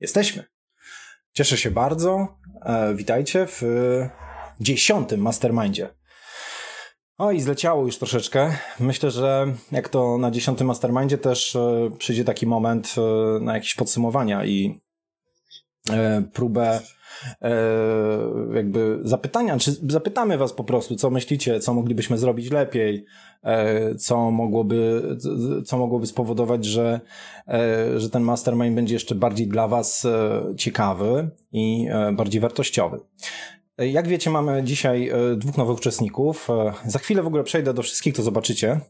Jesteśmy. Cieszę się bardzo. E, witajcie w dziesiątym mastermindzie. O i zleciało już troszeczkę. Myślę, że jak to na dziesiątym mastermindzie też e, przyjdzie taki moment e, na jakieś podsumowania i próbę e, jakby zapytania, czy zapytamy was po prostu, co myślicie, co moglibyśmy zrobić lepiej, e, co mogłoby, co mogłoby spowodować, że, e, że ten mastermind będzie jeszcze bardziej dla was ciekawy i bardziej wartościowy. Jak wiecie, mamy dzisiaj dwóch nowych uczestników. Za chwilę w ogóle przejdę do wszystkich, to zobaczycie.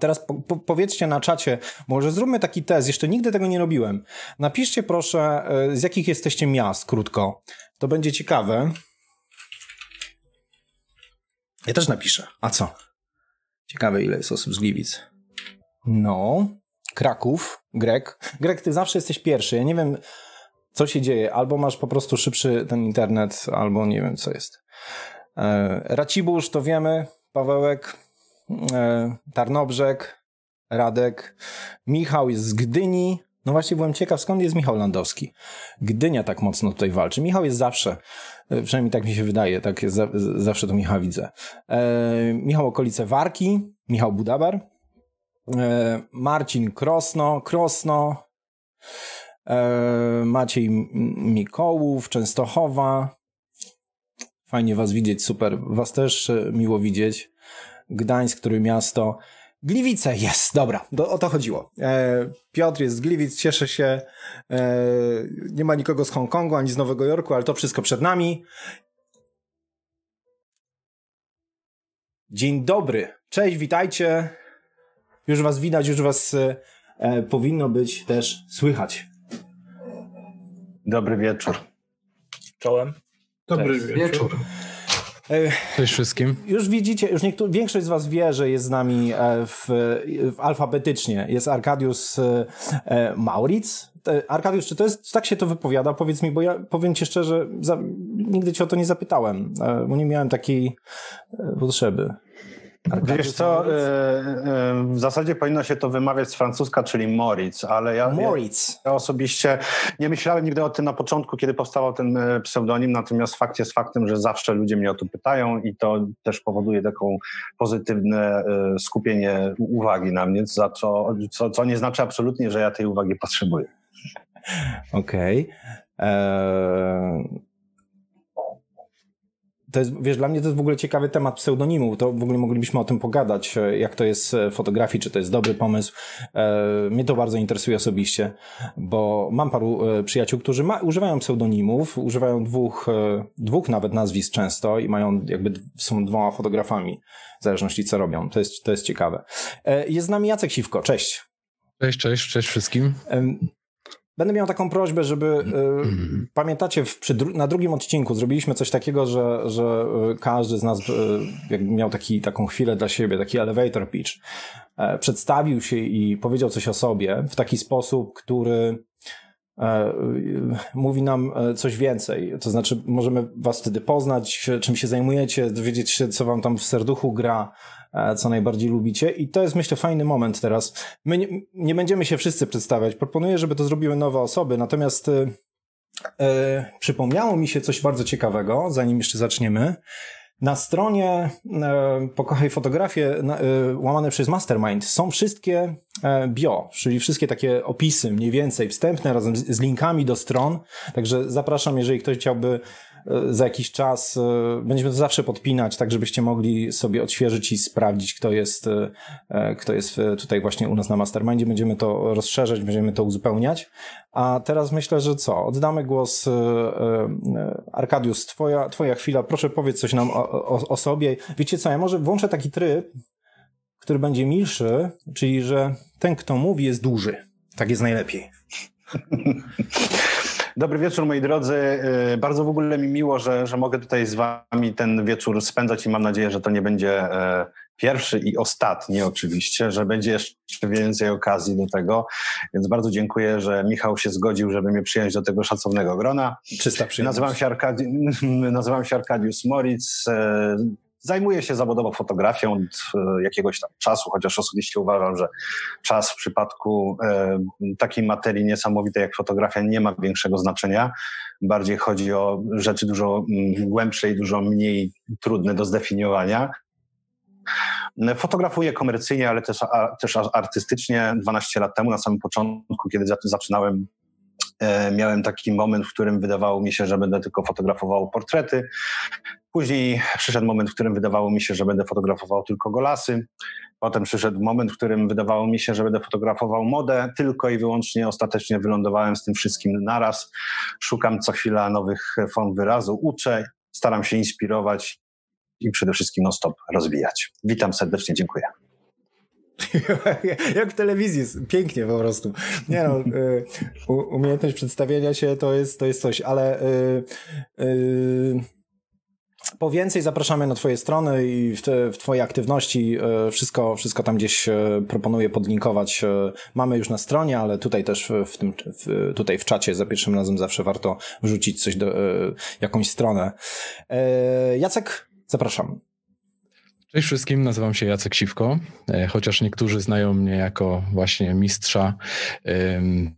Teraz po, po, powiedzcie na czacie, może zróbmy taki test, jeszcze nigdy tego nie robiłem. Napiszcie proszę, e, z jakich jesteście miast, krótko. To będzie ciekawe. Ja też napiszę. A co? Ciekawe, ile jest osób z Gliwic. No, Kraków, Grek. Grek, ty zawsze jesteś pierwszy. Ja nie wiem, co się dzieje. Albo masz po prostu szybszy ten internet, albo nie wiem, co jest. E, Racibórz, to wiemy. Pawełek, Tarnobrzeg, Radek, Michał jest z Gdyni. No właśnie byłem ciekaw, skąd jest Michał Landowski. Gdynia tak mocno tutaj walczy. Michał jest zawsze, e, przynajmniej tak mi się wydaje, tak jest, zawsze to Michał widzę. E, Michał okolice Warki, Michał Budabar, e, Marcin Krosno, Krosno, e, Maciej Mikołów, Częstochowa. Fajnie was widzieć, super. Was też e, miło widzieć. Gdańsk, który miasto. Gliwice jest, dobra, do, o to chodziło. E, Piotr jest z Gliwic, cieszę się. E, nie ma nikogo z Hongkongu ani z Nowego Jorku, ale to wszystko przed nami. Dzień dobry, cześć, witajcie. Już was widać, już was e, powinno być też słychać. Dobry wieczór. Czołem. Dobry wieczór. wieczór. Cześć wszystkim. Już widzicie, już niektórzy, większość z was wie, że jest z nami e, w, w alfabetycznie. Jest Arkadiusz e, e, Mauric. Arkadiusz, czy to jest, tak się to wypowiada? Powiedz mi, bo ja powiem ci szczerze, za, nigdy cię o to nie zapytałem, bo nie miałem takiej potrzeby. Wiesz co, e, e, w zasadzie powinno się to wymawiać z francuska, czyli Moritz, ale ja, Moritz. ja osobiście nie myślałem nigdy o tym na początku, kiedy powstawał ten e, pseudonim, natomiast fakt jest faktem, że zawsze ludzie mnie o to pytają i to też powoduje taką pozytywne skupienie uwagi na mnie, za co, co, co nie znaczy absolutnie, że ja tej uwagi potrzebuję. Okej. Okay. Eee to jest, wiesz, dla mnie to jest w ogóle ciekawy temat pseudonimu. To w ogóle moglibyśmy o tym pogadać, e, jak to jest w fotografii, czy to jest dobry pomysł. E, mnie to bardzo interesuje osobiście, bo mam paru e, przyjaciół, którzy ma, używają pseudonimów, używają dwóch, dwóch nawet nazwisk często i mają jakby, są dwoma fotografami, w zależności co robią. To jest, to jest ciekawe. Jest z nami Jacek Siwko, cześć. Cześć, cześć, cześć wszystkim. Będę miał taką prośbę, żeby y, pamiętacie, w, przy, na drugim odcinku zrobiliśmy coś takiego, że, że y, każdy z nas y, miał taki, taką chwilę dla siebie, taki elevator pitch. E, przedstawił się i powiedział coś o sobie w taki sposób, który e, mówi nam coś więcej. To znaczy, możemy was wtedy poznać, czym się zajmujecie, dowiedzieć się, co wam tam w serduchu gra, E, co najbardziej lubicie. I to jest, myślę, fajny moment teraz. My nie, nie będziemy się wszyscy przedstawiać. Proponuję, żeby to zrobiły nowe osoby, natomiast e, e, przypomniało mi się coś bardzo ciekawego, zanim jeszcze zaczniemy. Na stronie e, Pokochaj Fotografię e, łamane przez Mastermind są wszystkie e, bio, czyli wszystkie takie opisy mniej więcej wstępne razem z, z linkami do stron. Także zapraszam, jeżeli ktoś chciałby E, za jakiś czas e, będziemy to zawsze podpinać, tak żebyście mogli sobie odświeżyć i sprawdzić, kto jest, e, kto jest tutaj właśnie u nas na Mastermindzie. Będziemy to rozszerzać, będziemy to uzupełniać. A teraz myślę, że co? Oddamy głos Arkadiusz, twoja, twoja chwila. Proszę powiedz coś nam o, o, o sobie. Wiecie co, ja może włączę taki tryb, który będzie milszy, czyli że ten, kto mówi, jest duży. Tak jest najlepiej. Dobry wieczór, moi drodzy. Y, bardzo w ogóle mi miło, że, że mogę tutaj z Wami ten wieczór spędzać i mam nadzieję, że to nie będzie e, pierwszy i ostatni oczywiście, że będzie jeszcze więcej okazji do tego. Więc bardzo dziękuję, że Michał się zgodził, żeby mnie przyjąć do tego szacownego grona. Czysta przyjemność. Nazywam się, Arkadi- nazywam się Arkadiusz Moritz. E, Zajmuję się zawodowo fotografią od e, jakiegoś tam czasu, chociaż osobiście uważam, że czas w przypadku e, takiej materii niesamowitej jak fotografia nie ma większego znaczenia. Bardziej chodzi o rzeczy dużo mm, głębsze i dużo mniej trudne do zdefiniowania. Fotografuję komercyjnie, ale też, też artystycznie. 12 lat temu, na samym początku, kiedy zaczynałem E, miałem taki moment, w którym wydawało mi się, że będę tylko fotografował portrety. Później przyszedł moment, w którym wydawało mi się, że będę fotografował tylko golasy. Potem przyszedł moment, w którym wydawało mi się, że będę fotografował modę tylko i wyłącznie. Ostatecznie wylądowałem z tym wszystkim naraz. Szukam co chwila nowych form wyrazu, uczę, staram się inspirować i przede wszystkim non-stop rozwijać. Witam serdecznie, dziękuję. Jak w telewizji, pięknie po prostu. Nie no, y, umiejętność przedstawienia się to jest, to jest coś, ale y, y, po więcej zapraszamy na Twoje strony i w, te, w Twoje aktywności. Wszystko, wszystko tam gdzieś proponuję podlinkować. Mamy już na stronie, ale tutaj też w, tym, w, tutaj w czacie za pierwszym razem zawsze warto wrzucić coś do, jakąś stronę. Jacek, zapraszam. Cześć wszystkim, nazywam się Jacek Siwko, e, chociaż niektórzy znają mnie jako właśnie mistrza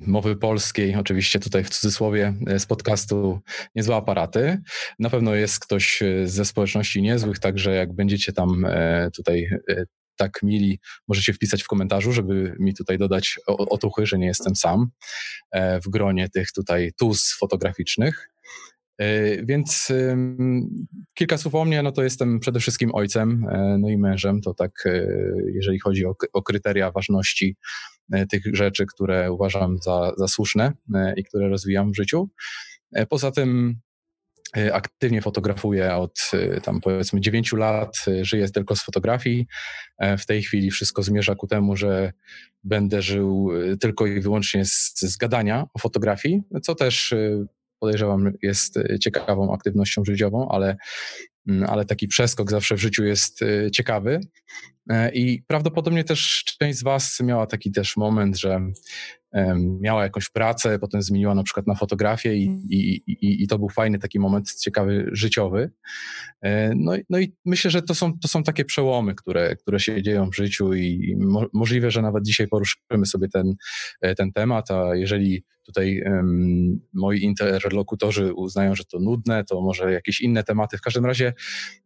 mowy polskiej, oczywiście tutaj w cudzysłowie e, z podcastu Niezłe Aparaty. Na pewno jest ktoś e, ze społeczności niezłych, także jak będziecie tam tutaj tak mili, możecie wpisać w komentarzu, żeby mi tutaj dodać otuchy, że nie jestem sam w gronie tych tutaj tuz fotograficznych. E, więc kilka słów o mnie, no to jestem przede wszystkim ojcem, e, no i mężem, to tak e, jeżeli chodzi o, o kryteria ważności tych rzeczy, które uważam za, za słuszne i które rozwijam w życiu. Poza tym aktywnie fotografuję od tam powiedzmy 9 lat, żyję tylko z fotografii. W tej chwili wszystko zmierza ku temu, że będę żył tylko i wyłącznie z, z gadania o fotografii, co też podejrzewam jest e, ciekawą aktywnością życiową, ale, mm, ale taki przeskok zawsze w życiu jest e, ciekawy. E, I prawdopodobnie też część z Was miała taki też moment, że miała jakąś pracę, potem zmieniła na przykład na fotografię i, i, i, i to był fajny taki moment ciekawy, życiowy. No, no i myślę, że to są, to są takie przełomy, które, które się dzieją w życiu i mo, możliwe, że nawet dzisiaj poruszymy sobie ten, ten temat, a jeżeli tutaj um, moi interlokutorzy uznają, że to nudne, to może jakieś inne tematy. W każdym razie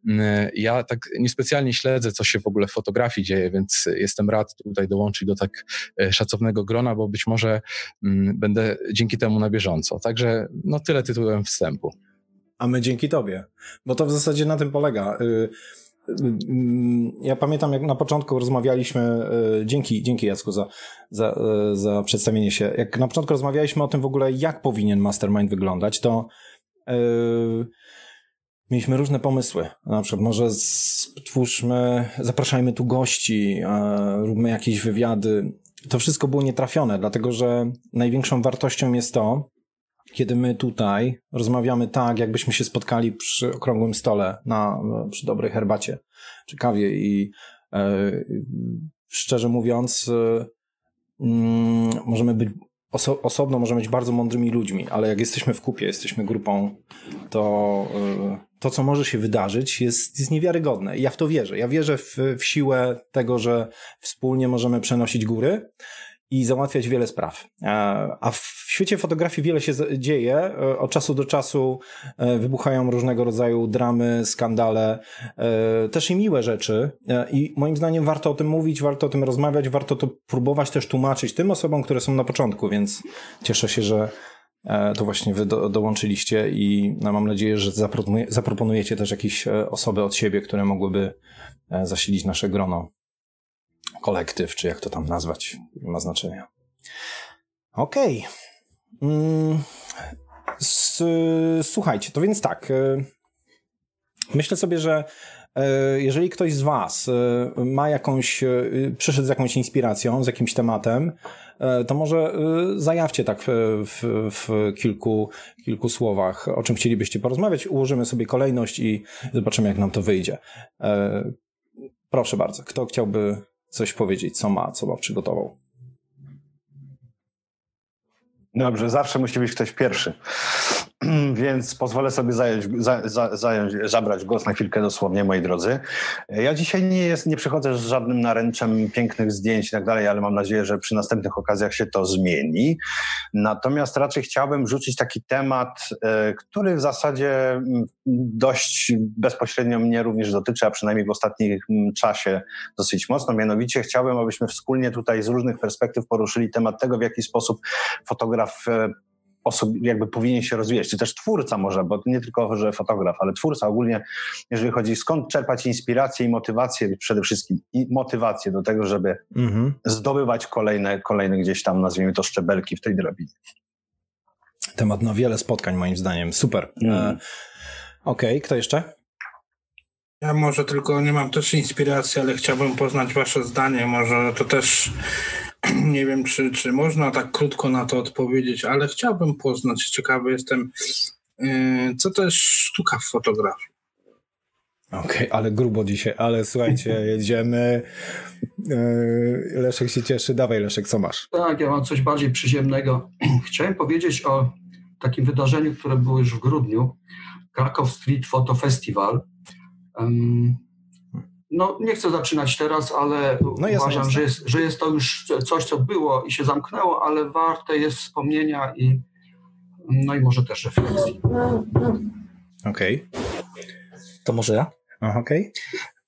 um, ja tak niespecjalnie śledzę, co się w ogóle w fotografii dzieje, więc jestem rad tutaj dołączyć do tak e, szacownego grona, bo być może um, będę dzięki temu na bieżąco. Także no tyle tytułem wstępu. A my dzięki tobie, bo to w zasadzie na tym polega. Y ja pamiętam, jak na początku rozmawialiśmy, e, dzięki, dzięki Jacku za, za, e, za przedstawienie się, jak na początku rozmawialiśmy o tym w ogóle, jak powinien mastermind wyglądać, to yy, mieliśmy różne pomysły. Na przykład może stwórzmy, zapraszajmy tu gości, yy, róbmy jakieś wywiady. To wszystko było nietrafione, dlatego że największą wartością jest to, kiedy my tutaj rozmawiamy tak, jakbyśmy się spotkali przy okrągłym stole, na, przy dobrej herbacie czy kawie i e, szczerze mówiąc, e, mm, możemy być oso osobno, możemy być bardzo mądrymi ludźmi, ale jak jesteśmy w kupie, jesteśmy grupą, to e, to, co może się wydarzyć, jest, jest niewiarygodne. I ja w to wierzę. Ja wierzę w, w siłę tego, że wspólnie możemy przenosić góry i załatwiać wiele spraw. E, a w świecie fotografii wiele się dzieje. E, od czasu do czasu e, wybuchają różnego rodzaju dramy, skandale, też i miłe rzeczy. I moim zdaniem warto o tym mówić, warto o tym rozmawiać, warto to próbować też tłumaczyć tym osobom, które są na początku, więc cieszę się, że to właśnie wy do, dołączyliście i no, mam nadzieję, że zaproponujecie też jakieś osoby od siebie, które mogłyby zasilić nasze grono kolektyw, czy jak to tam nazwać, nie ma znaczenia. Okej. Okay. Mm, słuchajcie, to więc tak. E, myślę sobie, że e, jeżeli ktoś z Was e, ma jakąś, przyszedł z jakąś inspiracją, z jakimś tematem, to może zajawcie tak w, w, kilku, kilku słowach, o czym chcielibyście porozmawiać. Ułożymy sobie kolejność i zobaczymy, jak nam to wyjdzie. Proszę bardzo, kto chciałby coś powiedzieć, co ma, co ma przygotował. Dobrze, zawsze musi być ktoś pierwszy. więc pozwolę sobie zająć, za, za, zająć, zabrać głos na chwilkę dosłownie, moi drodzy. Ja dzisiaj nie, jest, nie przychodzę z żadnym naręczem pięknych zdjęć i tak dalej, ale mam nadzieję, że przy następnych okazjach się to zmieni. Natomiast raczej chciałbym rzucić taki temat, e, który w zasadzie mm, dość bezpośrednio mnie również dotyczy, a przynajmniej w ostatnim czasie dosyć mocno. Mianowicie chciałbym, abyśmy wspólnie tutaj z różnych perspektyw poruszyli temat tego, w jaki sposób fotograf osób jakby powinien się rozwijać, czy też twórca może, bo nie tylko, że fotograf, ale twórca ogólnie, jeżeli chodzi skąd czerpać inspirację i motywację, przede wszystkim i motywację do tego, żeby mhm. zdobywać kolejne, kolejne gdzieś tam, nazwijmy to szczebelki w tej drabinie. Temat na wiele spotkań moim zdaniem, super. Mhm. E, Okej, okay, kto jeszcze? Ja może tylko nie mam też inspiracji, ale chciałbym poznać wasze zdanie, może to też nie wiem, czy, czy można tak krótko na to odpowiedzieć, ale chciałbym poznać, ciekawy jestem, yy, co to jest sztuka w fotografii. Okej, okay, ale grubo dzisiaj, ale słuchajcie, jedziemy. Yy, Leszek się cieszy. Dawaj, Leszek, co masz? Tak, ja mam coś bardziej przyziemnego. Chciałem powiedzieć o takim wydarzeniu, które było już w grudniu. Krakow Street Photo Festival. No, nie chcę zaczynać teraz, ale no uważam, Że, jest, że jest to już coś, co było i się zamknęło, ale warte jest wspomnienia i no i może też refleksji. Okej. Okay. To może ja? Okej. Okay.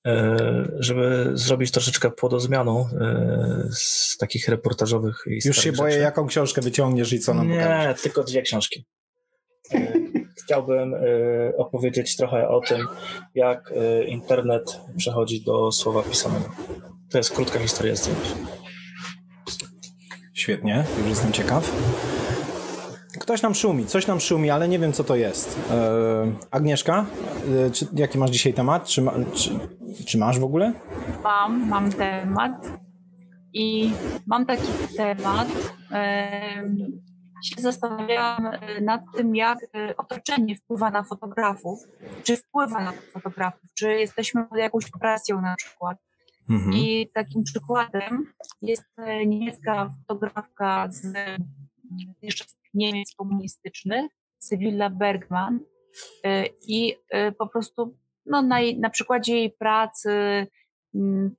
E, żeby zrobić troszeczkę płodozmianą e, z takich reportażowych i Już się boję, rzeczy. jaką książkę wyciągniesz i co nam Nie, pokażesz. tylko dwie książki. Chciałbym y, opowiedzieć trochę o tym, jak y, internet przechodzi do słowa pisanego. To jest krótka historia zdjęć. Świetnie, już jestem ciekaw. Ktoś nam szumi, coś nam szumi, ale nie wiem, co to jest. E, Agnieszka, e, czy, jaki masz dzisiaj temat? Czy, ma, czy, czy, masz w ogóle? Mam, mam temat. I mam taki temat. E, się zastanawiałam e, nad tym, jak e, otoczenie wpływa na fotografów, czy wpływa na fotografów, czy jesteśmy pod jakąś presją na przykład. Mhm. I takim przykładem jest e, niemiecka fotografka z jeszcze z Niemiec komunistycznych, Sybilla Bergman. I po prostu no, na, na przykładzie jej pracy,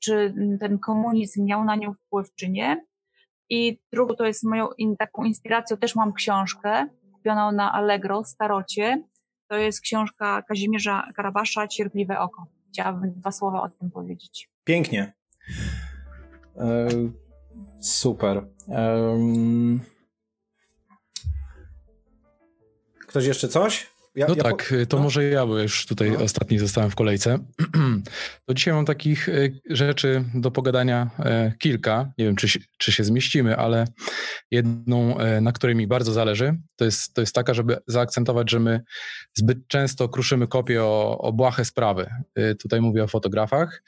czy ten komunizm miał na nią wpływ, czy nie, i drugą to jest moją in, taką inspiracją, też mam książkę kupioną na Allegro, Starocie. To jest książka Kazimierza Karabasza, Cierpliwe oko. Chciałabym dwa słowa o tym powiedzieć. Pięknie. E, super. E, ktoś jeszcze coś? Ja, no ja tak, po... to no? może ja, bo już tutaj no. ostatni zostałem w kolejce. To dzisiaj mam takich e, rzeczy do pogadania e, kilka. Nie wiem, czy, czy się zmieścimy, ale jedną, e, na której mi bardzo zależy, to jest, to jest taka, żeby zaakcentować, że my zbyt często kruszymy kopię o, o błahe sprawy. Tutaj mówię o fotografach.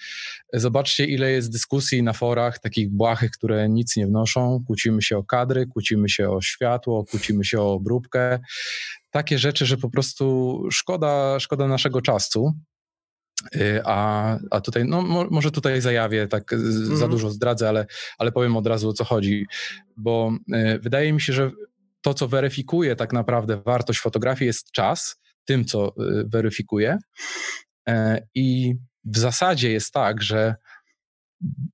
Zobaczcie, ile jest dyskusji na forach takich błahych, które nic nie wnoszą. Kłócimy się o kadry, kłócimy się o światło, kłócimy się o obróbkę takie rzeczy, że po prostu szkoda, szkoda naszego czasu. Y, a, a tutaj, no może tutaj zajawię, tak mm. za mhm. dużo zdradzę, ale, ale powiem od razu o co chodzi, bo y, wydaje mi się, że to, co weryfikuje tak naprawdę wartość fotografii, jest czas, tym, co y, weryfikuje. I w zasadzie jest tak, że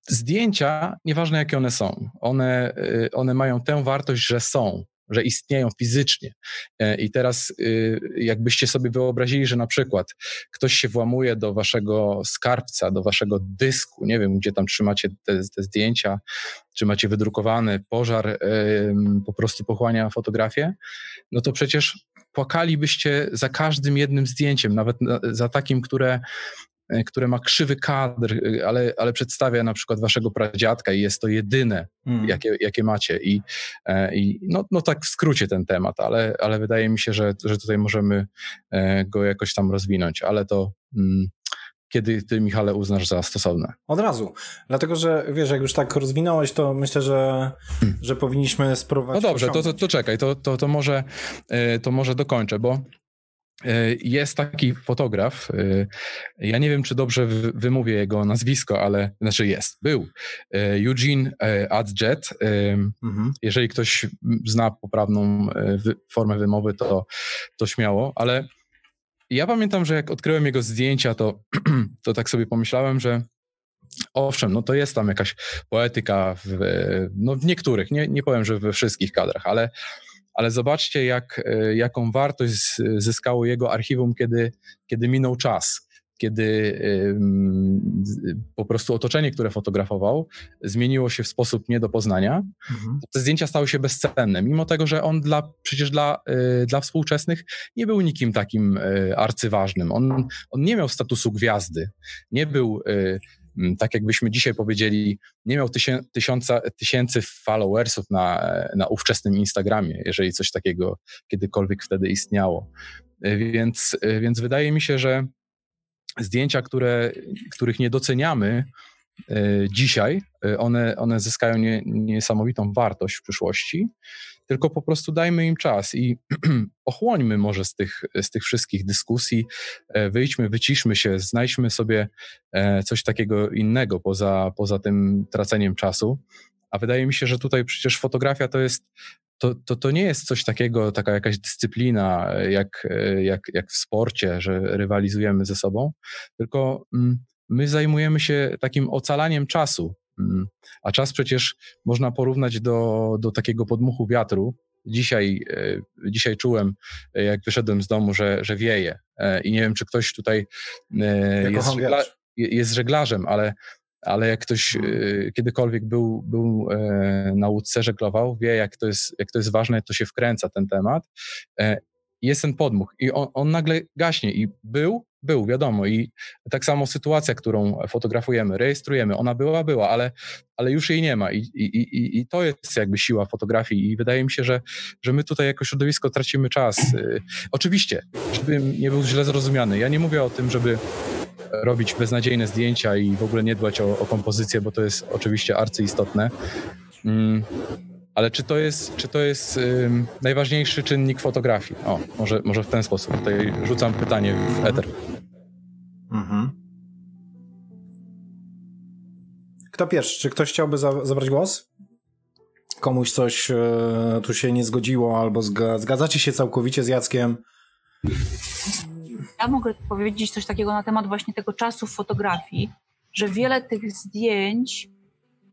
zdjęcia, nieważne jakie one są, one, one mają tę wartość, że są że istnieją fizycznie. E, I teraz, y, jakbyście sobie wyobrazili, że na przykład ktoś się włamuje do waszego skarbca, do waszego dysku, nie wiem, gdzie tam trzymacie te, te zdjęcia, czy macie wydrukowany pożar, po prostu pochłania fotografię, no to przecież płakalibyście za każdym jednym zdjęciem, nawet za takim, które które ma krzywy kadr, e, ale, ale przedstawia na przykład waszego pradziadka i jest to jedyne, mm. jakie, jakie macie. I, e, i no, no tak w skrócie ten temat, ale, ale wydaje mi się, że, że tutaj możemy go jakoś tam rozwinąć, ale to mm, kiedy ty, Michale, uznasz za stosowne? Od razu. Dlatego, że wiesz, jak już tak rozwinąłeś, to myślę, że, hmm. że powinniśmy spróbować. No dobrze, to, to, to czekaj, to, to, to, może, to może dokończę, bo E, jest taki fotograf, e, ja nie wiem, czy dobrze wymówię jego nazwisko, ale znaczy jest, był. E, Eugene Adjet. Mhm. Jeżeli ktoś zna poprawną formę wymowy, to, to śmiało, ale ja pamiętam, że jak odkryłem jego zdjęcia, to, to tak sobie pomyślałem, że Owszem, no to jest tam jakaś poetyka w, no w niektórych, nie, nie powiem, że we wszystkich kadrach, ale ale zobaczcie, jak, e, jaką wartość zyskało jego archiwum, kiedy, kiedy minął czas kiedy po prostu otoczenie, które fotografował, zmieniło się w sposób nie do poznania, mhm. te zdjęcia stały się bezcenne, mimo tego, że on dla, przecież dla, e, dla współczesnych nie był nikim takim e, arcyważnym. On, on nie miał statusu gwiazdy, nie był tak jakbyśmy dzisiaj powiedzieli, nie miał tysię, tysiąca, tysięcy followersów na, na ówczesnym Instagramie, jeżeli coś takiego kiedykolwiek wtedy istniało. E, więc, e, więc wydaje mi się, że zdjęcia, które, których nie doceniamy e, dzisiaj, one, one zyskają nie, niesamowitą wartość w przyszłości tylko po prostu dajmy im czas i ochłońmy może z tych, z tych wszystkich dyskusji, e, wyjdźmy, wyciszmy się, znajdźmy sobie e, coś takiego innego poza, poza tym traceniem czasu. A wydaje mi się, że tutaj przecież fotografia to jest to, to, to nie jest coś takiego, taka jakaś dyscyplina jak, jak, jak w sporcie, że rywalizujemy ze sobą, tylko mm, my zajmujemy się takim ocalaniem czasu. Mm. A czas przecież można porównać do, do takiego podmuchu wiatru. Dzisiaj, e, dzisiaj czułem, e, jak wyszedłem z domu, że, że wieje. E, I nie wiem, czy ktoś tutaj jest, żegla, jest żeglarzem, ale, ale jak ktoś kiedykolwiek był, był na łódce, żeglował, wie, jak to, jest, jak to jest ważne, to się wkręca ten temat. Jest ten podmuch i on, on nagle gaśnie i był, był, wiadomo. I tak samo sytuacja, którą fotografujemy, rejestrujemy, ona była, była, ale, ale już jej nie ma. I, i, i, I to jest jakby siła fotografii. I wydaje mi się, że, że my tutaj jako środowisko tracimy czas. Y, oczywiście, żebym nie był źle zrozumiany, ja nie mówię o tym, żeby robić beznadziejne zdjęcia i w ogóle nie dbać o, o kompozycję, bo to jest oczywiście arcyistotne. Mm, ale czy to jest, czy to jest najważniejszy czynnik fotografii? O, może, może w ten sposób. Tutaj rzucam pytanie w eter. Mhm. Kto pierwszy? Czy ktoś chciałby za zabrać głos? Komuś coś e, tu się nie zgodziło, albo zga zgadzacie się całkowicie z Jackiem? Ja mogę powiedzieć coś takiego na temat właśnie tego czasu w fotografii, że wiele tych zdjęć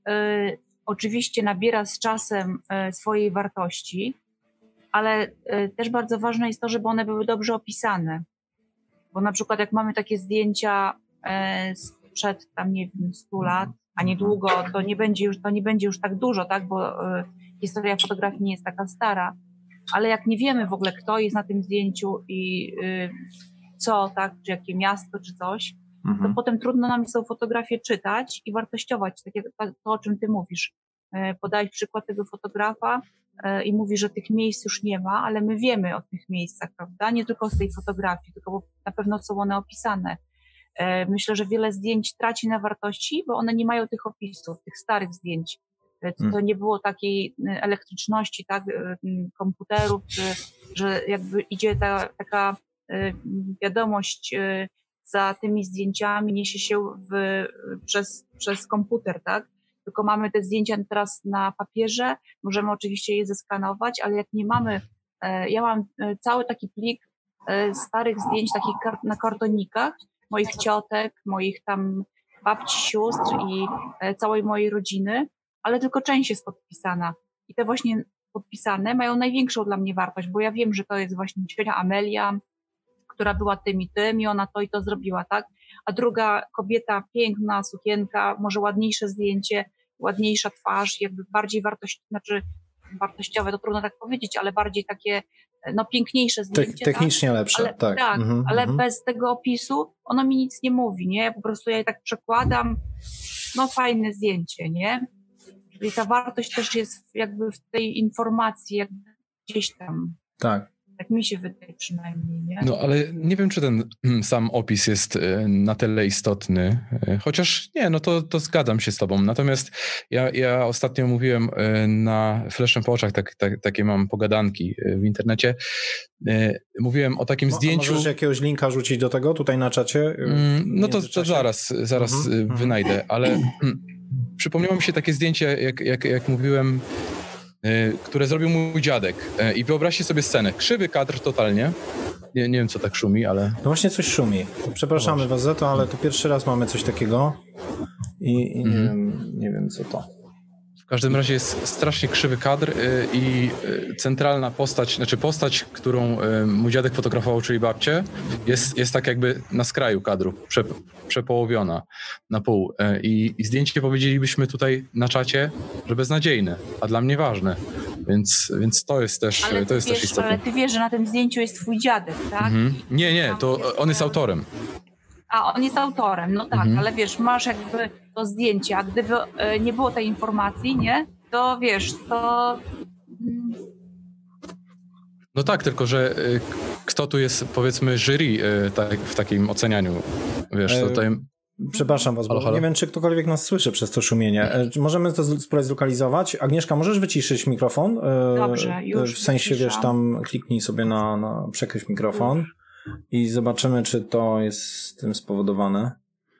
y, oczywiście nabiera z czasem y, swojej wartości, ale y, też bardzo ważne jest to, żeby one były dobrze opisane. Bo na przykład jak mamy takie zdjęcia e, sprzed tam nie wiem 100 lat, a niedługo to nie będzie już, to nie będzie już tak dużo, tak, bo e, historia fotografii nie jest taka stara, ale jak nie wiemy w ogóle kto jest na tym zdjęciu i co, tak, czy jakie miasto, czy coś, mhm. to potem trudno nam jest tą fotografię czytać i wartościować, tak jak to, o czym ty mówisz. E, podałeś przykład tego fotografa, E, i mówi, że tych miejsc już nie ma, ale my wiemy o tych miejscach, prawda? Nie tylko z tej fotografii, tylko na pewno są one opisane. E, myślę, że wiele zdjęć traci na wartości, bo one nie mają tych opisów, tych starych zdjęć. To, hmm. nie było takiej elektryczności, tak, komputerów, że jakby idzie ta, taka wiadomość za tymi zdjęciami, niesie się w, przez, przez komputer, tak? tylko mamy te zdjęcia teraz na papierze, możemy oczywiście je zeskanować, ale jak nie mamy, e, ja mam e, cały taki plik e, starych zdjęć takich na kartonikach, moich ciotek, moich tam babci, sióstr i całej mojej rodziny, ale tylko część jest podpisana. I te właśnie podpisane mają największą dla mnie wartość, bo ja wiem, że to jest właśnie ciocia Amelia, która była tym i tym i ona to i to zrobiła, tak? A druga kobieta, piękna sukienka, może ładniejsze zdjęcie, ładniejsza twarz, jakby bardziej wartość, znaczy wartościowe, to trudno tak powiedzieć, ale bardziej takie no piękniejsze zdjęcie. technicznie tak? lepsze, ale, tak. tak mhm, ale mhm. bez tego opisu ono mi nic nie mówi, nie? Po prostu ja je tak przekładam, no fajne zdjęcie, nie? Czyli ta wartość też jest jakby w tej informacji, jakby gdzieś tam. Tak. Tak mi się wydaje przynajmniej, nie? No ale nie wiem, czy ten sam opis jest e, na tyle istotny, e, chociaż nie, no to, to zgadzam się z tobą. Natomiast ja, ja ostatnio mówiłem e, na Flashem po oczach, tak, tak, takie mam pogadanki w internecie, mówiłem o takim zdjęciu... Możesz jakiegoś linka rzucić do tego tutaj na czacie? Mm, no to, to zaraz, zaraz mhm, mhm. wynajdę, ale przypomniało mi się takie zdjęcie, jak, jak, jak mówiłem które zrobił mój dziadek. E, I wyobraźcie sobie scenę. Krzywy kadr totalnie. Nie, nie wiem, co tak szumi, ale... No właśnie coś szumi. Przepraszamy no was za to, ale to pierwszy raz mamy coś takiego i, i nie, mm. wiem, nie wiem, co to. W każdym razie jest strasznie krzywy kadr y, i y, centralna postać, znaczy postać, którą y, mój dziadek fotografował, czyli babcie, jest, jest tak jakby na skraju kadru, prze, przepołowiona na pół. I, I zdjęcie powiedzielibyśmy tutaj na czacie, że beznadziejne, a dla mnie ważne. Więc, więc to jest też, to jest wiesz, też istotne. Ale ty wiesz, że na tym zdjęciu jest twój dziadek, tak? Mhm. Nie, nie, to on jest autorem. A, on jest autorem, no tak, mhm. ale wiesz, masz jakby to zdjęcie, a gdyby e, nie było tej informacji, nie, to wiesz, to... No tak, tylko że e, kto tu jest, powiedzmy, jury e, tak, w takim ocenianiu, wiesz, tutaj... Przepraszam was, bo halo, halo? nie wiem, czy ktokolwiek nas słyszy przez to szumienie. Możemy to spróbować zlokalizować. Agnieszka, możesz wyciszyć mikrofon? Dobrze, już W sensie, wyciszam. wiesz, tam kliknij sobie na, na przekryć mikrofon. Już i zobaczymy, czy to jest tym spowodowane.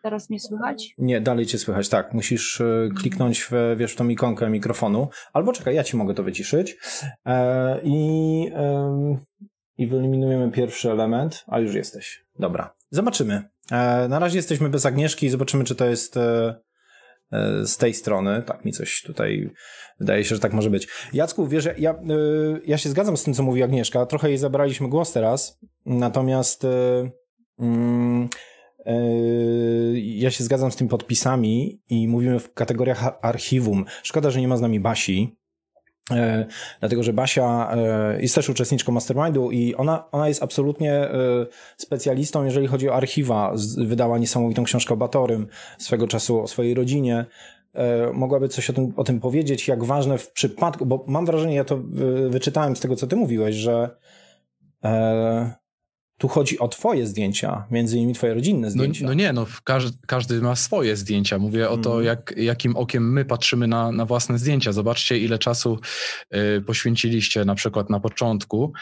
Teraz mnie słychać? Nie, dalej cię słychać, tak. Musisz e, kliknąć w, wiesz, w tą ikonkę mikrofonu. Albo czekaj, ja ci mogę to wyciszyć. E, I, e, I wyeliminujemy pierwszy element. A już jesteś. Dobra. Zobaczymy. E, na razie jesteśmy bez Agnieszki i zobaczymy, czy to jest e, e, z tej strony. Tak mi coś tutaj wydaje się, że tak może być. Jacku, wiesz, ja, ja się zgadzam z tym, co mówi Agnieszka. Trochę jej zabraliśmy głos teraz, Natomiast e, mm, e, ja się zgadzam z tymi podpisami i mówimy w kategoriach archiwum. Szkoda, że nie ma z nami Basi, dlatego że Basia jest też uczestniczką Mastermindu i ona, ona jest absolutnie specjalistą, jeżeli chodzi o archiwa. Wydała niesamowitą książkę o Batorym swego czasu, o swojej rodzinie. Mogłaby coś o tym, o tym powiedzieć, jak ważne w przypadku, bo mam wrażenie, ja to wyczytałem z tego, co ty mówiłeś, że tu chodzi o twoje zdjęcia, między innymi twoje rodzinne no, zdjęcia. No, no nie, no każdy, każdy ma swoje zdjęcia. Mówię mm. o to, mhm. jak, jakim okiem my patrzymy na, na własne zdjęcia. Zobaczcie, ile czasu y, poświęciliście na przykład na początku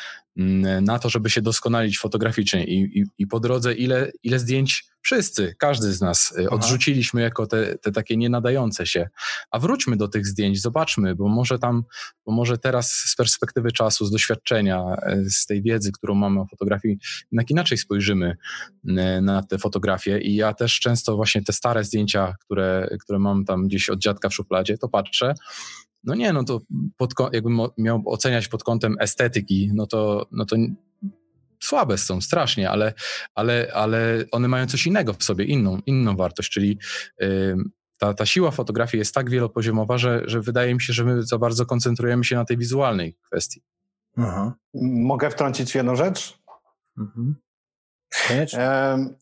na to, żeby się doskonalić fotograficznie i, i, i po drodze ile, ile zdjęć wszyscy, każdy z nas y, Aha. odrzuciliśmy jako te, te takie nienadające się. A wróćmy do tych zdjęć, zobaczmy, bo może tam, bo może teraz z perspektywy czasu, z doświadczenia, y, z tej wiedzy, którą mamy o fotografii, jednak inaczej spojrzymy y, na te fotografie. I ja też często właśnie te stare zdjęcia, które, które mam tam gdzieś od dziadka w szufladzie, to patrzę no nie, no to pod, jakbym miał oceniać pod kątem estetyki, no to, no to słabe są strasznie, ale, ale, ale one mają coś innego w sobie, inną, inną wartość, czyli yy, ta, ta siła fotografii jest tak wielopoziomowa, że, że wydaje mi się, że my za bardzo koncentrujemy się na tej wizualnej kwestii. Aha. Mogę wtrącić jedną rzecz? Mhm.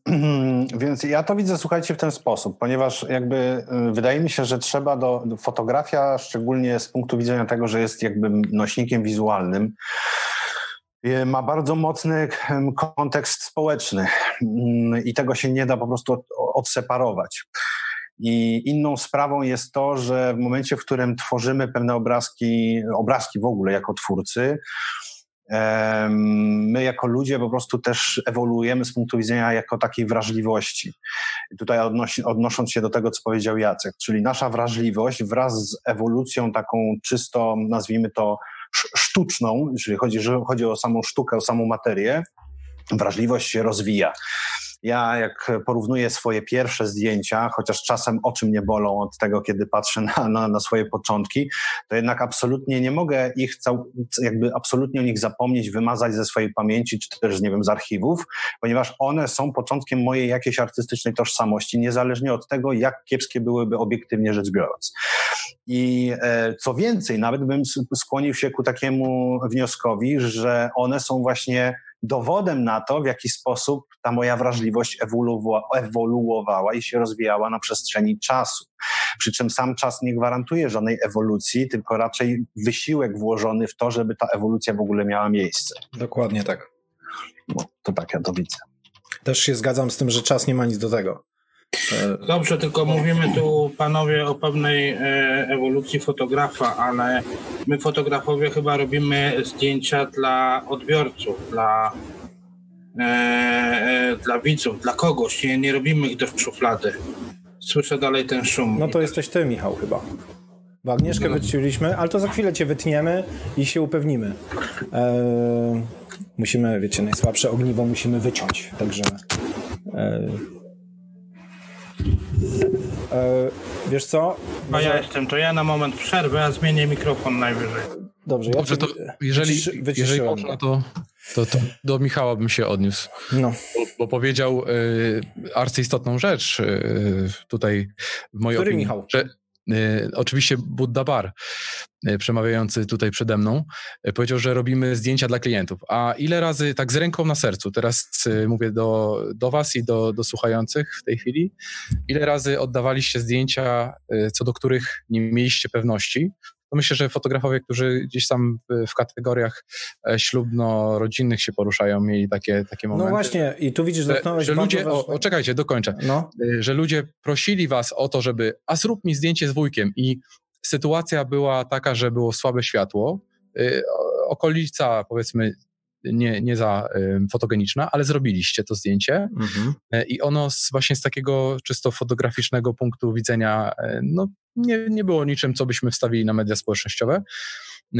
Więc ja to widzę, słuchajcie, w ten sposób, ponieważ jakby y, wydaje mi się, że trzeba do, do fotografia, szczególnie z punktu widzenia tego, że jest jakby nośnikiem wizualnym, ma bardzo mocny kontekst społeczny mm, i tego się nie da po prostu odseparować. I inną sprawą jest to, że w momencie, w którym tworzymy pewne obrazki, obrazki w ogóle jako twórcy, my jako ludzie po prostu też ewoluujemy z punktu widzenia jako takiej wrażliwości. I tutaj odnosi, odnosząc się do tego, co powiedział Jacek, czyli nasza wrażliwość wraz z ewolucją taką czysto, nazwijmy to, sztuczną, jeżeli chodzi, chodzi o samą sztukę, o samą materię, wrażliwość się rozwija. Ja jak porównuję swoje pierwsze zdjęcia, chociaż czasem oczy mnie bolą od tego, kiedy patrzę na, na, na swoje początki, to jednak absolutnie nie mogę ich, cał, jakby absolutnie o nich zapomnieć, wymazać ze swojej pamięci, czy też, nie wiem, z archiwów, ponieważ one są początkiem mojej jakiejś artystycznej tożsamości, niezależnie od tego, jak kiepskie byłyby obiektywnie rzecz biorąc. I e, co więcej, nawet bym skłonił się ku takiemu wnioskowi, że one są właśnie dowodem na to, w jaki sposób ta moja wrażliwość ewoluowała i się rozwijała na przestrzeni czasu. Przy czym sam czas nie gwarantuje żadnej ewolucji, tylko raczej wysiłek włożony w to, żeby ta ewolucja w ogóle miała miejsce. Dokładnie tak. No, to tak ja to widzę. Też się zgadzam z tym, że czas nie ma nic do tego. Dobrze, tylko mówimy tu panowie o pewnej e, ewolucji fotografa, ale my fotografowie chyba robimy zdjęcia dla odbiorców, dla, e, e, dla widzów, dla kogoś. Nie, nie robimy ich do szuflady. Słyszę dalej ten szum. No to jesteś ty, Michał, chyba. Bo Agnieszkę no. wycięliśmy, ale to za chwilę cię wytniemy i się upewnimy. Eee, musimy, wiecie, najsłabsze ogniwo musimy wyciąć, także... Eee, E, wiesz co? Może... ja jestem, to ja na moment przerwę, a zmienię mikrofon najwyżej. Dobrze, Dobrze to jeżeli, jeżeli można, to, to, to, do Michała bym się odniósł. No. Bo, bo powiedział y, arcyistotną rzecz y, tutaj w mojej Który opinii. Michał? Że, oczywiście Buddha Bar. E, przemawiający tutaj przede mną, e, powiedział, że robimy zdjęcia dla klientów. A ile razy, tak z ręką na sercu, teraz e, mówię do, do Was i do, do słuchających w tej chwili, ile razy oddawaliście zdjęcia, co do których nie mieliście pewności? Myślę, że fotografowie, którzy gdzieś tam w, kategoriach ślubno-rodzinnych się poruszają, mieli takie, takie no momenty. No właśnie, i tu widzisz, że, że ludzie, o, o, czekajcie, dokończę. No. Że ludzie prosili was o to, żeby, a zrób mi zdjęcie z wujkiem i sytuacja była taka, że było słabe światło, y, okolica powiedzmy nie, nie za fotogeniczna, ale zrobiliście to zdjęcie mhm. E, i ono z, właśnie z takiego czysto fotograficznego punktu widzenia e, no, nie, nie było niczym, co byśmy wstawili na media społecznościowe,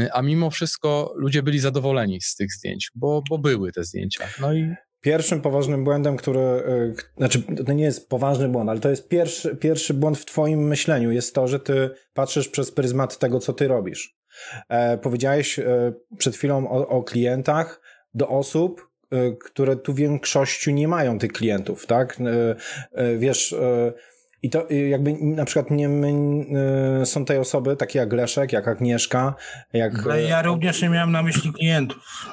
e, a mimo wszystko ludzie byli zadowoleni z tych zdjęć, bo, bo były te zdjęcia. No i Pierwszym poważnym błędem, który, e, znaczy to nie jest poważny błąd, ale to jest pierwszy, pierwszy błąd w twoim myśleniu, jest to, że ty patrzysz przez pryzmat tego, co ty robisz. E, powiedziałeś e, przed chwilą o, o, klientach do osób, e, które tu w większości nie mają tych klientów, tak? E, e, wiesz, i to jakby na przykład nie my, są te osoby, takie jak Leszek, jak Agnieszka, jak... Ale ja również nie miałem na myśli klientów.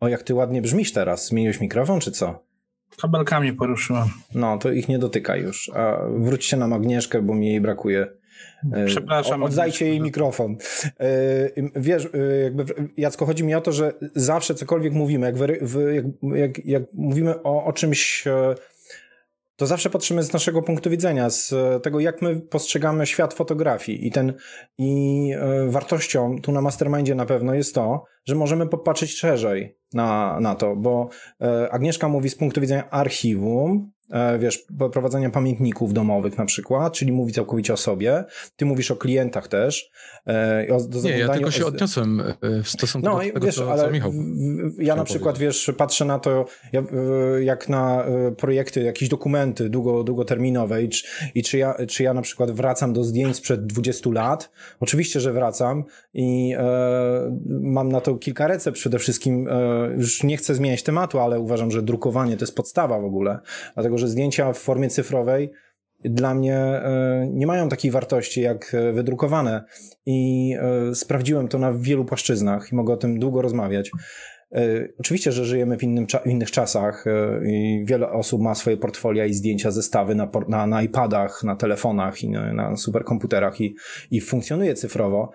O, jak ty ładnie brzmisz teraz. Zmieniłeś mikrofon, czy co? Kabelkami poruszyłem. No, to ich nie dotyka już. A wróćcie na Agnieszkę, bo mi jej brakuje. E, Przepraszam. Oddajcie jej mikrofon. E, wiesz, e, jakby, Jacko, chodzi mi o to, że zawsze cokolwiek mówimy, jak, jak, jak, jak mówimy o, o czymś to zawsze patrzymy z naszego punktu widzenia, z tego, jak my postrzegamy świat fotografii. I ten i wartością tu na Mastermindzie na pewno jest to, że możemy popatrzeć szerzej na, na to, bo Agnieszka mówi z punktu widzenia archiwum, E, wiesz, prowadzenia pamiętników domowych na przykład, czyli mówi całkowicie o sobie. Ty mówisz o klientach też. E, o, do Nie, ja tylko się odniosłem e, w stosunku no, do tego, wiesz, co, ale Michał Ja na przykład, powiedzieć. wiesz, patrzę na to, jak na projekty, jakieś dokumenty długo, długoterminowe i, czy, i czy, ja, czy ja na przykład wracam do zdjęć sprzed 20 lat. Oczywiście, że wracam i e, mam na to kilka recept przede wszystkim. E, już nie chcę zmieniać tematu, ale uważam, że drukowanie to jest podstawa w ogóle, dlatego, że zdjęcia w formie cyfrowej dla mnie e, nie mają takiej wartości jak e, wydrukowane i sprawdziłem to na wielu płaszczyznach i mogę o tym długo rozmawiać. Oczywiście, że żyjemy w, innym, w innych czasach i wiele osób ma swoje portfolia i zdjęcia, zestawy na, na, na iPadach, na telefonach i na, na superkomputerach i, i funkcjonuje cyfrowo,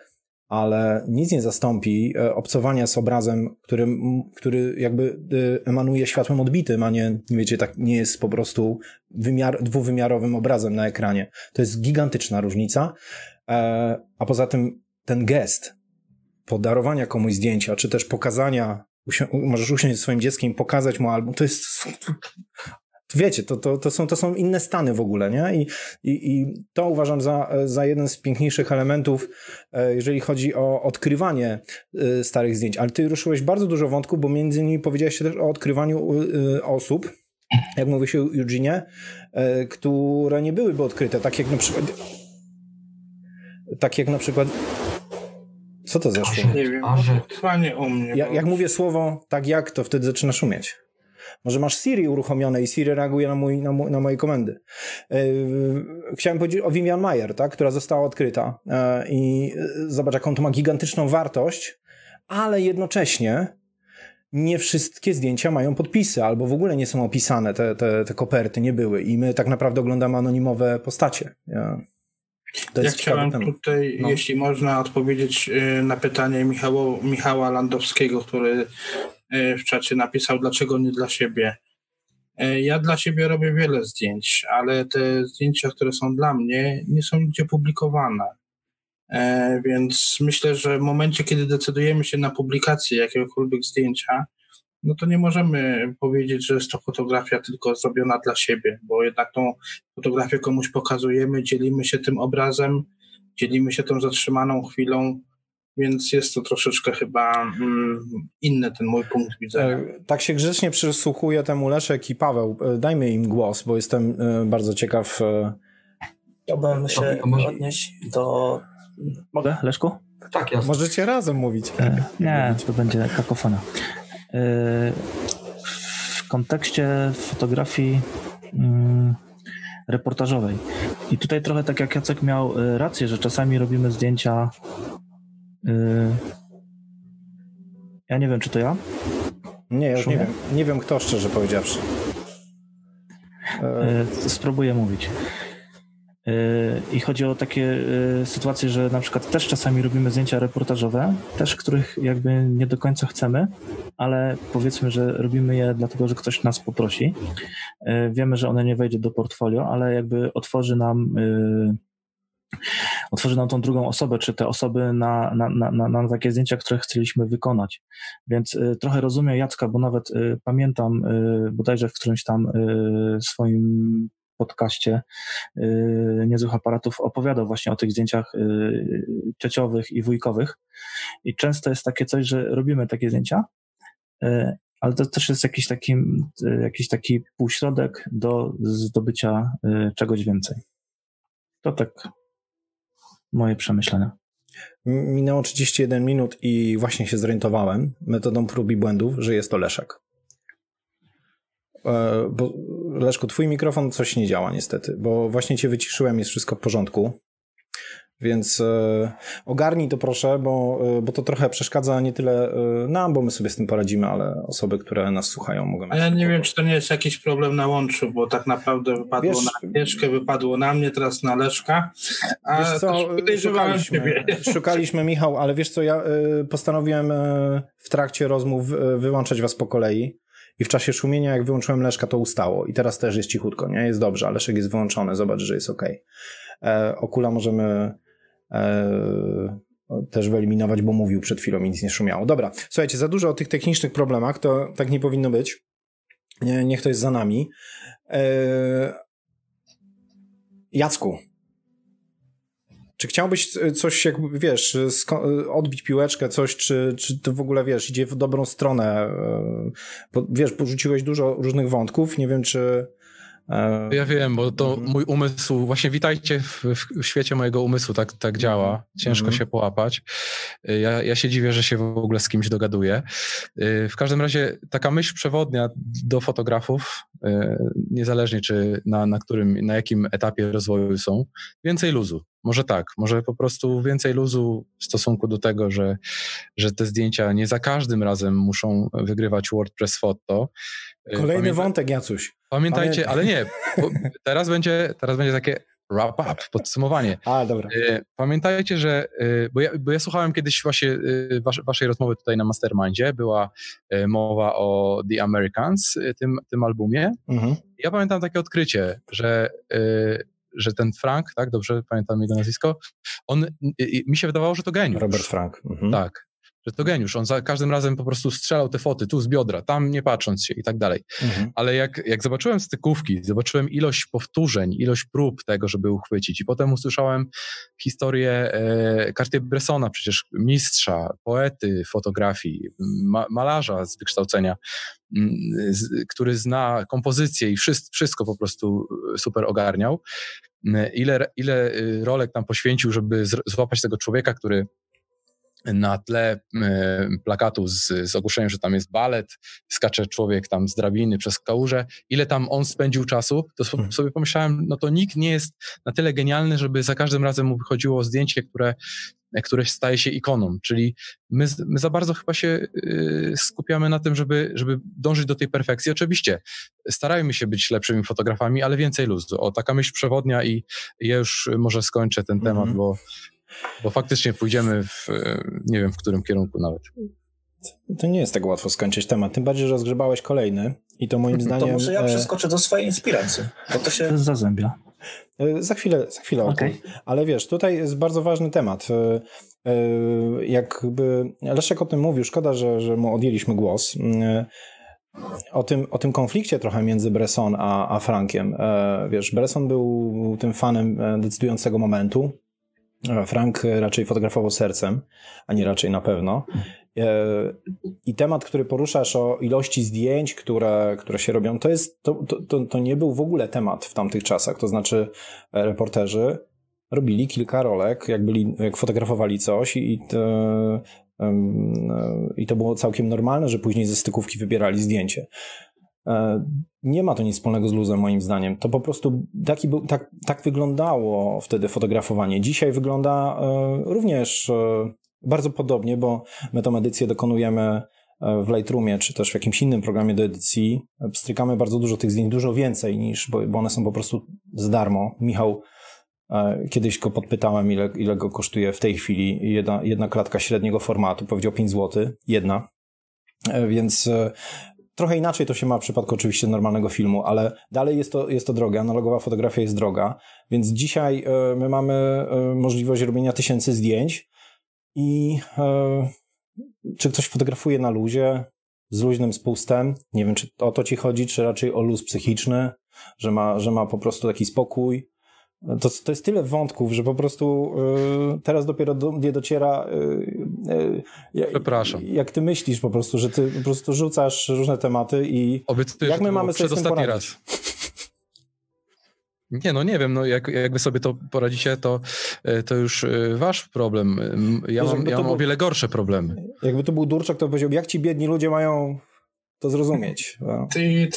ale nic nie zastąpi e, obcowania z obrazem, który, który jakby e, emanuje światłem odbitym, a nie, wiecie, tak nie jest po prostu wymiar, dwuwymiarowym obrazem na ekranie. To jest gigantyczna różnica, e, a poza tym ten gest podarowania komuś zdjęcia, czy też pokazania możesz usiąść ze swoim dzieckiem i pokazać mu album, to jest wiecie, to, to, to, są, to są inne stany w ogóle, nie? I, i, i to uważam za, za jeden z piękniejszych elementów, e, jeżeli chodzi o odkrywanie e, starych zdjęć. Ale ty ruszyłeś bardzo dużo wątków, bo między innymi powiedziałeś też o odkrywaniu e, osób, jak mówi się Eugenie, które nie byłyby odkryte, tak jak na przykład tak jak na przykład co to za szum? Nie wiem, trwanie u mnie. Ja, jak mówię słowo tak jak, to wtedy zaczyna szumieć. Może masz Siri uruchomione i Siri reaguje na, mój, na, mój, na moje komendy. Yy, chciałem powiedzieć o Vivian Mayer, tak, która została odkryta yy, i zobacz, jaką to ma gigantyczną wartość, ale jednocześnie nie wszystkie zdjęcia mają podpisy, albo w ogóle nie są opisane, te, te, te koperty nie były i my tak naprawdę oglądamy anonimowe postacie. Ja, ja chciałem tutaj, no. jeśli można, odpowiedzieć na pytanie Michała, Michała Landowskiego, który w czacie napisał, dlaczego nie dla siebie. Y, ja dla siebie robię wiele zdjęć, ale te zdjęcia, które są dla mnie, nie są nigdzie publikowane. E, więc myślę, że w momencie, kiedy decydujemy się na publikację jakiegokolwiek zdjęcia, no to nie możemy powiedzieć, że jest to fotografia tylko zrobiona dla siebie, bo jednak tą fotografię komuś pokazujemy, dzielimy się tym obrazem, dzielimy się tą zatrzymaną chwilą, więc jest to troszeczkę chyba mm, inny ten mój punkt widzenia. E, tak się grzecznie przysłuchuje temu Leszek i Paweł. E, dajmy im głos, bo jestem bardzo ciekaw. Chciałbym się odnieść do Mogę, Leszku? Tak, jasne. Możecie razem mówić. E, nie, to będzie kakofona. E, w kontekście fotografii mm, reportażowej. I tutaj trochę tak jak Jacek miał e, rację, że czasami robimy zdjęcia. Ja nie wiem, czy to ja? Nie, ja nie wiem. Nie wiem kto, szczerze powiedziawszy. Spróbuję mówić. Yy, I chodzi o takie sytuacje, że na przykład też czasami robimy zdjęcia reportażowe, też których jakby nie do końca chcemy, ale powiedzmy, że robimy je dlatego, że ktoś nas poprosi. Wiemy, że one nie wejdzie do portfolio, ale jakby otworzy nam otworzy nam tą drugą osobę, czy te osoby na, na, na, na takie zdjęcia, które chcieliśmy wykonać. Więc y, trochę rozumiem Jacka, bo nawet y, pamiętam y, bodajże w którymś tam swoim podcaście y, Niezłych Aparatów opowiadał właśnie o tych zdjęciach y, i wujkowych. I często jest takie coś, że robimy takie zdjęcia, y, ale to też jest jakiś taki, jakiś taki półśrodek do zdobycia czegoś więcej. To tak moje przemyślenia. Minęło 31 minut i właśnie się zorientowałem metodą prób i błędów, że jest to Leszek. E, bo Leszku, twój mikrofon coś nie działa niestety, bo właśnie cię wyciszyłem, jest wszystko w porządku. Więc e, ogarnij to proszę, bo, e, bo to trochę przeszkadza nie tyle e, nam, bo my sobie z tym poradzimy, ale osoby, które nas słuchają mogą... A ja nie wiem, czy to nie jest jakiś problem na łączu, bo tak naprawdę wypadło wiesz, na Agnieszkę, wypadło na mnie, teraz na Leszka. A wiesz co, szukaliśmy, szukaliśmy, Michał, ale wiesz co, ja postanowiłem w trakcie rozmów wyłączać was po kolei. I w czasie szumienia, jak wyłączyłem Leszka, to ustało. I teraz też jest cichutko, nie? Jest dobrze, a Leszek jest wyłączony. Zobacz, że jest ok. Okula możemy też wyeliminować, bo mówił przed chwilą i nic nie szumiało. Dobra, słuchajcie, za dużo o tych technicznych problemach, to tak nie powinno być. Nie, niech to jest za nami. E, Jacku, czy chciałbyś coś, jakby wiesz, odbić piłeczkę, coś, czy, czy to w ogóle wiesz, idzie w dobrą stronę? E, wiesz, porzuciłeś dużo różnych wątków. Nie wiem, czy E, ja wiem, bo to mhm. mój umysł, właśnie witajcie w, w, świecie mojego umysłu, tak, tak działa. Mhm. Ciężko -hmm. się połapać. E, ja, ja się dziwię, że się w ogóle z kimś dogaduję. E, w każdym razie taka myśl przewodnia do fotografów, niezależnie czy na, na którym, na jakim etapie rozwoju są, więcej luzu. Może tak, może po prostu więcej luzu w stosunku do tego, że, że te zdjęcia nie za każdym razem muszą wygrywać WordPress Photo. Kolejny Pamięta... wątek, Jacuś. Pamiętajcie, Pamiętaj. ale nie, teraz będzie, teraz będzie takie wrap up, podsumowanie. A, dobra. E, pamiętajcie, że, e, bo ja, bo ja słuchałem kiedyś właśnie e, waszej rozmowy tutaj na Mastermindzie, była mowa o The Americans, tym, tym albumie. Mhm. Ja pamiętam takie odkrycie, że że ten Frank, tak, dobrze pamiętam jego nazwisko, on, mi się wydawało, że to geniusz. Robert Frank. Mhm. Tak, że to geniusz. On za każdym razem po prostu strzelał te foty tu z biodra, tam nie patrząc się i tak dalej. Mhm. Ale jak, jak zobaczyłem stykówki, zobaczyłem ilość powtórzeń, ilość prób tego, żeby uchwycić i potem usłyszałem historię e, Cartier-Bressona, przecież mistrza, poety fotografii, ma, malarza z wykształcenia, m, z, który zna kompozycję i wszystko, wszystko po prostu super ogarniał. Ile, ile y, rolek tam poświęcił, żeby złapać tego człowieka, który na tle e, plakatu z, z ogłoszeniem, że tam jest balet, skacze człowiek tam z drabiny przez kałużę, ile tam on spędził czasu, to hmm. sobie pomyślałem, no to nikt nie jest na tyle genialny, żeby za każdym razem mu wychodziło zdjęcie, które, które staje się ikoną, czyli my, my za bardzo chyba się y, skupiamy na tym, żeby, żeby dążyć do tej perfekcji. Oczywiście starajmy się być lepszymi fotografami, ale więcej luzu. O, taka myśl przewodnia i ja już może skończę ten temat, mm -hmm. bo bo faktycznie pójdziemy w, nie wiem w którym kierunku nawet. To nie jest tak łatwo skończyć temat, tym bardziej, że rozgrzebałeś kolejny i to moim zdaniem... To może ja e, przeskoczę do swojej inspiracji, bo to się zazębia. E, za chwilę, za chwilę okay. Ale wiesz, tutaj jest bardzo ważny temat. E, jakby Leszek o tym mówił, szkoda, że, że mu odjęliśmy głos. O tym, o tym konflikcie trochę między Bresson a, a Frankiem. Wiesz, Bresson był tym fanem decydującego momentu, Frank raczej fotografował sercem, a nie raczej na pewno. E, I temat, który poruszasz o ilości zdjęć, które, które się robią, to, jest, to, to, to nie był w ogóle temat w tamtych czasach. To znaczy, e, reporterzy robili kilka rolek, jak, byli, jak fotografowali coś i, to, i to było całkiem normalne, że później ze stykówki wybierali zdjęcie. E, nie ma to nic wspólnego z luzem, moim zdaniem. To po prostu taki był, tak, tak wyglądało wtedy fotografowanie. Dzisiaj wygląda e, również e, bardzo podobnie, bo my tą edycję dokonujemy w Lightroomie, czy też w jakimś innym programie do edycji. Strykamy bardzo dużo tych zdjęć, dużo więcej niż, bo, one są po prostu za darmo. Michał, kiedyś go podpytałem, ile, ile go kosztuje w tej chwili jedna, jedna klatka średniego formatu. Powiedział 5 zł, jedna. Więc Trochę inaczej to się ma w przypadku oczywiście normalnego filmu, ale dalej jest to, jest to droga, analogowa fotografia jest droga, więc dzisiaj e, my mamy e, możliwość robienia tysięcy zdjęć i e, czy ktoś fotografuje na luzie, z luźnym spustem, nie wiem, czy o to ci chodzi, czy raczej o luz psychiczny, że ma, że ma po prostu taki spokój, to, to jest tyle wątków, że po prostu y, teraz dopiero do mnie dociera. Y, y, Przepraszam. Jak ty myślisz po prostu, że ty po prostu rzucasz różne tematy i Obiecuję, jak my mamy sobie z tym poradzić? Raz. Nie, no nie wiem, no jak, jak wy sobie to poradzicie, to, to już wasz problem. Ja Wiesz, mam, ja mam był, o wiele gorsze problemy. Jakby to był Durczak, to powiedział, jak ci biedni ludzie mają to zrozumieć. No. Ty,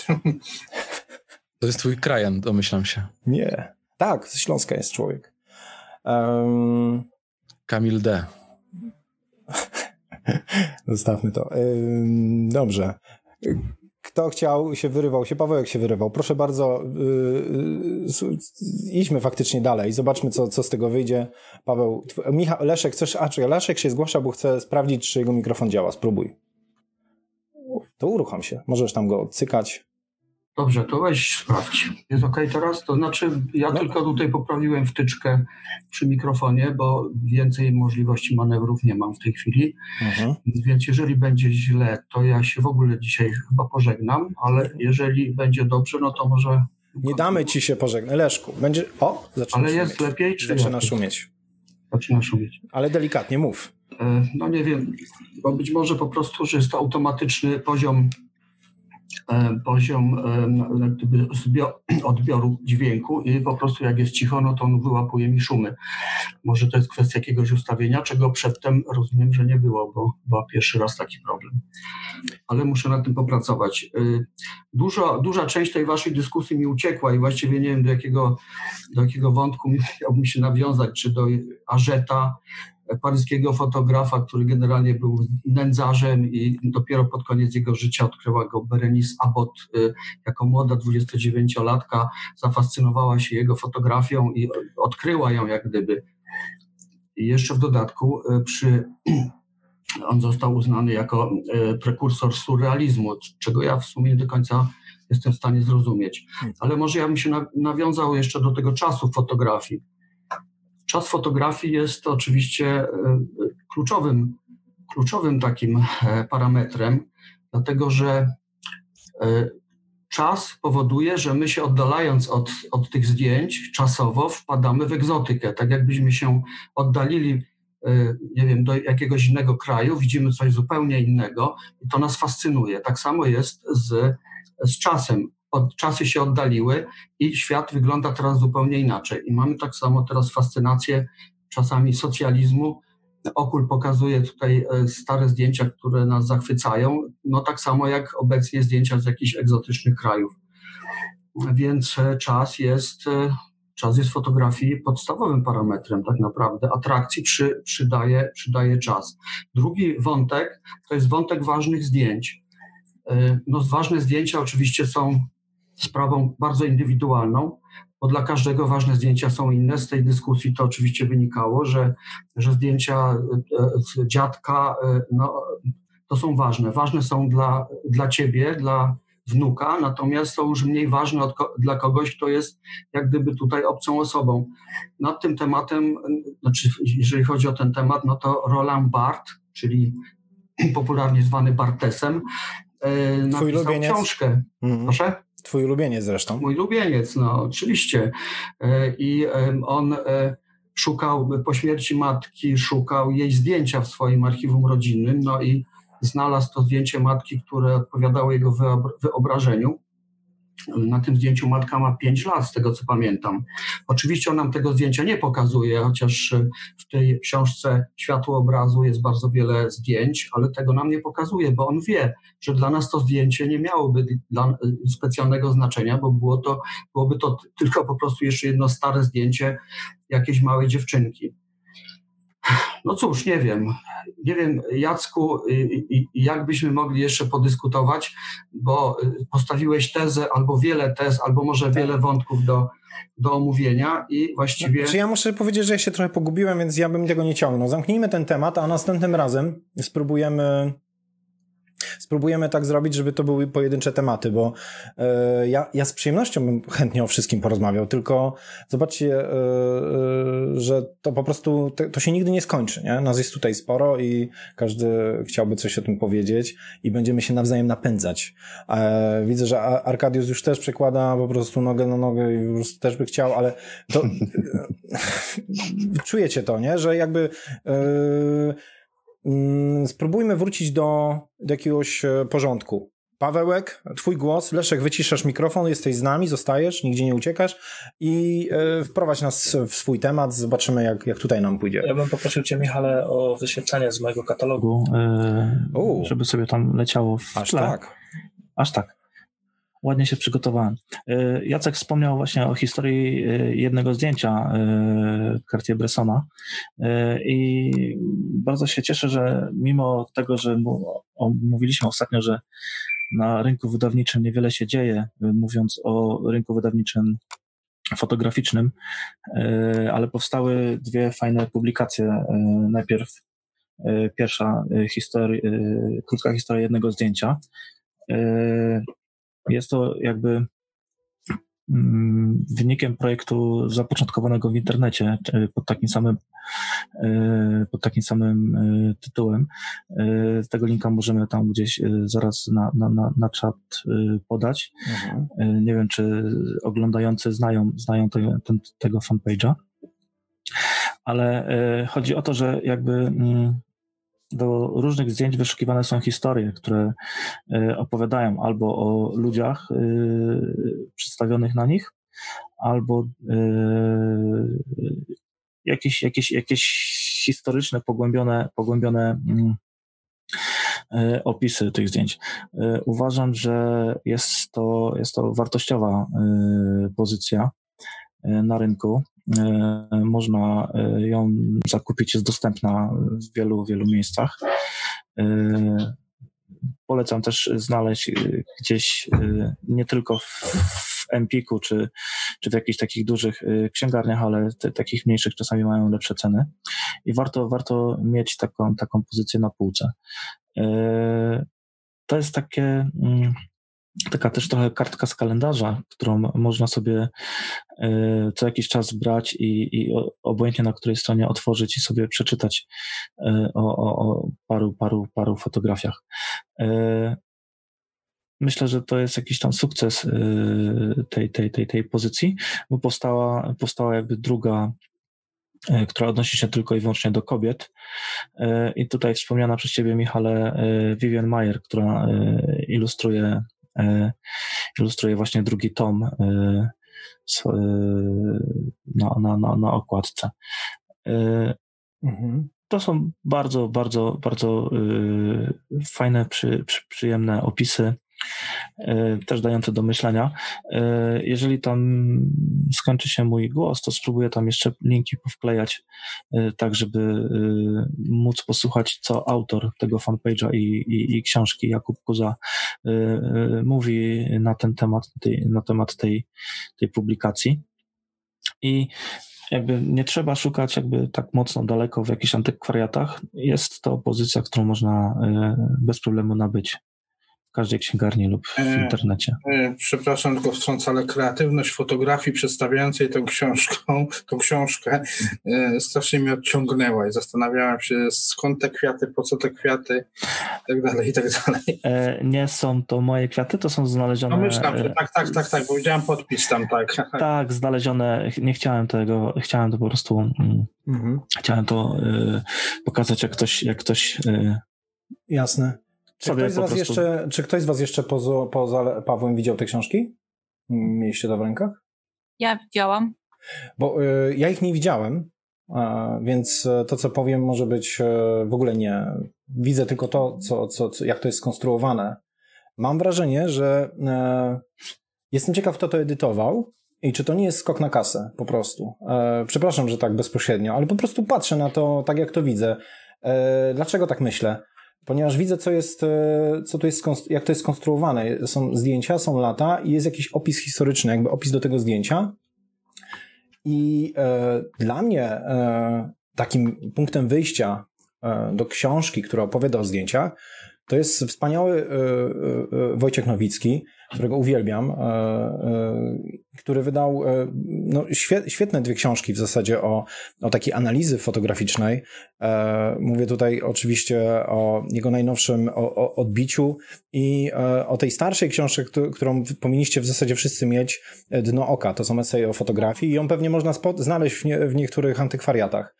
To jest twój krajan, domyślam się. Nie. Tak, ze Śląska jest człowiek. Um... Kamil D. Zostawmy to. Dobrze. Kto chciał, się wyrywał się. Pawełek się wyrywał. Proszę bardzo, yy, idźmy faktycznie dalej. Zobaczmy, co, co z tego wyjdzie. Paweł, Michał, Leszek, chcesz... A, czy Leszek się zgłasza, bo chce sprawdzić, czy jego mikrofon działa. Spróbuj. To uruchom się. Możesz tam go odcykać. Dobrze, to weź sprawdź. Jest ok teraz? To znaczy, ja no. tylko tutaj poprawiłem wtyczkę przy mikrofonie, bo więcej możliwości manewrów nie mam w tej chwili. Mhm. Więc jeżeli będzie źle, to ja się w ogóle dzisiaj chyba pożegnam, ale jeżeli będzie dobrze, no to może. Nie damy ci się pożegnać. Leszku, będzie. O, zaczyna Ale jest szumieć. lepiej, czy Zaczyna lepiej? szumieć. Zaczyna szumieć. Ale delikatnie mów. E, no nie wiem, bo być może po prostu, że jest to automatyczny poziom poziom e, odbioru dźwięku i po prostu jak jest cicho, no to on wyłapuje mi szumy. Może to jest kwestia jakiegoś ustawienia, czego przedtem rozumiem, że nie było, bo była pierwszy raz taki problem. Ale muszę nad tym popracować. E, dużo, duża część tej waszej dyskusji mi uciekła i właściwie nie wiem do jakiego, do jakiego wątku miałbym się nawiązać, czy do Ażeta, paryskiego fotografa, który generalnie był nędzarzem i dopiero pod koniec jego życia odkryła go Berenice Abbott y, jako młoda 29-latka, zafascynowała się jego fotografią i odkryła ją jak gdyby. I jeszcze w dodatku y, przy on został uznany jako y, prekursor surrealizmu, czego ja w sumie nie do końca jestem w stanie zrozumieć. Ale może ja bym się nawiązał jeszcze do tego czasu fotografii. Czas fotografii jest oczywiście e, kluczowym, kluczowym takim e, parametrem, dlatego że e, czas powoduje, że my się oddalając od, od tych zdjęć czasowo wpadamy w egzotykę. Tak jakbyśmy się oddalili, nie wiem, do jakiegoś innego kraju, widzimy coś zupełnie innego i to nas fascynuje. Tak samo jest z, z czasem od, czasy się oddaliły i świat wygląda teraz zupełnie inaczej. I mamy tak samo teraz fascynację czasami socjalizmu Okul pokazuje tutaj stare zdjęcia, które nas zachwycają, no tak samo jak obecnie zdjęcia z jakichś egzotycznych krajów. Więc czas jest czas jest fotografii podstawowym parametrem tak naprawdę. Atrakcji przy, przydaje, przydaje czas. Drugi wątek to jest wątek ważnych zdjęć. E, no, ważne zdjęcia oczywiście są sprawą bardzo indywidualną, bo dla każdego ważne zdjęcia są inne. Z tej dyskusji to oczywiście wynikało, że, że zdjęcia e, dziadka e, no, to są ważne. Ważne są dla, dla ciebie, dla, wnuka, natomiast są już mniej ważne od, dla kogoś, kto jest jak gdyby tutaj obcą osobą. Nad tym tematem, znaczy jeżeli chodzi o ten temat, no to Roland Barthes, czyli popularnie zwany Bartesem, e, Twój napisał książkę. Mhm. Proszę? Twój ulubieniec zresztą. Mój ulubieniec, no oczywiście. E, I on e, szukał, po śmierci matki, szukał jej zdjęcia w swoim archiwum rodzinnym, no i znalazł to zdjęcie matki, które odpowiadało jego wyobrażeniu. Na tym zdjęciu matka ma 5 lat, z tego co pamiętam. Oczywiście on nam tego zdjęcia nie pokazuje, chociaż w tej książce Światło obrazu jest bardzo wiele zdjęć, ale tego nam nie pokazuje, bo on wie, że dla nas to zdjęcie nie miałoby dla, specjalnego znaczenia, bo było to, byłoby to tylko po prostu jeszcze jedno stare zdjęcie jakiejś małej dziewczynki. No cóż, nie wiem. Nie wiem, Jacku, jak byśmy mogli jeszcze podyskutować, bo y, postawiłeś tezę albo wiele tez, albo może tak. wiele wątków do, do omówienia i właściwie... Znaczy ja muszę powiedzieć, że ja się trochę pogubiłem, więc ja bym tego nie ciągnął. Zamknijmy ten temat, a następnym razem spróbujemy spróbujemy tak zrobić, żeby to były pojedyncze tematy, bo e, ja, ja z przyjemnością bym chętnie o wszystkim porozmawiał, tylko zobaczcie, e, e, że to po prostu, to, to, się nigdy nie skończy, nie? Nas jest tutaj sporo i każdy chciałby coś o tym powiedzieć i będziemy się nawzajem napędzać. widzę, że Arkadiusz już też przekłada po prostu nogę na nogę i po prostu też by chciał, ale to czujecie to, nie? Że jakby spróbujmy wrócić do, do jakiegoś e, porządku. Pawełek, twój głos. Leszek, wyciszasz mikrofon, jesteś z nami, zostajesz, nigdzie nie uciekasz i e, wprowadź nas w swój temat, zobaczymy jak, jak tutaj nam pójdzie. Ja bym poprosił cię, Michale, o wyświetlenie z mojego katalogu, e, żeby sobie tam leciało w Aż tle. tak? Aż tak ładnie się przygotowałem. E, Jacek wspomniał właśnie o historii e, jednego zdjęcia e, Cartier-Bressona i bardzo się cieszę, że mimo tego, że mówiliśmy ostatnio, że na rynku wydawniczym niewiele się dzieje, mówiąc o rynku wydawniczym fotograficznym, ale powstały dwie fajne publikacje. Najpierw pierwsza historia, krótka historia jednego zdjęcia, jest to jakby mm, wynikiem projektu zapoczątkowanego w internecie pod takim samym, e, pod takim samym e, tytułem. E, tego linka możemy tam gdzieś zaraz na, na, na, na czat podać. Mhm. Nie wiem, czy oglądający znają, znają te, ten, tego fanpage'a, ale chodzi o to, że jakby mm, do różnych zdjęć wyszukiwane są historie, które e, opowiadają albo o ludziach e, przedstawionych na nich, albo e, jakieś, jakieś, jakieś historyczne, pogłębione, pogłębione mm, opisy tych zdjęć. Uważam, że jest to, jest to wartościowa pozycja na rynku. E, można e, ją zakupić, jest dostępna w wielu, wielu miejscach. E, polecam też znaleźć gdzieś nie tylko w Empiku czy, czy w jakichś takich dużych księgarniach, ale te, takich mniejszych czasami mają lepsze ceny i warto, warto mieć taką, taką pozycję na półce. To jest takie mm, taka też trochę kartka z kalendarza, którą można sobie e, co jakiś czas brać i, i obojętnie na której stronie otworzyć i sobie przeczytać e, o, o, o paru, paru, paru fotografiach. E, myślę, że to jest jakiś tam sukces tej, tej, tej, tej pozycji, bo powstała, powstała jakby druga która odnosi się tylko i wyłącznie do kobiet. I tutaj wspomniana przez Ciebie, Michale, Vivian Mayer, która ilustruje ilustruje właśnie drugi tom e, e, na, na, na, na okładce. Mhm. to są bardzo, bardzo, bardzo fajne, przy, przy, przyjemne opisy, też dające do myślenia. Yy, jeżeli tam skończy się mój głos, to spróbuję tam jeszcze linki powklejać, y, tak żeby móc posłuchać, co autor tego fanpage'a i, i, i książki Jakub Kuza mówi na ten temat, na temat tej, tej publikacji. I jakby nie trzeba szukać jakby tak mocno daleko w jakichś antykwariatach. Jest to pozycja, którą można e, bez problemu nabyć w każdej księgarni lub w e, internecie. E, przepraszam, tylko wtrącę, ale kreatywność fotografii przedstawiającej tą książką, tą książkę e, strasznie mnie odciągnęła i zastanawiałem się skąd te kwiaty, po co te kwiaty i tak dalej, i tak dalej. Nie są to moje kwiaty, to są znalezione... No myślałem, że tak, tak, tak, tak, bo widziałem podpis tam, tak. Tak, znalezione, nie chciałem tego, chciałem to po prostu, mm, mhm. chciałem to y, pokazać, jak ktoś, jak ktoś y, Jasne. Czy ktoś, z was prostu... jeszcze, czy ktoś z Was jeszcze poza, poza Pawłem widział te książki? Mieliście to w rękach? Ja widziałam. Bo y, ja ich nie widziałem, y, więc to, co powiem, może być y, w ogóle nie. Widzę tylko to, co, co, co, jak to jest skonstruowane. Mam wrażenie, że jestem ciekaw, kto to edytował i czy to nie jest skok na kasę po prostu. Przepraszam, że tak bezpośrednio, ale po prostu patrzę na to tak, jak to widzę. Dlaczego tak myślę? Ponieważ widzę, co jest, e, co tu jest, jak to jest skonstruowane. Są zdjęcia, są lata i jest jakiś opis historyczny, jakby opis do tego zdjęcia. I e, dla mnie e, takim punktem wyjścia e, do książki, która opowiada o zdjęciach, to jest wspaniały e, e, Wojciech Nowicki, którego uwielbiam, e, e, który wydał e, no, świetne dwie książki w zasadzie o, o takiej analizy fotograficznej. Mówię tutaj oczywiście o jego najnowszym o, o odbiciu i o tej starszej książce, którą powinniście w zasadzie wszyscy mieć, Dno Oka. To są eseje o fotografii i ją pewnie można znaleźć w, nie, w niektórych antykwariatach.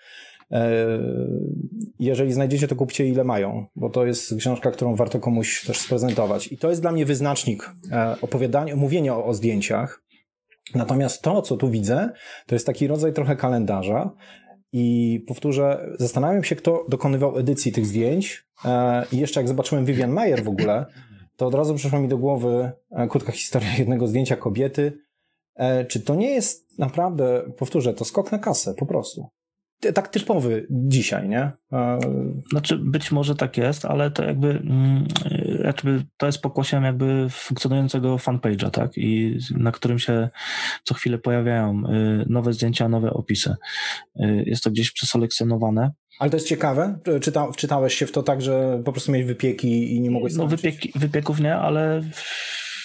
Jeżeli znajdziecie, to kupcie ile mają, bo to jest książka, którą warto komuś też sprezentować. I to jest dla mnie wyznacznik e, opowiadania, mówienia o, o zdjęciach. Natomiast to, co tu widzę, to jest taki rodzaj trochę kalendarza. I powtórzę, zastanawiam się, kto dokonywał edycji tych zdjęć. E, I jeszcze jak zobaczyłem Vivian Mayer w ogóle, to od razu przyszła mi do głowy e, krótka historia jednego zdjęcia kobiety. Czy to nie jest naprawdę, powtórzę, to skok na kasę po prostu? Tak typowy dzisiaj, nie? Znaczy, być może tak jest, ale to jakby, mm, jakby to jest pokłosiem jakby funkcjonującego fanpage'a, tak? I na którym się co chwilę pojawiają y, nowe zdjęcia, nowe opisy. Y, jest to gdzieś przeselekcjonowane. Ale to jest ciekawe. Czyta, wczytałeś się w to tak, że po prostu miałeś wypieki i nie mogłeś No wypieki, wypieków nie, ale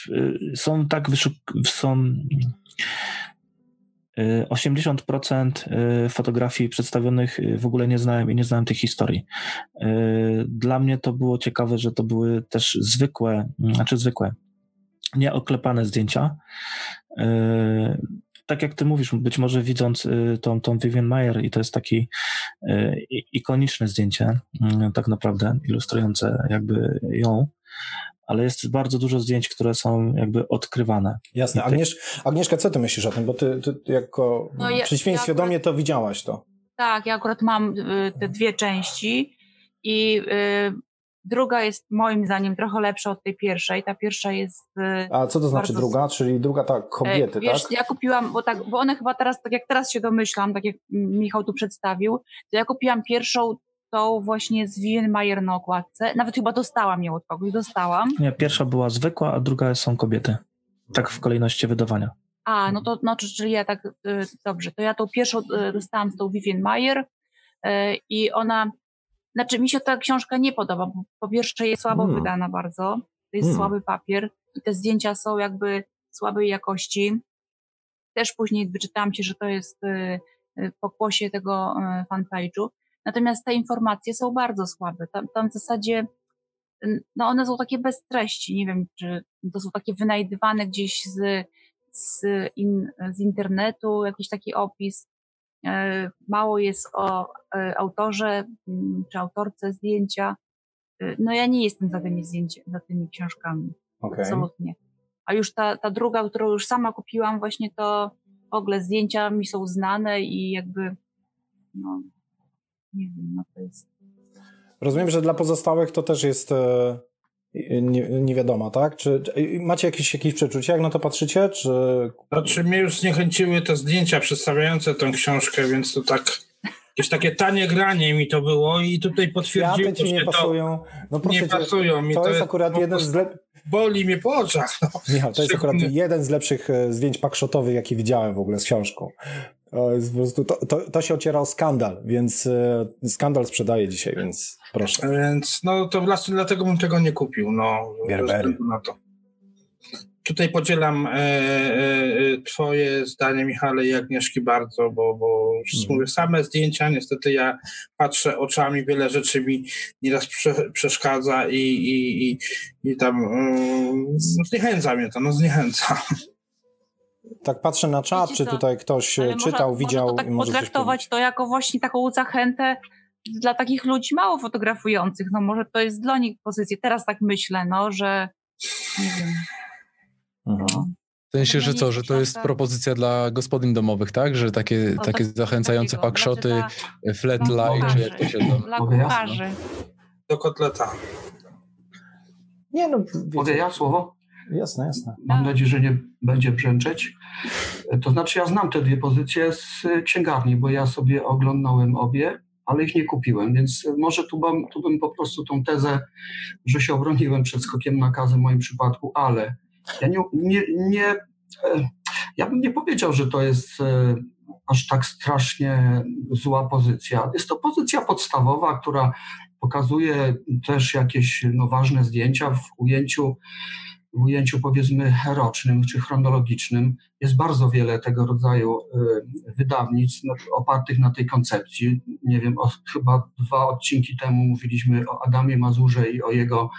y, są tak wyszuk... są 80% y, fotografii przedstawionych y, w ogóle nie znałem i nie znałem tych historii. Y, dla mnie to było ciekawe, że to były też zwykłe, znaczy zwykłe, nieoklepane zdjęcia. Tak jak ty mówisz, być może widząc tą, tą Vivian Mayer i to jest taki ikoniczne zdjęcie, tak naprawdę, ilustrujące jakby ją, ale jest bardzo dużo zdjęć, które są jakby odkrywane. Jasne. Agniesz, Agnieszka, co ty myślisz o tym? Bo ty, ty jako no ja, przeciwieństwie ja akurat, do mnie to widziałaś to. Tak, ja akurat mam y, te dwie części i y, druga jest moim zdaniem trochę lepsza od tej pierwszej. Ta pierwsza jest. Y, A co to znaczy druga? Czyli druga ta kobiety, wiesz, tak? Ja kupiłam, bo, tak, bo one chyba teraz, tak jak teraz się domyślam, tak jak Michał tu przedstawił, to ja kupiłam pierwszą tą właśnie z Mayer na okładce. Nawet chyba dostałam ją od kogoś, dostałam. Nie, pierwsza była zwykła, a druga są kobiety. Tak w kolejności wydawania. A, no to no, czyli ja tak, y, dobrze, to ja tą pierwszą y, dostałam z tą Vivian Mayer y, i ona, znaczy mi się ta książka nie podoba, bo po pierwsze jest słabo hmm. wydana bardzo, to jest hmm. słaby papier i te zdjęcia są jakby słabej jakości. Też później wyczytałam się, że to jest w pokłosie tego fanpage'u. Natomiast te informacje są bardzo słabe. Tam, tam w zasadzie, no one są takie bez treści. Nie wiem, czy to są takie wynajdywane gdzieś z, z, in, z internetu, jakiś taki opis. E, mało jest o e, autorze mm, czy autorce zdjęcia. E, no ja nie jestem za tymi zdjęciami, za tymi książkami. Okay. Absolutnie. A już ta, ta druga, którą już sama kupiłam, właśnie to w ogóle zdjęcia mi są znane i jakby no, nie wiem, no to jest... Rozumiem, że dla pozostałych to też jest e, nie, nie wiadomo, tak? Czy, czy macie jakieś, jakieś przeczucia, jak na to patrzycie? Czy... Znaczy mnie już zniechęciły te zdjęcia przedstawiające tę książkę, więc to tak jakieś takie tanie granie mi to było i tutaj potwierdziło, ci nie pasują. No to nie cię, pasują mi. To, To jest akurat jeden z lep... boli mnie po oczach. No. Michał, to jest akurat jeden z lepszych e, zdjęć pakszotowych, jakie widziałem w ogóle z książką. To, prostu, to, to, to się ociera o skandal, więc e, skandal sprzedaje dzisiaj, więc proszę. Więc no to właśnie dlatego bym tego nie kupił, no. Gerbery. na to. Tutaj podzielam e, e, twoje zdanie, Michale i Agnieszki bardzo, bo, bo już Mhm. mówię, same zdjęcia, niestety ja patrzę oczami, wiele rzeczy mi nieraz prze, przeszkadza i, i, i, i tam no, zniechęca mnie to, no zniechęca. Tak patrzę na czat, Wiecie czy co? tutaj ktoś e, Ale czytał, można, widział Można to i tak może coś potraktować to jako właśnie taką zachętę dla takich ludzi mało fotografujących. No może to jest dla nich pozycja. Teraz tak myślę, no, że nie wiem. Mhm. W sensie, że co, że to jest propozycja dla gospodyń domowych, tak? Że takie, No, takie tak- zachęcające takiego. pakszoty, Znaczy flat light, czy jak to się tam... Dla kucharzy. Do kotleta. Nie no, Mogę ja słowo? Jasne, jasne. Mam nadzieję, że nie będzie brzęczeć. To znaczy, ja znam te dwie pozycje z księgarni, bo ja sobie oglądałem obie, ale ich nie kupiłem, więc może tu bym, tu bym po prostu tą tezę, że się obroniłem przed skokiem na w moim przypadku, ale ja nie, nie, nie e, ja bym nie powiedział, że to jest e, aż tak strasznie zła pozycja. Jest to pozycja podstawowa, która pokazuje też jakieś no, ważne zdjęcia w ujęciu ujęciu powiedzmy rocznym czy chronologicznym jest bardzo wiele tego rodzaju y, wydawnictw no, opartych na tej koncepcji. Nie wiem, o, chyba dwa odcinki temu mówiliśmy o Adamie Mazurze i o jego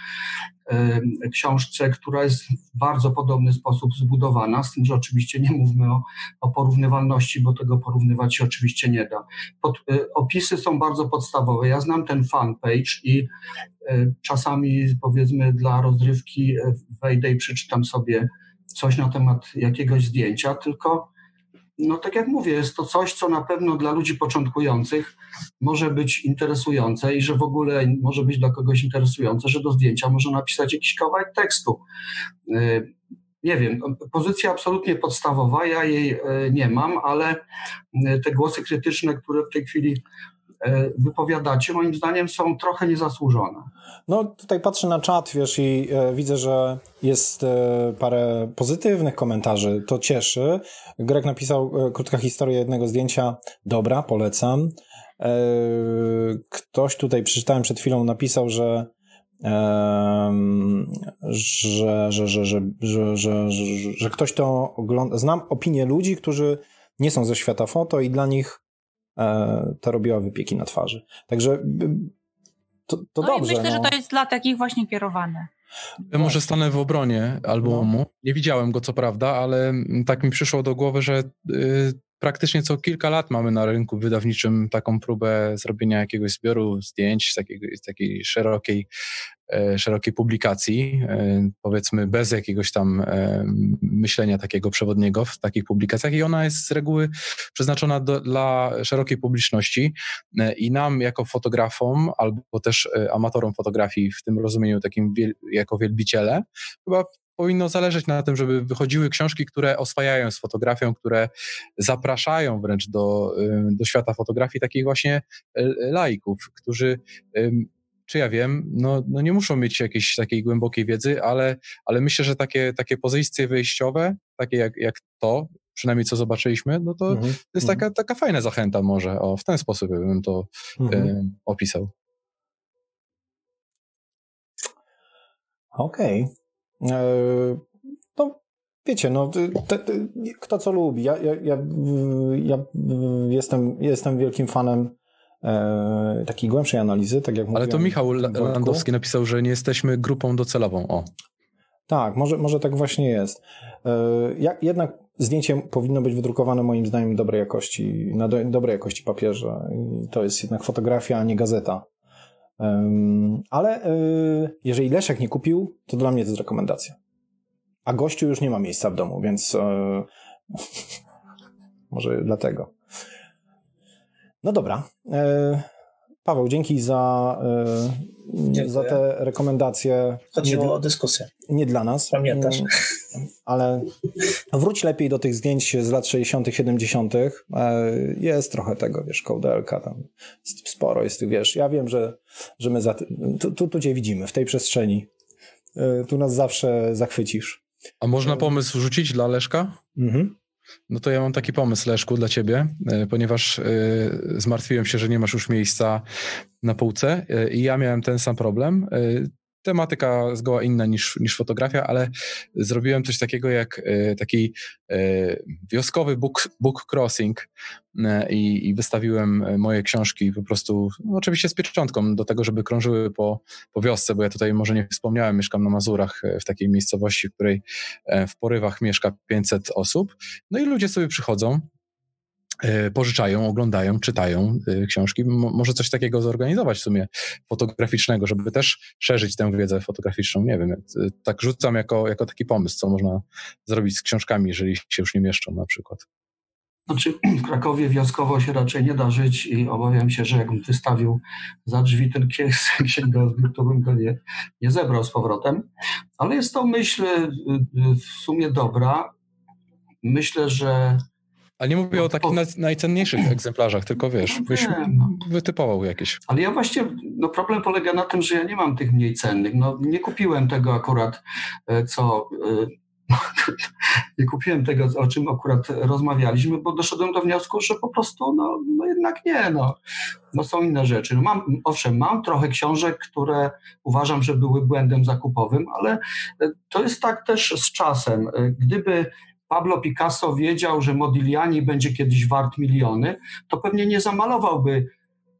y, książce, która jest w bardzo podobny sposób zbudowana, z tym, że oczywiście nie mówmy o, o porównywalności, bo tego porównywać się oczywiście nie da. Pod, y, opisy są bardzo podstawowe. Ja znam ten fanpage i czasami powiedzmy dla rozrywki wejdę i przeczytam sobie coś na temat jakiegoś zdjęcia, tylko no tak jak mówię, jest to coś, co na pewno dla ludzi początkujących może być interesujące i że w ogóle może być dla kogoś interesujące, że do zdjęcia można napisać jakiś kawałek tekstu. Y, Nie wiem, pozycja absolutnie podstawowa, ja jej y, nie mam, ale y, te głosy krytyczne, które w tej chwili E, wypowiadacie, moim zdaniem są trochę niezasłużone. No tutaj patrzę na czat, wiesz, i e, widzę, że jest e, parę pozytywnych komentarzy, to cieszy. Greg napisał e, krótka historia jednego zdjęcia, dobra, polecam. E, ktoś tutaj, przeczytałem przed chwilą, napisał, że że, że, że, że, że, że, że, że ktoś to ogląda. Znam opinie ludzi, którzy nie są ze świata foto i dla nich e, to robiła wypieki na twarzy. Także y, to, to no dobrze. i myślę, no. że to jest dla takich właśnie kierowane. Ja może stanę w obronie albumu. No. Nie widziałem go co prawda, ale mm, tak mi przyszło do głowy, że y, praktycznie co kilka lat mamy na rynku wydawniczym taką próbę zrobienia jakiegoś zbioru zdjęć, takiego, takiej szerokiej, e, szerokiej publikacji, e, powiedzmy bez jakiegoś tam e, myślenia takiego przewodniego w takich publikacjach i ona jest z reguły przeznaczona do, dla szerokiej publiczności i nam jako fotografom albo też amatorom fotografii w tym rozumieniu takim wiel, jako wielbiciele chyba powinno zależeć na tym, żeby wychodziły książki, które oswajają z fotografią, które zapraszają wręcz do, do świata fotografii takich właśnie y, laików, którzy czy ja wiem, no, no nie muszą mieć jakiejś takiej głębokiej wiedzy, ale, ale myślę, że takie, takie pozycje wyjściowe, takie jak, jak to, przynajmniej co zobaczyliśmy, no to Mhm, to jest mhm, taka, taka fajna zachęta może, o, w ten sposób bym to mhm. y, opisał. Okej. E, No, wiecie, no, te, te, kto co lubi. Ja, ja, ja, ja jestem, jestem wielkim fanem e, takiej głębszej analizy, tak jak Ale to Michał. Landowski napisał, że nie jesteśmy grupą docelową. O. Tak, może, może tak właśnie jest. E, jednak zdjęcie powinno być wydrukowane moim zdaniem dobrej jakości, na do, dobrej jakości papierze. I to jest jednak fotografia, a nie gazeta. Ale e, jeżeli Leszek nie kupił, to dla mnie to jest rekomendacja. A gościu już nie ma miejsca w domu, więc e, może dlatego. No dobra. E, Paweł, dzięki za, za te rekomendacje. Chodziło nie, o dyskusję. Nie dla nas. Pamiętasz. Ale wróć lepiej do tych zdjęć z lat 60., 70. E, jest trochę tego, wiesz, kołdelka tam. Sporo jest tych, wiesz. Ja wiem, że, że my za, tu, tu, tu cię widzimy, w tej przestrzeni. E, tu nas zawsze zachwycisz. A można pomysł rzucić dla Leszka? Mhm. No to ja mam taki pomysł, Leszku, dla ciebie, e, ponieważ zmartwiłem się, że nie masz już miejsca na półce i ja miałem ten sam problem tematyka zgoła inna niż, niż fotografia, ale zrobiłem coś takiego jak e, taki e, wioskowy book, book crossing e, i, i wystawiłem moje książki po prostu, no oczywiście z pieczątką do tego, żeby krążyły po, po wiosce, bo ja tutaj może nie wspomniałem, mieszkam na Mazurach w takiej miejscowości, w której w porywach mieszka 500 osób. No i ludzie sobie przychodzą, pożyczają, oglądają, czytają e, książki. może coś takiego zorganizować w sumie fotograficznego, żeby też szerzyć tę wiedzę fotograficzną. Nie wiem, e, tak rzucam jako, jako taki pomysł, co można zrobić z książkami, jeżeli się już nie mieszczą na przykład. Znaczy, w Krakowie wioskowo się raczej nie da żyć i obawiam się, że jakbym wystawił za drzwi ten księgozbiór, to bym go nie, nie zebrał z powrotem. Ale jest to myśl w sumie dobra. Myślę, że ale nie mówię o takich najcenniejszych egzemplarzach, tylko wiesz, byś no. wytypował jakieś. Ale ja właśnie, no problem polega na tym, że ja nie mam tych mniej cennych. No nie kupiłem tego akurat, e, co... E, nie kupiłem tego, o czym akurat rozmawialiśmy, bo doszedłem do wniosku, że po prostu, no, no jednak nie, no. no są inne rzeczy. No mam, owszem, mam trochę książek, które uważam, że były błędem zakupowym, ale e, to jest tak też z czasem. Gdyby Pablo Picasso wiedział, że Modigliani będzie kiedyś wart miliony, to pewnie nie zamalowałby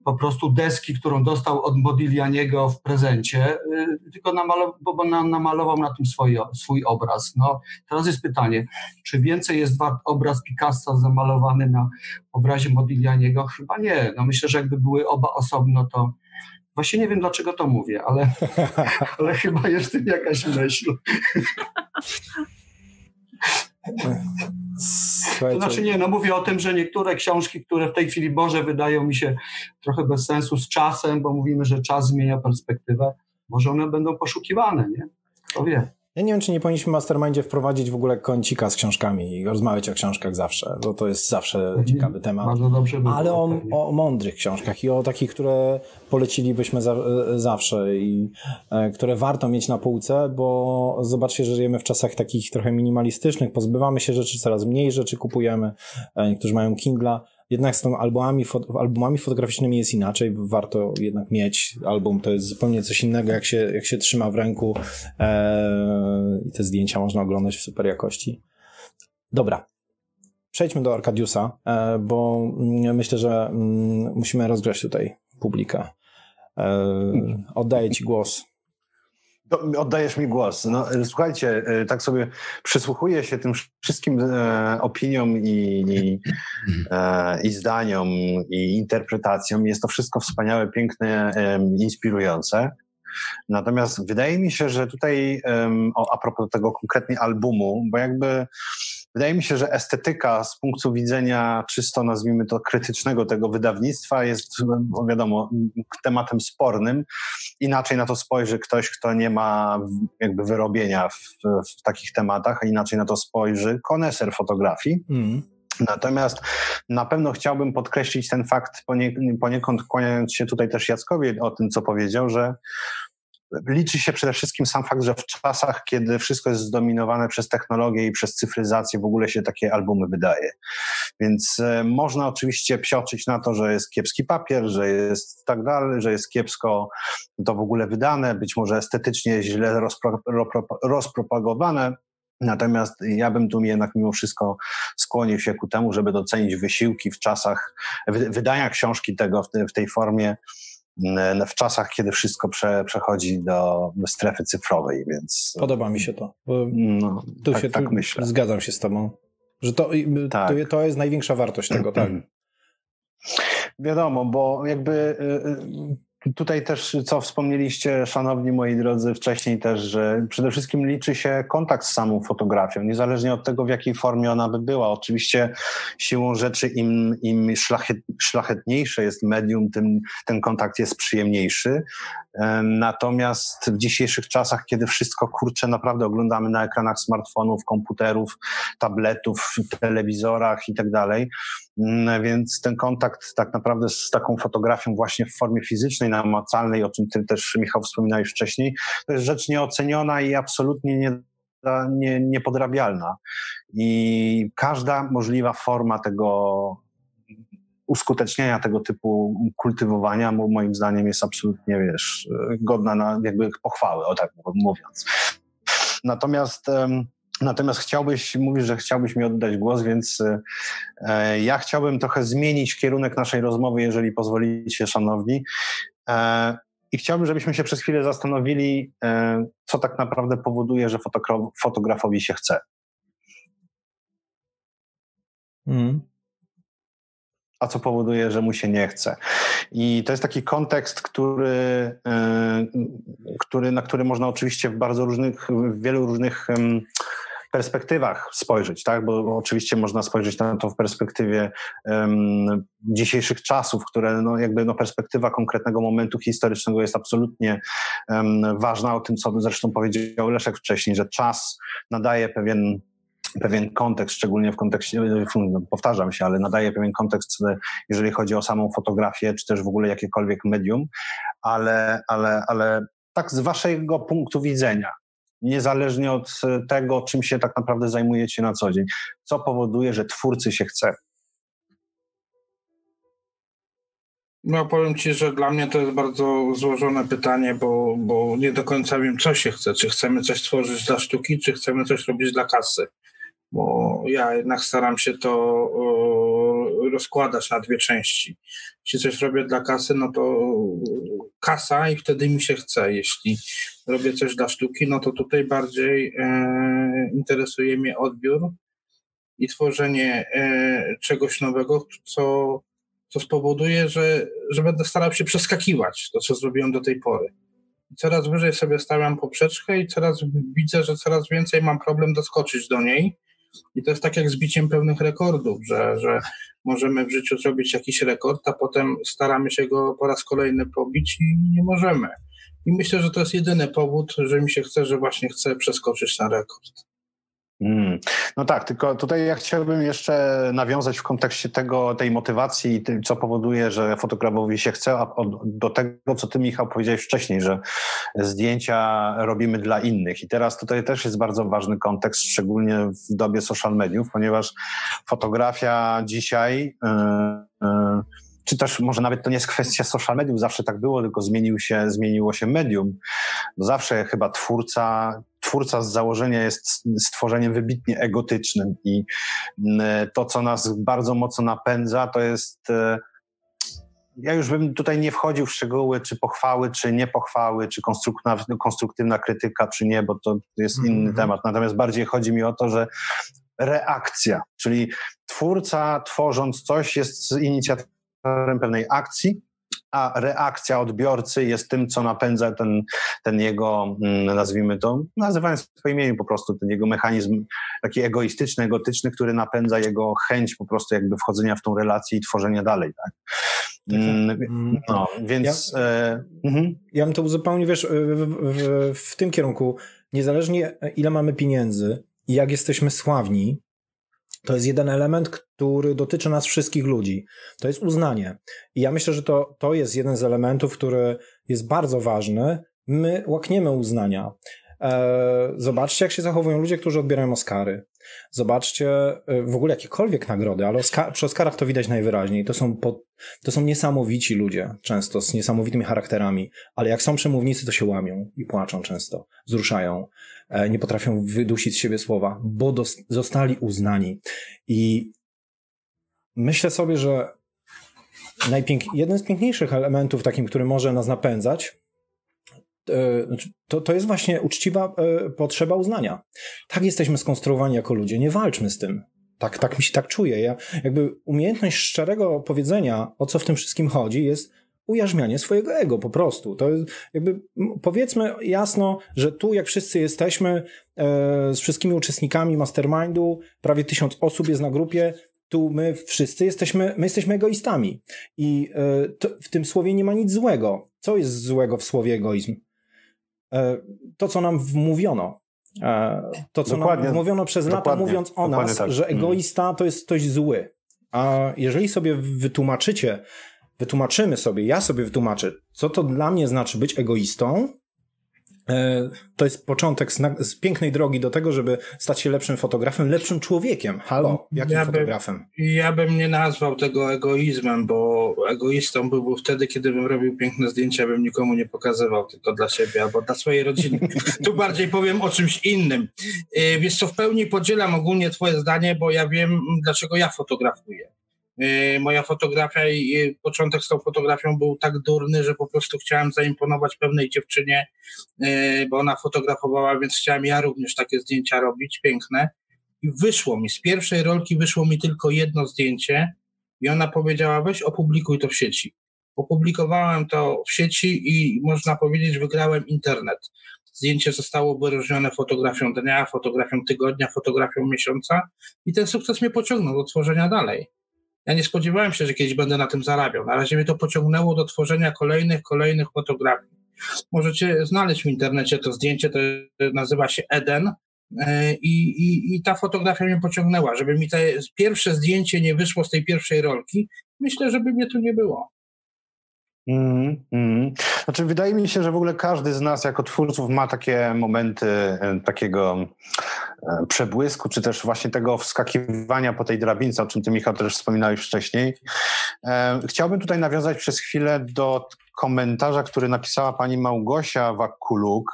po prostu deski, którą dostał od Modiglianiego w prezencie, y, tylko namalował, bo namalował na tym swój, swój obraz. No, teraz jest pytanie, czy więcej jest wart obraz Picasso zamalowany na obrazie Modiglianiego? Chyba nie. No, myślę, że jakby były oba osobno, to Właśnie nie wiem, dlaczego to mówię, ale, ale chyba jest w tym jakaś myśl. Słuchajcie. To znaczy nie, no mówię o tym, że niektóre książki, które w tej chwili Boże wydają mi się trochę bez sensu z czasem, bo mówimy, że czas zmienia perspektywę, może one będą poszukiwane, nie? Kto wie. Ja nie wiem, czy nie powinniśmy w Mastermindzie wprowadzić w ogóle kącika z książkami i rozmawiać o książkach zawsze, bo to jest zawsze mhm. ciekawy temat. Bardzo dobrze by Ale o, o, mądrych książkach i o takich, które polecilibyśmy za, e, zawsze i e, które warto mieć na półce, bo zobaczcie, że żyjemy w czasach takich trochę minimalistycznych, pozbywamy się rzeczy, coraz mniej rzeczy kupujemy, e, niektórzy mają Kindla, jednak z tą albumami, albumami fotograficznymi jest inaczej, warto jednak mieć album, to jest zupełnie coś innego, jak się, jak się trzyma w ręku e, i te zdjęcia można oglądać w super jakości. Dobra, przejdźmy do Arkadiusa, e, bo myślę, że mm, musimy rozgrzać tutaj publikę. E, oddaję Ci głos. Oddajesz mi głos. No, słuchajcie, e, tak sobie przysłuchuję się tym wszystkim e, opiniom i, i, e, i, zdaniom i interpretacjom. Jest to wszystko wspaniałe, piękne, e, inspirujące. Natomiast wydaje mi się, że tutaj a propos tego konkretnie albumu, bo jakby Wydaje mi się, że estetyka z punktu widzenia czysto, nazwijmy to, krytycznego tego wydawnictwa jest, no wiadomo, tematem spornym. Inaczej na to spojrzy ktoś, kto nie ma jakby wyrobienia w, w takich tematach, a inaczej na to spojrzy koneser fotografii. Mm. Natomiast na pewno chciałbym podkreślić ten fakt, poniekąd kłaniając się tutaj też Jackowi o tym, co powiedział, że liczy się przede wszystkim sam fakt, że w czasach, kiedy wszystko jest zdominowane przez technologię i przez cyfryzację, w ogóle się takie albumy wydaje. Więc e, można oczywiście psioczyć na to, że jest kiepski papier, że jest tak dalej, że jest kiepsko to w ogóle wydane, być może estetycznie źle rozpro, rozpropagowane. Natomiast ja bym tu jednak mimo wszystko skłonił się ku temu, żeby docenić wysiłki w czasach wydania książki tego w, w tej formie, w czasach, kiedy wszystko prze, przechodzi do, do, strefy cyfrowej, więc... Podoba mi się to. No, tu tak, się, tak tu myślę. Zgadzam się z tobą, że to, tak. to, to jest największa wartość tego, tak. Wiadomo, bo jakby y, y, tutaj też, co wspomnieliście, szanowni moi drodzy, wcześniej też, że przede wszystkim liczy się kontakt z samą fotografią, niezależnie od tego, w jakiej formie ona by była. Oczywiście siłą rzeczy im, im szlachet, szlachetniejsze jest medium, tym ten kontakt jest przyjemniejszy. Natomiast w dzisiejszych czasach, kiedy wszystko kurczę naprawdę oglądamy na ekranach smartfonów, komputerów, tabletów, telewizorach i tak dalej, mm, więc ten kontakt tak naprawdę z taką fotografią właśnie w formie fizycznej, namacalnej, o czym ty też Michał wspominałeeś wcześniej, to jest rzecz nieoceniona i absolutnie nie nie, niepodrabialna. I każda możliwa forma tego uskutecznienia tego typu kultywowania, moim zdaniem jest absolutnie, wiesz, godna na jakby pochwały, o tak mówiąc. Natomiast Natomiast chciałbyś, mówisz, że chciałbyś mi oddać głos, więc e, ja chciałbym trochę zmienić kierunek naszej rozmowy, jeżeli pozwolicie, szanowni. E, I chciałbym, żebyśmy się przez chwilę zastanowili, e, co tak naprawdę powoduje, że fotografowi się chce. Mm a co powoduje, że mu się nie chce. I to jest taki kontekst, który, e, który, na który można oczywiście w bardzo różnych, w wielu różnych perspektywach spojrzeć, tak? Bo oczywiście można spojrzeć na to w perspektywie um, dzisiejszych czasów, które no, jakby no, perspektywa konkretnego momentu historycznego jest absolutnie um, ważna. O tym, co zresztą powiedział Leszek wcześniej, że czas nadaje pewien pewien kontekst, szczególnie w kontekście, powtarzam się, ale nadaje pewien kontekst, jeżeli chodzi o samą fotografię, czy też w ogóle jakiekolwiek medium, ale, ale, ale tak z waszego punktu widzenia, niezależnie od tego, czym się tak naprawdę zajmujecie na co dzień, co powoduje, że twórcy się chce? No powiem Ci, że dla mnie to jest bardzo złożone pytanie, bo, bo nie do końca wiem, co się chce. Czy chcemy coś tworzyć dla sztuki, czy chcemy coś robić dla kasy bo ja jednak staram się to rozkładać na dwie części. Jeśli coś robię dla kasy, no to kasa i wtedy mi się chce. Jeśli robię coś dla sztuki, no to tutaj bardziej e, interesuje mnie odbiór i tworzenie e, czegoś nowego, co, co spowoduje, że, że będę starał się przeskakiwać to, co zrobiłem do tej pory. Coraz wyżej sobie stawiam poprzeczkę i coraz widzę, że coraz więcej mam problem doskoczyć do niej i to jest tak jak z biciem pewnych rekordów, że, że możemy w życiu zrobić jakiś rekord, a potem staramy się go po raz kolejny pobić i nie możemy. I myślę, że to jest jedyny powód, że mi się chce, że właśnie chcę przeskoczyć na rekord. Mm. No tak, tylko tutaj ja chciałbym jeszcze nawiązać w kontekście tego, tej motywacji, co powoduje, że fotografowi się chce, a do tego, co ty Michał powiedziałeś wcześniej, że zdjęcia robimy dla innych. I teraz tutaj też jest bardzo ważny kontekst, szczególnie w dobie social mediów, ponieważ fotografia dzisiaj yy, yy, czy też może nawet to nie jest kwestia social mediów, zawsze tak było, tylko zmienił się, zmieniło się medium. Zawsze chyba twórca, twórca z założenia jest stworzeniem wybitnie egotycznym i mm, to, co nas bardzo mocno napędza, to jest e, ja już bym tutaj nie wchodził w szczegóły, czy pochwały, czy nie pochwały, czy konstruktywna, konstruktywna krytyka, czy nie, bo to jest inny mm -hmm. temat. Natomiast bardziej chodzi mi o to, że reakcja, czyli twórca tworząc coś jest inicjatywą pewnej akcji, a reakcja odbiorcy jest tym, co napędza ten, ten jego, mm, nazwijmy to, nazywając po imieniu po prostu, ten jego mechanizm taki egoistyczny, egotyczny, który napędza jego chęć po prostu jakby wchodzenia w tą relację i tworzenia dalej, tak? tak, tak. Mm, mm. No, więc... Ja, e, mhm. ja bym to uzupełnił, wiesz, w, w, w tym kierunku, niezależnie ile mamy pieniędzy i jak jesteśmy sławni, to jest jeden element, który dotyczy nas wszystkich ludzi. To jest uznanie. I ja myślę, że to, to jest jeden z elementów, który jest bardzo ważny. My łakniemy uznania. E, zobaczcie, jak się zachowują ludzie, którzy odbierają Oscary. Zobaczcie e, w ogóle jakiekolwiek nagrody, ale Oscar, przy Oscarach to widać najwyraźniej. To są, to są niesamowici ludzie, często z niesamowitymi charakterami, ale jak są przemównicy, to się łamią i płaczą często, wzruszają. E, nie potrafią wydusić z siebie słowa, bo zostali uznani. I myślę sobie, że jeden z piękniejszych elementów takim, który może nas napędzać, to, to jest właśnie uczciwa e, potrzeba uznania. Tak jesteśmy skonstruowani jako ludzie, nie walczmy z tym. Tak, tak mi się tak czuję. Ja, jakby umiejętność szczerego powiedzenia, o co w tym wszystkim chodzi, jest ujarzmianie swojego ego po prostu. To jest jakby, powiedzmy jasno, że tu jak wszyscy jesteśmy e, z wszystkimi uczestnikami mastermindu, prawie tysiąc osób jest na grupie, tu my wszyscy jesteśmy, my jesteśmy egoistami. I e, to, w tym słowie nie ma nic złego. Co jest złego w słowie egoizm? E, to, co nam wmówiono. E, to, co dokładnie, nam wmówiono przez lata, mówiąc o nas, tak. że egoista to jest ktoś zły. A jeżeli sobie wytłumaczycie, wytłumaczymy sobie, ja sobie wytłumaczę, co to dla mnie znaczy być egoistą, to jest początek z, pięknej drogi do tego, żeby stać się lepszym fotografem, lepszym człowiekiem. Halo, jakim ja fotografem? ja bym nie nazwał tego egoizmem, bo egoistą byłby wtedy, kiedy bym robił piękne zdjęcia, bym nikomu nie pokazywał, tylko dla siebie albo dla swojej rodziny. tu bardziej powiem o czymś innym. E, wiesz co, w pełni podzielam ogólnie twoje zdanie, bo ja wiem, dlaczego ja fotografuję. Y, moja fotografia i początek z tą fotografią był tak durny, że po prostu chciałem zaimponować pewnej dziewczynie, y, bo ona fotografowała, więc chciałem ja również takie zdjęcia robić, piękne. I wyszło mi, z pierwszej rolki wyszło mi tylko jedno zdjęcie i ona powiedziała, weź opublikuj to w sieci. Opublikowałem to w sieci i można powiedzieć, wygrałem internet. Zdjęcie zostało wyróżnione fotografią dnia, fotografią tygodnia, fotografią miesiąca i ten sukces mnie pociągnął do tworzenia dalej. Ja nie spodziewałem się, że kiedyś będę na tym zarabiał. Na razie mnie to pociągnęło do tworzenia kolejnych, kolejnych fotografii. Możecie znaleźć w internecie to zdjęcie, to nazywa się Eden. E, I, i, I ta fotografia mnie pociągnęła. Żeby mi te pierwsze zdjęcie nie wyszło z tej pierwszej rolki, myślę, żeby mnie tu nie było. Mm. Znaczy, wydaje mi się, że w ogóle każdy z nas jako twórców ma takie momenty e, takiego e, przebłysku, czy też właśnie tego wskakiwania po tej drabince, o czym ty, Michał, też wspominałeś wcześniej. E, chciałbym tutaj nawiązać przez chwilę do komentarza, który napisała pani Małgosia Wakuluk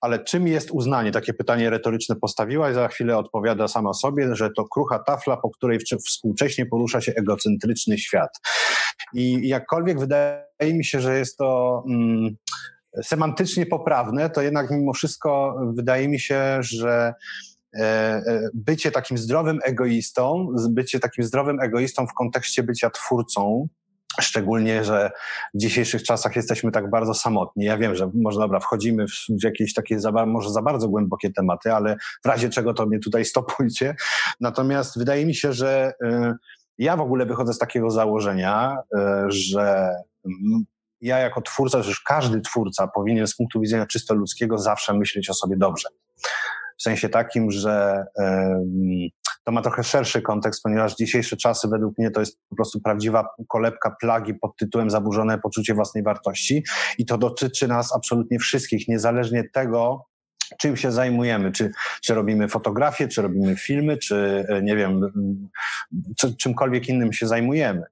ale czym jest uznanie? Takie pytanie retoryczne postawiła i za chwilę odpowiada sama sobie, że to krucha tafla, po której współcześnie porusza się egocentryczny świat. I jakkolwiek wydaje mi się, że jest to mm, semantycznie poprawne, to jednak mimo wszystko wydaje mi się, że e, e, bycie takim zdrowym egoistą, bycie takim zdrowym egoistą w kontekście bycia twórcą, Szczególnie, że w dzisiejszych czasach jesteśmy tak bardzo samotni. Ja wiem, że może dobra, wchodzimy w jakieś takie za, może za bardzo głębokie tematy, ale w razie czego to mnie tutaj stopujcie. Natomiast wydaje mi się, że y, ja w ogóle wychodzę z takiego założenia, y, że ja jako twórca, że każdy twórca powinien z punktu widzenia czysto ludzkiego zawsze myśleć o sobie dobrze. W sensie takim, że to ma trochę szerszy kontekst, ponieważ dzisiejsze czasy według mnie to jest po prostu prawdziwa kolebka plagi pod tytułem zaburzone poczucie własnej wartości i to dotyczy nas absolutnie wszystkich, niezależnie tego, czym się zajmujemy, czy, czy robimy fotografie, czy robimy filmy, czy e, nie wiem, czy, czymkolwiek innym się zajmujemy.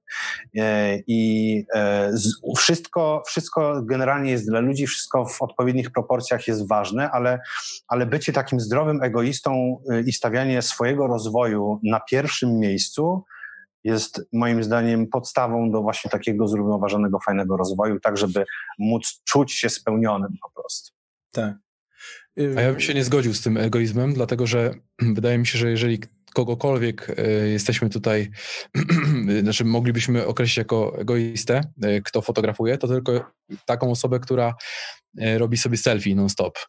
E, I e, wszystko, wszystko generalnie jest dla ludzi, wszystko w odpowiednich proporcjach jest ważne, ale, ale bycie takim zdrowym egoistą i stawianie swojego rozwoju na pierwszym miejscu, jest moim zdaniem podstawą do właśnie takiego zrównoważonego, fajnego rozwoju, tak żeby móc czuć się spełnionym po prostu. Tak. A ja bym się nie zgodził z tym egoizmem, dlatego że wydaje mi się, że jeżeli kogokolwiek e, jesteśmy tutaj, znaczy moglibyśmy określić jako egoistę, e, kto fotografuje, to tylko taką osobę, która e, robi sobie selfie non-stop,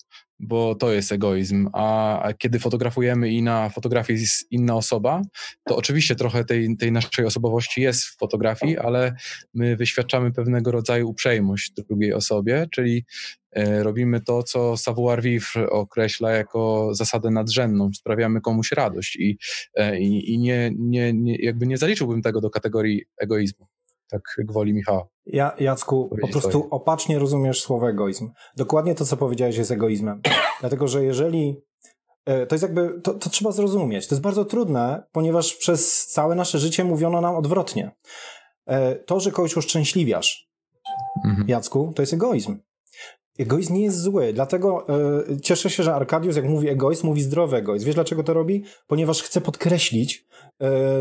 bo to jest egoizm. A kiedy fotografujemy i na fotografii jest inna osoba, to oczywiście trochę tej, tej naszej osobowości jest w fotografii, ale my wyświadczamy pewnego rodzaju uprzejmość drugiej osobie, czyli E, robimy to, co savoir-vivre określa jako zasadę nadrzędną, sprawiamy komuś radość i, e, i nie, nie, nie, jakby nie zaliczyłbym tego do kategorii egoizmu, tak gwoli Michała. Ja, Jacku, po prostu swoje. opacznie rozumiesz słowo egoizm. Dokładnie to, co powiedziałeś, jest egoizmem. Dlatego, że jeżeli e, to jest jakby, to, to trzeba zrozumieć. To jest bardzo trudne, ponieważ przez całe nasze życie mówiono nam odwrotnie. To, że kogoś uszczęśliwiasz, mhm. Jacku, to jest egoizm. Egoizm nie jest zły, dlatego y, cieszę się, że Arkadius, jak mówi egoizm, mówi zdrowy egoizm. Wiesz dlaczego to robi? Ponieważ chce podkreślić,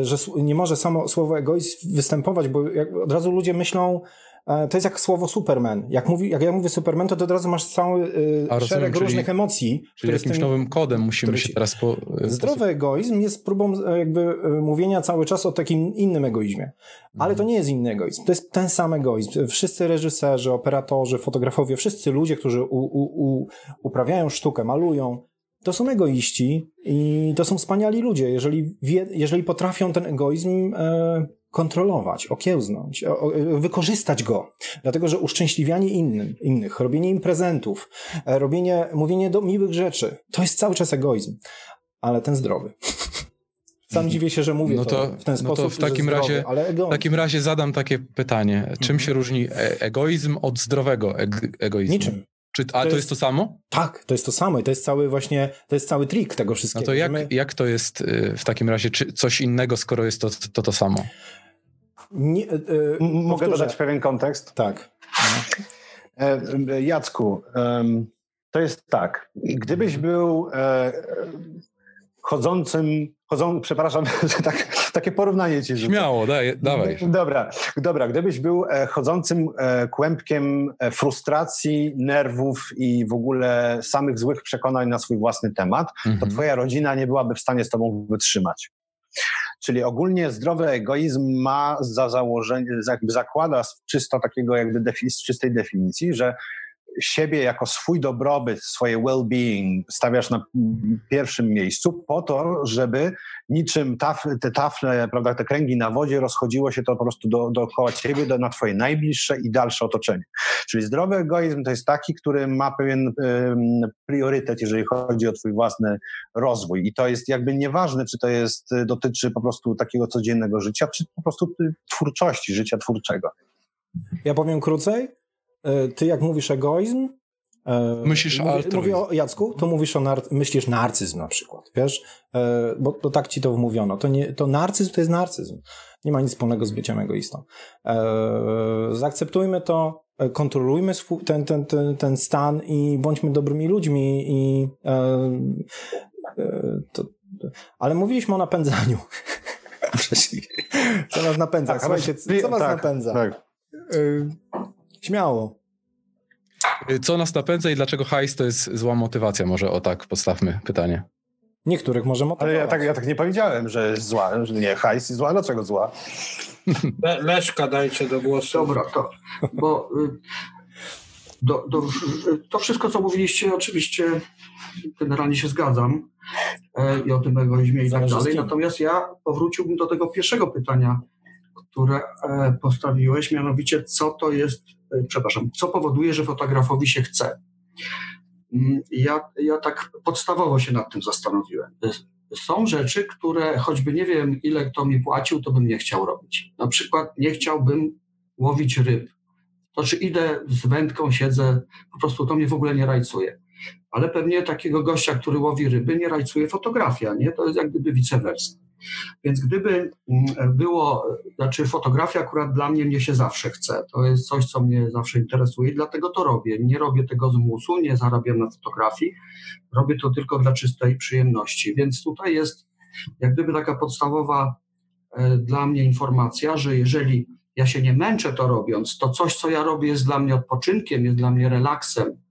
y, że nie może samo słowo egoizm występować, bo od razu ludzie myślą, to jest jak słowo Superman. Jak, mówi, jak ja mówię Superman, to, od razu masz cały y, szereg czyli- różnych emocji. Czyli jakimś tym- nowym kodem musimy który się teraz po... e, Zdrowy egoizm jest próbą e, jakby e, mówienia cały czas o takim innym egoizmie. Ale to nie jest inny egoizm. To jest ten sam egoizm. Wszyscy reżyserzy, operatorzy, fotografowie, wszyscy ludzie, którzy u, u, u, uprawiają sztukę, malują, to są egoiści i to są wspaniali ludzie, jeżeli, wie, jeżeli potrafią ten egoizm e, kontrolować, okiełznąć, o, o, wykorzystać go. Dlatego, że uszczęśliwianie innym, innych, robienie im prezentów, e, robienie, mówienie do miłych rzeczy, to jest cały czas egoizm. Ale ten zdrowy. Sam dziwię się, że mówię No to, to- w ten no to sposób, w takim zdrowy, razie- W takim razie zadam takie pytanie. Czym Mhm. się różni e- egoizm od zdrowego eg- egoizmu? Niczym. Czy, a to, jest- jest to samo? Tak, to jest to samo i to jest cały właśnie, to jest cały trik tego wszystkiego. No to jak, my jak to jest y, w takim razie? Czy coś innego, skoro jest to to, to samo? nie, e, M- Mogę powtórzę. dodać pewien kontekst? Tak. E, Jacku, to jest tak. Gdybyś był e, chodzącym, chodzą, przepraszam, że tak, takie porównanie ci rzucę. Śmiało, daj, dawaj. Dobra, dobra. Gdybyś był e, chodzącym e, kłębkiem e, frustracji, nerwów i w ogóle samych złych przekonań na swój własny temat, to Mhm. twoja rodzina nie byłaby w stanie z tobą wytrzymać. Czyli ogólnie zdrowy egoizm ma za założenie, jakby zakłada z czysto takiego jakby defi- z czystej definicji, że siebie jako swój dobrobyt, swoje well-being stawiasz na pierwszym miejscu po to, żeby niczym taf, te tafle, prawda, te kręgi na wodzie rozchodziło się to po prostu do, dookoła ciebie, do, na twoje najbliższe i dalsze otoczenie. Czyli zdrowy egoizm to jest taki, który ma pewien priorytet, jeżeli chodzi o twój własny rozwój. I to jest jakby nieważne, czy to jest, y, dotyczy po prostu takiego codziennego życia, czy po prostu y, twórczości, życia twórczego. Ja powiem krócej. E, Ty jak mówisz egoizm, e, Myślisz mówię, altruizm. mówię o Jacku, to mówisz o nar- myślisz narcyzm na przykład, wiesz? E, Bo to tak ci to wmówiono. To, nie, to narcyzm to jest narcyzm. Nie ma nic wspólnego z byciem egoistą. Zaakceptujmy to, kontrolujmy swój, ten, ten, ten, ten stan i bądźmy dobrymi ludźmi i to, ale mówiliśmy o napędzaniu. Co nas napędza? Tak, Słuchajcie, co was tak, napędza? Tak. Śmiało. Y, Co nas napędza i dlaczego hajs to jest zła motywacja? Może o tak postawmy pytanie. Niektórych może Ale motywować. ja tak, ja tak nie powiedziałem, że jest zła, że nie, hajs jest zła, dlaczego zła? Le, Leszka dajcie do głosu. Dobra, to, bo y, do, do, y, to wszystko, co mówiliście, oczywiście generalnie się zgadzam e, i o tym egoizmie i tak dalej. Natomiast ja powróciłbym do tego pierwszego pytania, które e, postawiłeś, mianowicie co to jest, e, przepraszam, co powoduje, że fotografowi się chce. Mm, Ja, ja tak podstawowo się nad tym zastanowiłem. Są rzeczy, które choćby nie wiem, ile kto mi płacił, to bym nie chciał robić. Na przykład nie chciałbym łowić ryb. To czy idę z wędką, siedzę, po prostu to mnie w ogóle nie rajcuje. Ale pewnie takiego gościa, który łowi ryby, nie rajcuje fotografia, nie? To jest jak gdyby vice versa. Więc gdyby mm, było, znaczy fotografia akurat dla mnie, mnie się zawsze chce. To jest coś, co mnie zawsze interesuje, dlatego to robię. Nie robię tego z musu, nie zarabiam na fotografii, robię to tylko dla czystej przyjemności. Więc tutaj jest jak gdyby taka podstawowa e, dla mnie informacja, że jeżeli ja się nie męczę to robiąc, to coś, co ja robię, jest dla mnie odpoczynkiem, jest dla mnie relaksem,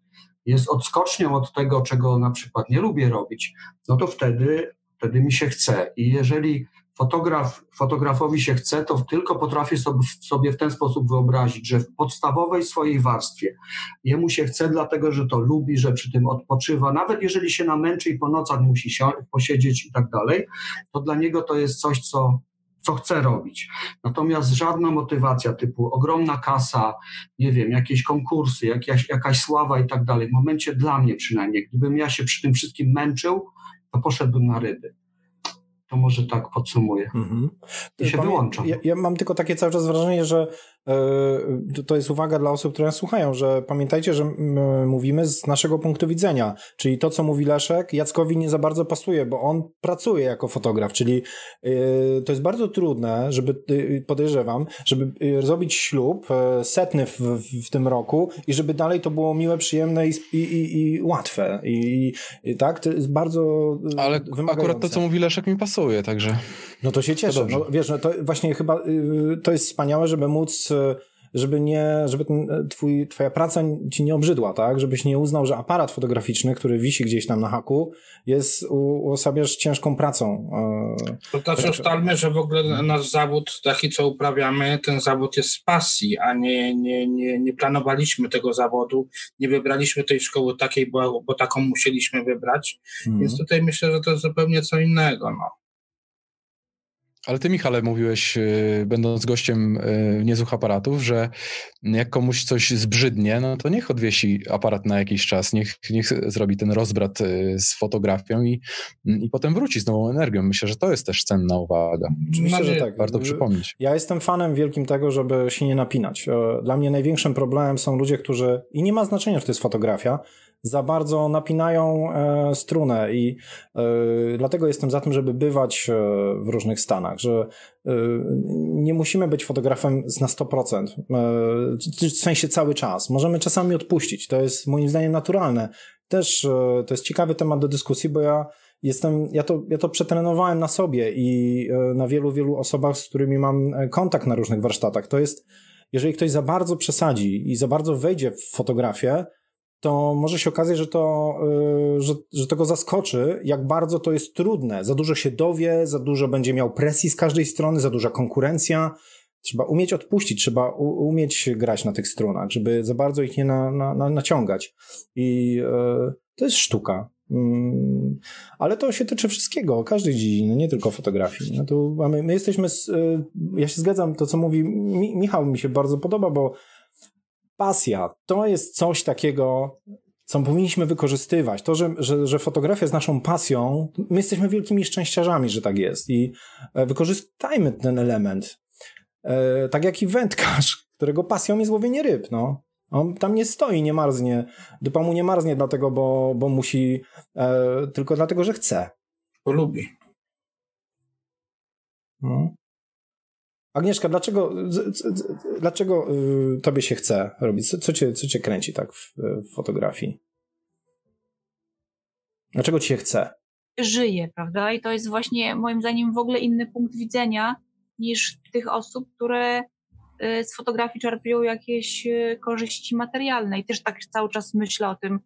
jest odskocznią od tego, czego na przykład nie lubię robić, no to wtedy, wtedy mi się chce. I jeżeli fotograf, fotografowi się chce, to tylko potrafię sobie, w ten sposób wyobrazić, że w podstawowej swojej warstwie jemu się chce, dlatego że to lubi, że przy tym odpoczywa, nawet jeżeli się namęczy i po nocach musi posiedzieć i tak dalej, to dla niego to jest coś, co, co chce robić. Natomiast żadna motywacja typu ogromna kasa, nie wiem, jakieś konkursy, jakaś, jakaś sława i tak dalej, w momencie dla mnie przynajmniej, gdybym ja się przy tym wszystkim męczył, to poszedłbym na ryby. To może tak podsumuję. Mhm. I się Pamię- wyłączam. Ja, ja mam tylko takie cały czas wrażenie, że to- to jest uwaga dla osób, które nas słuchają, że pamiętajcie, że mówimy z naszego punktu widzenia, czyli to, co mówi Leszek, Jackowi nie za bardzo pasuje, bo on pracuje jako fotograf, czyli e, to jest bardzo trudne, żeby, e, podejrzewam, żeby e, zrobić ślub e, setny w, w, tym roku i żeby dalej to było miłe, przyjemne i, i, i, łatwe. I, i tak, to jest bardzo e, Ale wymagające. akurat to, co mówi Leszek, mi pasuje, także... No to się cieszę. dobrze. no, wiesz, no to właśnie chyba y, to jest wspaniałe, żeby móc żeby nie, żeby ten, e, twój, twoja praca ci nie obrzydła, tak? Żebyś nie uznał, że aparat fotograficzny, który wisi gdzieś tam na haku, jest, uosabiasz ciężką pracą. E, to też tak. ustalmy, że w ogóle nasz zawód, taki co uprawiamy, ten zawód jest z pasji, a nie, nie, nie, nie planowaliśmy tego zawodu, nie wybraliśmy tej szkoły takiej, bo, bo taką musieliśmy wybrać, mhm. więc tutaj myślę, że to jest zupełnie co innego, no. Ale ty, Michale, mówiłeś, y, będąc gościem y, niezłych aparatów, że jak komuś coś zbrzydnie, no to niech odwiesi aparat na jakiś czas, niech, niech zrobi ten rozbrat y, z fotografią i, i potem wróci z nową energią. Myślę, że to jest też cenna uwaga. Myślę, że tak. Warto przypomnieć. Ja jestem fanem wielkim tego, żeby się nie napinać. Dla mnie największym problemem są ludzie, którzy, i nie ma znaczenia, czy to jest fotografia, za bardzo napinają e, strunę i e, dlatego jestem za tym, żeby bywać e, w różnych stanach, że nie musimy być fotografem na 100%, w sensie cały czas. Możemy czasami odpuścić, to jest moim zdaniem naturalne. Też to jest ciekawy temat do dyskusji, bo ja jestem, ja to, ja to przetrenowałem na sobie i na wielu, wielu osobach, z którymi mam kontakt na różnych warsztatach. To jest, jeżeli ktoś za bardzo przesadzi i za bardzo wejdzie w fotografię, to może się okazać, że to, y, że, że to go zaskoczy, jak bardzo to jest trudne. Za dużo się dowie, za dużo będzie miał presji z każdej strony, za duża konkurencja. Trzeba umieć odpuścić, trzeba umieć grać na tych stronach, żeby za bardzo ich nie na, na, na naciągać. I y, to jest sztuka. Mm, ale to się tyczy wszystkiego, każdej dziedziny, nie tylko fotografii. No tu my jesteśmy, z, y, ja się zgadzam, to co mówi Michał mi się bardzo podoba, bo pasja to jest coś takiego, co powinniśmy wykorzystywać. To, że, że, że fotografia jest naszą pasją, my jesteśmy wielkimi szczęściarzami, że tak jest i e, wykorzystajmy ten element. E, tak jak i wędkarz, którego pasją jest łowienie ryb, no. On tam nie stoi, nie marznie. Dupa mu nie marznie dlatego, bo, bo musi, e, tylko dlatego, że chce. Bo lubi. No. Agnieszka, dlaczego, dlaczego y, tobie się chce robić? Co, co, cię, co cię kręci tak w, w fotografii? Dlaczego ci się chce? Żyje, prawda? I to jest właśnie moim zdaniem w ogóle inny punkt widzenia niż tych osób, które y, z fotografii czerpią jakieś y, korzyści materialne. I też tak cały czas myślę o tym,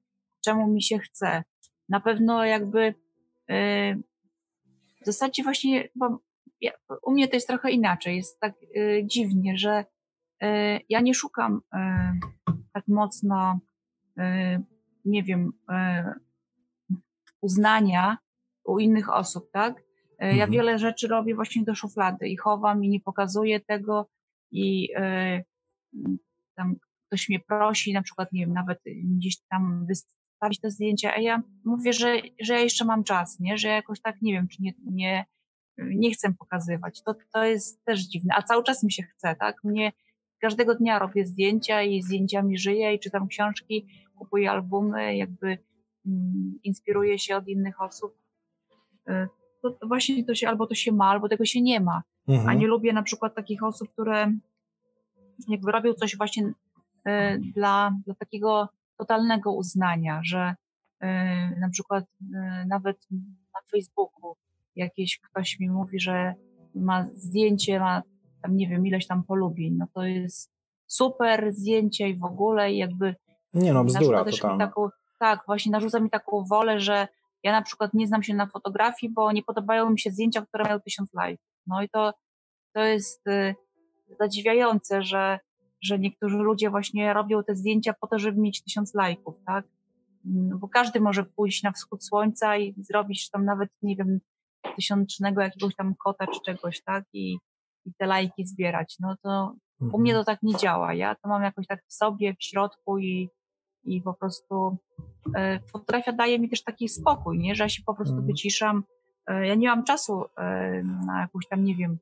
czemu mi się chce. Na pewno jakby w zasadzie właśnie ja, u mnie to jest trochę inaczej. Jest tak y, dziwnie, że y, ja nie szukam y, tak mocno, y, nie wiem, y, uznania u innych osób, tak? Y, mhm. Ja wiele rzeczy robię właśnie do szuflady i chowam i nie pokazuję tego i tam ktoś mnie prosi, na przykład, nie wiem, nawet gdzieś tam wystawić te zdjęcia, a ja mówię, że, że ja jeszcze mam czas, nie? Że ja jakoś tak, nie wiem, czy nie, nie nie chcę pokazywać. To, to jest też dziwne, a cały czas mi się chce, tak? Mnie każdego dnia robię zdjęcia i zdjęciami żyję i czytam książki, kupuję albumy, jakby mm, inspiruję się od innych osób. Y, to, to, właśnie to się albo to się ma, albo tego się nie ma. Mhm. A nie lubię na przykład takich osób, które jakby robią coś właśnie y, dla, dla takiego totalnego uznania, że y, na przykład nawet na Facebooku jakieś ktoś mi mówi, że ma zdjęcie, ma tam nie wiem, ileś tam polubień, no to jest super zdjęcie i w ogóle i jakby nie no, bzdura totalna. Taką, tak, właśnie narzuca mi taką wolę, że ja na przykład nie znam się na fotografii, bo nie podobają mi się zdjęcia, które mają tysiąc lajków. No i to, to jest y, zadziwiające, że, że niektórzy ludzie właśnie robią te zdjęcia po to, żeby mieć tysiąc lajków, tak? No bo każdy może pójść na wschód słońca i zrobić tam nawet, nie wiem, tysiącznego jakiegoś tam kota czy czegoś, tak? I, i te lajki zbierać. No to mhm. u mnie to tak nie działa. Ja to mam jakoś tak w sobie, w środku i, i po prostu e, fotografia daje mi też taki spokój, nie? Że ja się po prostu mhm. wyciszam. E, ja nie mam czasu e, na jakąś tam, nie wiem,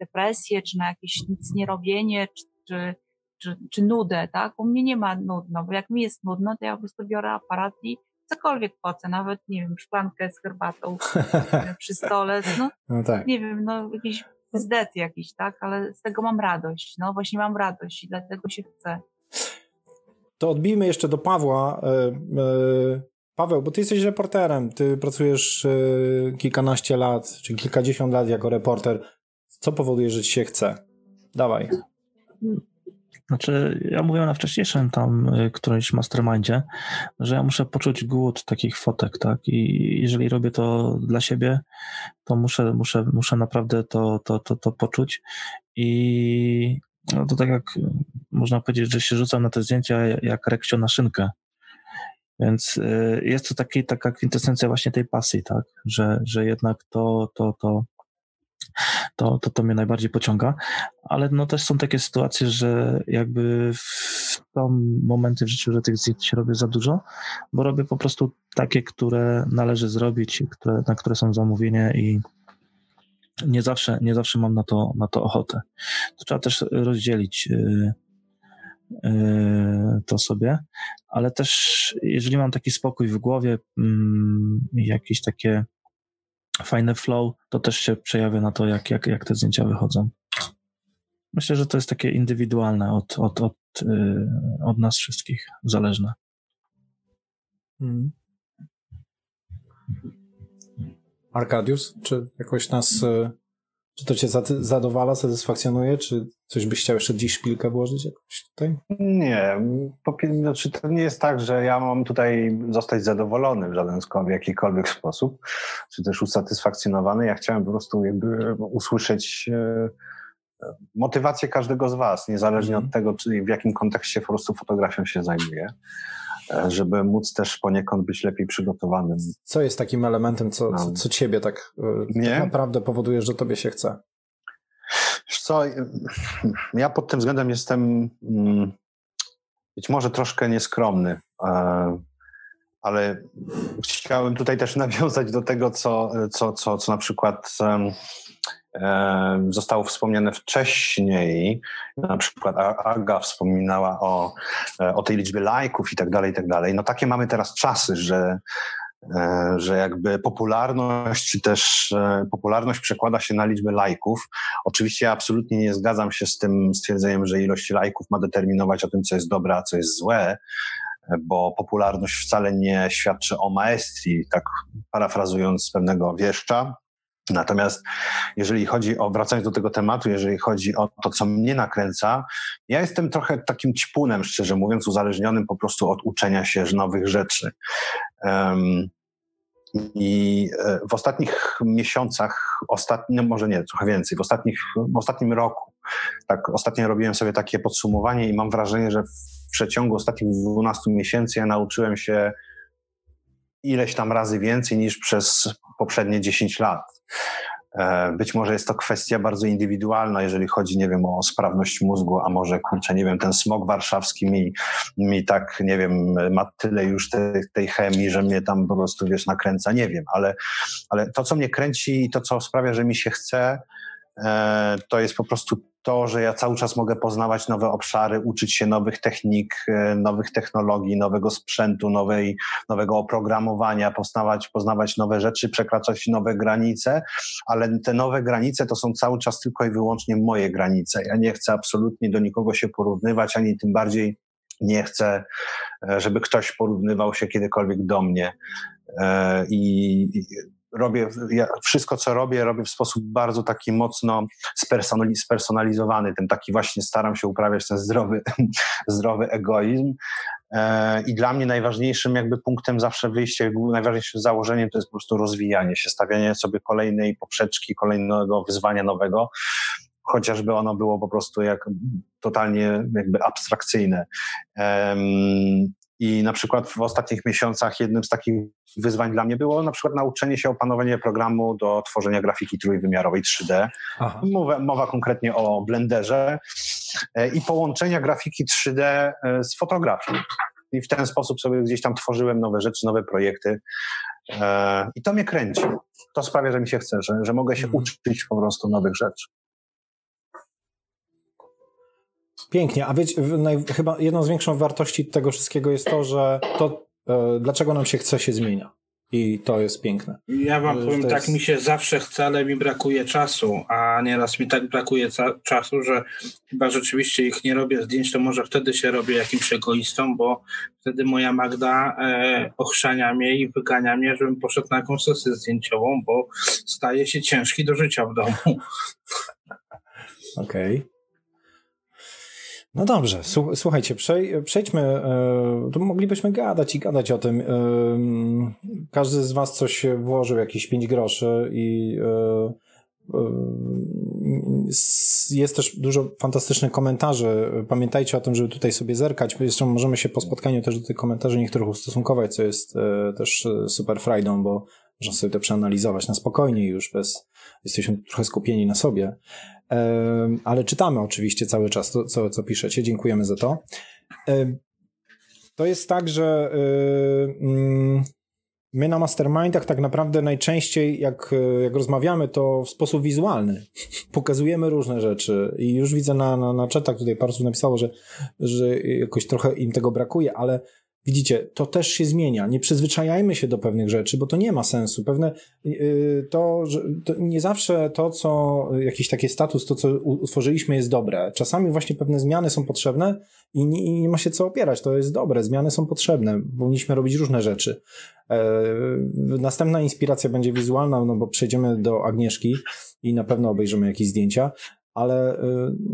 depresję, czy na jakieś nic nie robienie, czy, czy, czy, czy nudę, tak? U mnie nie ma nudno, bo jak mi jest nudno, to ja po prostu biorę aparat i cokolwiek płacę, nawet, nie wiem, szklankę z herbatą przy stole, no, no tak. nie wiem, no jakiś zdet jakiś, tak, ale z tego mam radość, no właśnie mam radość i dlatego się chcę. To odbijmy jeszcze do Pawła. E, e, Paweł, bo ty jesteś reporterem, ty pracujesz e, kilkanaście lat, czy kilkadziesiąt lat jako reporter. Co powoduje, że ci się chce? Dawaj. Znaczy, ja mówiłem na wcześniejszym tam y, którymś mastermindzie, że ja muszę poczuć głód takich fotek, tak? I jeżeli robię to dla siebie, to muszę, muszę, muszę naprawdę to, to, to, to poczuć. I no to tak jak można powiedzieć, że się rzucam na te zdjęcia jak reksio na szynkę. Więc y, jest to taki, taka kwintesencja właśnie tej pasji, tak? Że, że jednak to, to, to, to, to, to mnie najbardziej pociąga, ale no też są takie sytuacje, że jakby są momenty w życiu, że tych zdjęć robię za dużo, bo robię po prostu takie, które należy zrobić, które, na które są zamówienia i nie zawsze, nie zawsze mam na to, na to ochotę. To trzeba też rozdzielić yy, yy, to sobie, ale też jeżeli mam taki spokój w głowie, yy, jakieś takie fajny flow, to też się przejawia na to, jak, jak, jak te zdjęcia wychodzą. Myślę, że to jest takie indywidualne od, od, od, yy, od nas wszystkich, zależne. Hmm. Arkadius, czy jakoś nas, y, czy to cię zadowala, satysfakcjonuje, czy coś byś chciał jeszcze dziś szpilkę włożyć jakoś tutaj? Nie, po, znaczy to nie jest tak, że ja mam tutaj zostać zadowolony w żaden w jakikolwiek sposób, czy też usatysfakcjonowany. Ja chciałem po prostu jakby usłyszeć e, motywację każdego z was, niezależnie mm. od tego, czy w jakim kontekście po prostu fotografią się zajmuje. E, żeby móc też poniekąd być lepiej przygotowanym. Co jest takim elementem, co, co, co ciebie tak, e, tak naprawdę powoduje, że tobie się chce? Co, ja pod tym względem jestem mm, być może troszkę nieskromny, e, ale chciałem tutaj też nawiązać do tego, co, co, co, co na przykład zostało wspomniane wcześniej. Na przykład Aga wspominała o, e, o tej liczbie lajków i tak dalej, i tak dalej. No takie mamy teraz czasy, że, e, że jakby popularność, czy też e, popularność przekłada się na liczbę lajków. Oczywiście ja absolutnie nie zgadzam się z tym stwierdzeniem, że ilość lajków ma determinować o tym, co jest dobre, a co jest złe bo popularność wcale nie świadczy o maestrii, tak parafrazując pewnego wieszcza. Natomiast jeżeli chodzi o, wracając do tego tematu, jeżeli chodzi o to, co mnie nakręca, ja jestem trochę takim ćpunem, szczerze mówiąc, uzależnionym po prostu od uczenia się nowych rzeczy. Um, i e, w ostatnich miesiącach, ostatni, no może nie, trochę więcej, w, ostatnich, w ostatnim roku, tak, ostatnio robiłem sobie takie podsumowanie i mam wrażenie, że w przeciągu ostatnich 12 miesięcy ja nauczyłem się ileś tam razy więcej niż przez poprzednie 10 lat. E, być może jest to kwestia bardzo indywidualna, jeżeli chodzi, nie wiem, o sprawność mózgu, a może, kurczę, nie wiem, ten smog warszawski mi, mi tak, nie wiem, ma tyle już tej, tej chemii, że mnie tam po prostu, wiesz, nakręca, nie wiem, ale, ale to, co mnie kręci i to, co sprawia, że mi się chce, e, to jest po prostu to, że ja cały czas mogę poznawać nowe obszary, uczyć się nowych technik, e, nowych technologii, nowego sprzętu, nowej, nowego oprogramowania, poznawać, poznawać nowe rzeczy, przekraczać nowe granice, ale te nowe granice to są cały czas tylko i wyłącznie moje granice. Ja nie chcę absolutnie do nikogo się porównywać, ani tym bardziej nie chcę, e, żeby ktoś porównywał się kiedykolwiek do mnie. E, I robię, ja wszystko co robię, robię w sposób bardzo taki mocno spersonalizowany, ten taki właśnie staram się uprawiać ten zdrowy, zdrowy egoizm. E, I dla mnie najważniejszym jakby punktem zawsze wyjścia, najważniejszym założeniem to jest po prostu rozwijanie się, stawianie sobie kolejnej poprzeczki, kolejnego wyzwania nowego, chociażby ono było po prostu jak totalnie jakby abstrakcyjne. I na przykład w ostatnich miesiącach jednym z takich wyzwań dla mnie było na przykład nauczenie się opanowania programu do tworzenia grafiki trójwymiarowej 3D. Mowa, mowa konkretnie o Blenderze e, i połączenia grafiki 3D e, z fotografią. I w ten sposób sobie gdzieś tam tworzyłem nowe rzeczy, nowe projekty. E, I to mnie kręci. To sprawia, że mi się chce, że, że mogę się mhm. uczyć po prostu nowych rzeczy. Pięknie, a wiecie, naj, chyba jedną z większych wartości tego wszystkiego jest to, że to, e, dlaczego nam się chce, się zmienia. I to jest piękne. Ja wam powiem, jest... tak mi się zawsze chce, ale mi brakuje czasu, a nieraz mi tak brakuje czasu, że chyba rzeczywiście ich nie robię zdjęć, to może wtedy się robię jakimś egoistą, bo wtedy moja Magda e, ochrzania mnie i wygania mnie, żebym poszedł na jakąś sesję zdjęciową, bo staje się ciężki do życia w domu. Okej. Okay. No dobrze, słuchajcie, przejdźmy, e, to moglibyśmy gadać i gadać o tym. E, każdy z was coś włożył, jakieś 5 groszy i e, jest też dużo fantastycznych komentarzy. Pamiętajcie o tym, żeby tutaj sobie zerkać. Jeszcze możemy się po spotkaniu też do tych komentarzy niektórych ustosunkować, co jest też super frajdą, bo można sobie to przeanalizować na spokojnie już bez, jesteśmy trochę skupieni na sobie ale czytamy oczywiście cały czas to, co, co piszecie. Dziękujemy za to. To jest tak, że mm, my na mastermindach tak naprawdę najczęściej, jak, jak rozmawiamy, to w sposób wizualny. Pokazujemy różne rzeczy i już widzę na, na, na chatach, tutaj osób napisało, że, że jakoś trochę im tego brakuje, ale Widzicie, to też się zmienia. Nie przyzwyczajajmy się do pewnych rzeczy, bo to nie ma sensu. Pewne yy, to, że to nie zawsze to, co jakiś taki status, to co utworzyliśmy jest dobre. Czasami właśnie pewne zmiany są potrzebne i nie, i nie ma się co opierać. To jest dobre. Zmiany są potrzebne. Powinniśmy robić różne rzeczy. Yy, następna inspiracja będzie wizualna, no bo przejdziemy do Agnieszki i na pewno obejrzymy jakieś zdjęcia, ale yy,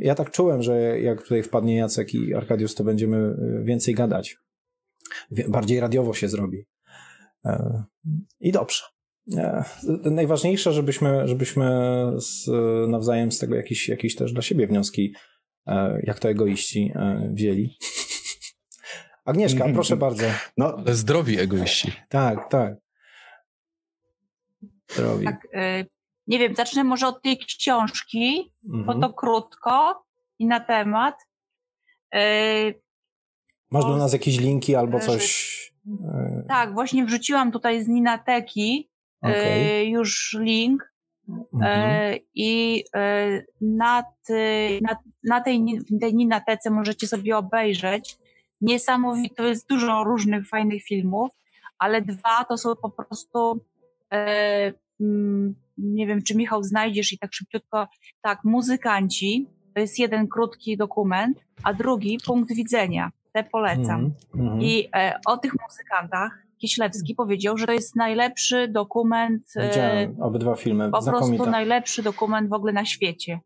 ja tak czułem, że jak tutaj wpadnie Jacek i Arkadiusz, to będziemy y, więcej gadać. Bardziej radiowo się zrobi. E, I dobrze. E, najważniejsze, żebyśmy, żebyśmy z, nawzajem z tego jakieś, jakieś też dla siebie wnioski, e, jak to egoiści, wzięli. Agnieszka, proszę bardzo. No, zdrowi egoiści. Tak, tak. Zdrowi. Tak, nie wiem, zacznę może od tej książki, mhm. bo to krótko i na temat. Yy, Masz do nas jakieś linki albo coś? Yy. Tak, właśnie wrzuciłam tutaj z Ninateki okay. yy, już link. Mhm. I na, ty, na, na, tej, tej Ninatece możecie sobie obejrzeć. Niesamowite, to jest dużo różnych fajnych filmów, ale dwa to są po prostu nie wiem, czy Michał znajdziesz i tak szybciutko, tak, muzykanci, to jest jeden krótki dokument, a drugi punkt widzenia, te polecam. Mm, mm. I e, o tych muzykantach Kiślewski powiedział, że to jest najlepszy dokument. E, Widziałem obydwa filmy. Po prostu najlepszy dokument w ogóle na świecie.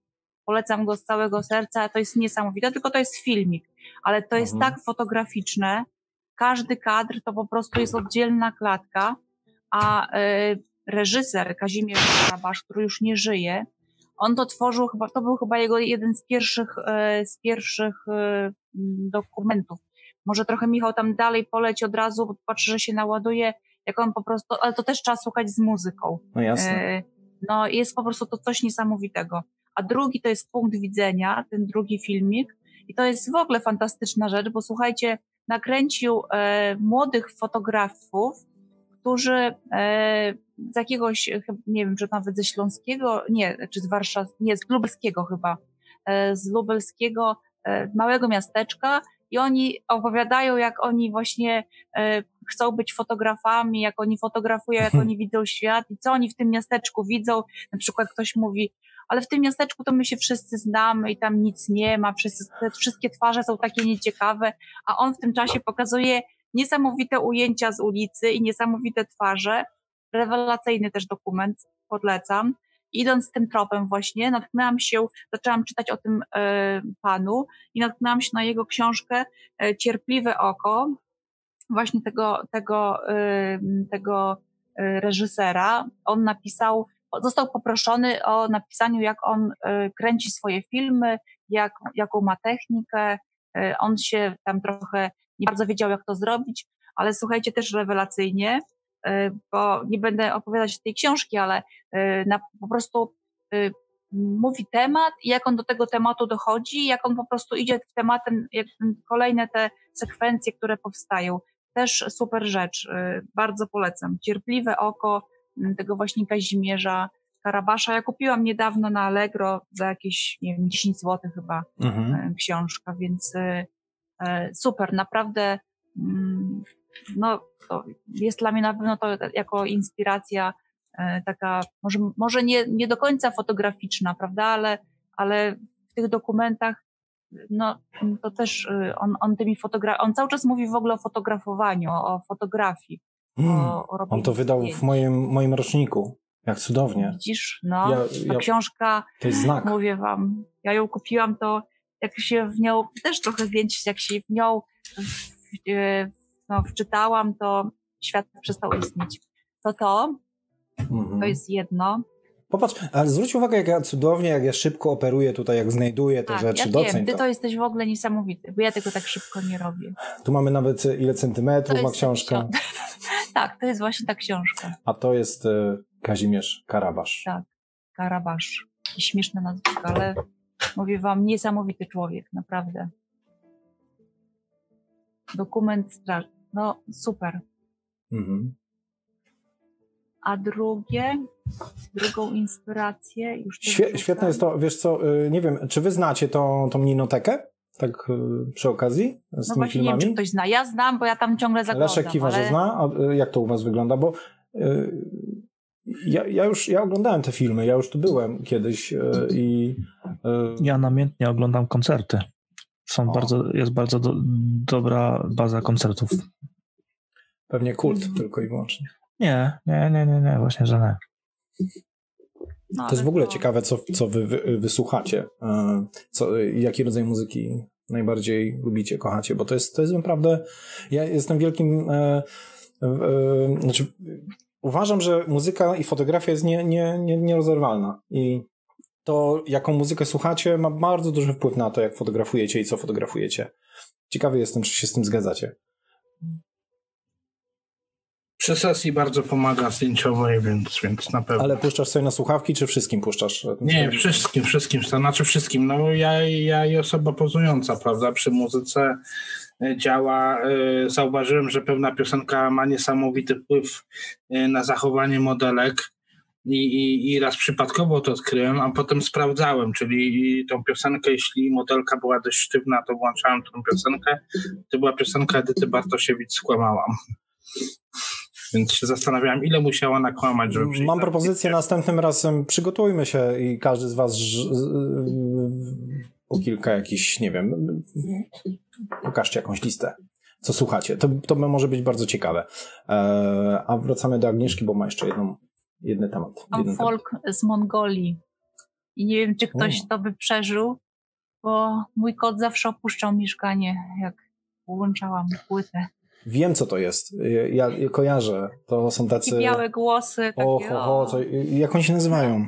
Polecam go z całego serca, to jest niesamowite, tylko to jest filmik, ale to jest mhm. tak fotograficzne. Każdy kadr to po prostu jest oddzielna klatka, a e, reżyser Kazimierz Karabasz, który już nie żyje, on to tworzył chyba, to był chyba jego jeden z pierwszych, e, z pierwszych e, dokumentów. Może trochę Michał tam dalej poleci od razu, bo patrzy, że się naładuje, jak on po prostu, ale to też trzeba słuchać z muzyką. No jasne. E, no jest po prostu to coś niesamowitego. A drugi to jest punkt widzenia, ten drugi filmik. I to jest w ogóle fantastyczna rzecz, bo słuchajcie, nakręcił młodych fotografów, którzy e, z jakiegoś, nie wiem, czy nawet ze Śląskiego, nie, czy z Warszawy, nie, z Lubelskiego chyba, e, z Lubelskiego e, małego miasteczka i oni opowiadają, jak oni właśnie chcą być fotografami, jak oni fotografują, jak oni widzą świat i co oni w tym miasteczku widzą. Na przykład ktoś mówi, ale w tym miasteczku to my się wszyscy znamy i tam nic nie ma, wszyscy, wszystkie twarze są takie nieciekawe, a on w tym czasie pokazuje, niesamowite ujęcia z ulicy i niesamowite twarze. Rewelacyjny też dokument, polecam. Idąc tym tropem właśnie, natknęłam się, zaczęłam czytać o tym e, panu i natknęłam się na jego książkę e, Cierpliwe oko, właśnie tego, tego, e, tego reżysera. On napisał, został poproszony o napisaniu, jak on kręci swoje filmy, jak, jaką ma technikę. On się tam trochę nie bardzo wiedział, jak to zrobić, ale słuchajcie, też rewelacyjnie, y, bo nie będę opowiadać tej książki, ale y, na, po prostu y, mówi temat i jak on do tego tematu dochodzi, jak on po prostu idzie w tematem, jak kolejne te sekwencje, które powstają. Też super rzecz, bardzo polecam. Cierpliwe oko tego właśnie Kazimierza Karabasza. Ja kupiłam niedawno na Allegro za jakieś, nie wiem, 10 zł chyba mhm. książka, więc E, super, naprawdę mm, no, jest dla mnie na pewno to jako inspiracja e, taka, może, może nie, nie do końca fotograficzna, prawda, ale, ale w tych dokumentach no, to też y, on, on tymi fotogra- on cały czas mówi w ogóle o fotografowaniu, o fotografii. Mm, o, o on to wydał zdjęć. w moim, moim roczniku. Jak cudownie. Widzisz? No, ja, ja, książka, to jest znak. mówię wam, ja ją kupiłam, to jak się w nią, też trochę więcej, jak się w nią no, wczytałam, to świat przestał istnieć. To to, mhm. to jest jedno. Popatrz, ale zwróć uwagę, jak ja cudownie, jak ja szybko operuję tutaj, jak znajduję te tak, rzeczy, ja doceń wiem, ty to. to jesteś w ogóle niesamowity, bo ja tego tak szybko nie robię. Tu mamy nawet e, ile centymetrów ma książka. tak, to jest właśnie ta książka. A to jest e, Kazimierz Karabasz. Tak, Karabasz. Śmieszne nazwisko, ale mówię wam, niesamowity człowiek, naprawdę. Dokument straż. No, super. Mhm. A drugie, drugą inspirację już. Świe, świetne jest to, wiesz co, y, nie wiem, czy wy znacie tą, tą ninotekę? Tak y, przy okazji z no tymi filmami? nie wiem, czy ktoś zna. Ja znam, bo ja tam ciągle zaglądam. Leszek kiwa, ale... że zna. A y, jak to u was wygląda? Bo ja, ja już ja oglądałem te filmy, ja już tu byłem kiedyś i... Ja namiętnie oglądam koncerty. Są bardzo, jest bardzo do, dobra baza koncertów. Pewnie kult tylko i wyłącznie. Nie, nie, nie, nie, nie właśnie, że nie. No, to jest w ogóle to... ciekawe, co, co wy, wy wysłuchacie. E, co, jaki rodzaj muzyki najbardziej lubicie, kochacie, bo to jest, to jest naprawdę. Ja jestem wielkim. E, e, znaczy, uważam, że muzyka i fotografia jest nie, nie, nie, nierozerwalna. I to, jaką muzykę słuchacie, ma bardzo duży wpływ na to, jak fotografujecie i co fotografujecie. Ciekawy jestem, czy się z tym zgadzacie. Przy sesji bardzo pomaga zdjęciowej, więc, więc na pewno. Ale puszczasz sobie na słuchawki, czy wszystkim puszczasz? Nie, wszystkim, wszystkim, to znaczy wszystkim. No ja, ja i osoba pozująca, prawda, przy muzyce działa. E, zauważyłem, że pewna piosenka ma niesamowity wpływ e, na zachowanie modelek i, i, i raz przypadkowo to odkryłem, a potem sprawdzałem, czyli tą piosenkę, jeśli modelka była dość sztywna, to włączałem tą piosenkę. To była piosenka Edyty Bartosiewicz, skłamałam. Więc się zastanawiałem, ile musiała nakłamać, żeby Mam propozycję następnym razem. Przygotujmy się i każdy z Was po kilka jakichś, nie wiem, pokażcie jakąś listę, co słuchacie. To, to może być bardzo ciekawe. E, a wracamy do Agnieszki, bo ma jeszcze jedną, jeden temat. Mam folk temat. z Mongolii. I nie wiem, czy ktoś to by przeżył, bo mój kot zawsze opuszczał mieszkanie, jak włączałam płytę. Wiem, co to jest. Ja, ja kojarzę. To są tacy... I białe głosy. Takie, o, ho, ho, co, jak oni się nazywają?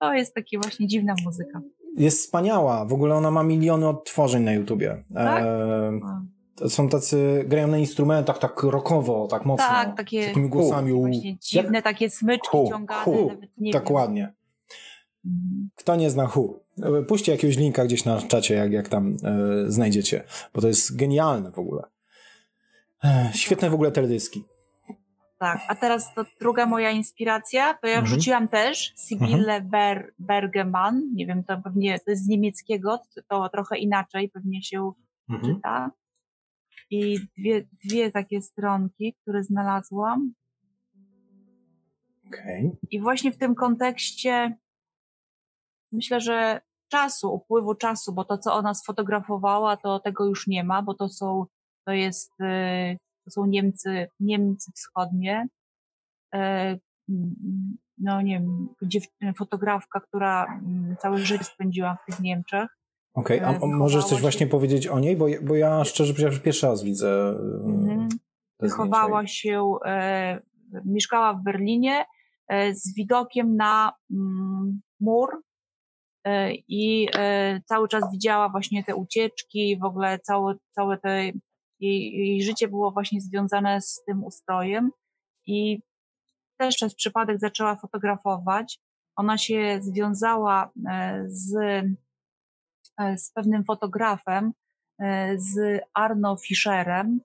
To jest taka właśnie dziwna muzyka. Jest wspaniała. W ogóle ona ma miliony odtworzeń na YouTubie. Tak? E, są tacy, grają na instrumentach tak rockowo, tak mocno. Tak, takie... Z takimi głosami. Właśnie dziwne jak? takie smyczki hu, ciągane. Hu, tak ładnie. Mhm. Kto nie zna Hu? Puśćcie jakiegoś linka gdzieś na czacie, jak, jak tam e, znajdziecie, bo to jest genialne w ogóle. Świetne w ogóle teledyski. Tak, a teraz to druga moja inspiracja, to ja mhm. wrzuciłam też Sibylle mhm. Ber Bergeman, nie wiem, to pewnie to jest z niemieckiego, to trochę inaczej pewnie się mhm. czyta. I dwie, dwie takie stronki, które znalazłam. Okay. I właśnie w tym kontekście myślę, że czasu, upływu czasu, bo to, co ona sfotografowała, to tego już nie ma, bo to są to jest, y, to są Niemcy, Niemcy wschodnie, e, no nie wiem, fotografka, która mm, całe życie spędziła w tych Niemczech. Okej, okay. a możesz coś się... właśnie powiedzieć o niej? Bo, bo ja szczerze powiedziawszy pierwszy raz widzę mhm. Wychowała się, e, mieszkała w Berlinie e, z widokiem na mm, mur e, i e, cały czas widziała właśnie te ucieczki, w ogóle całe, całe te jej, jej życie było właśnie związane z tym ustrojem i też przez przypadek zaczęła fotografować. Ona się związała e, z, e, z pewnym fotografem, e, z Arno Fischerem.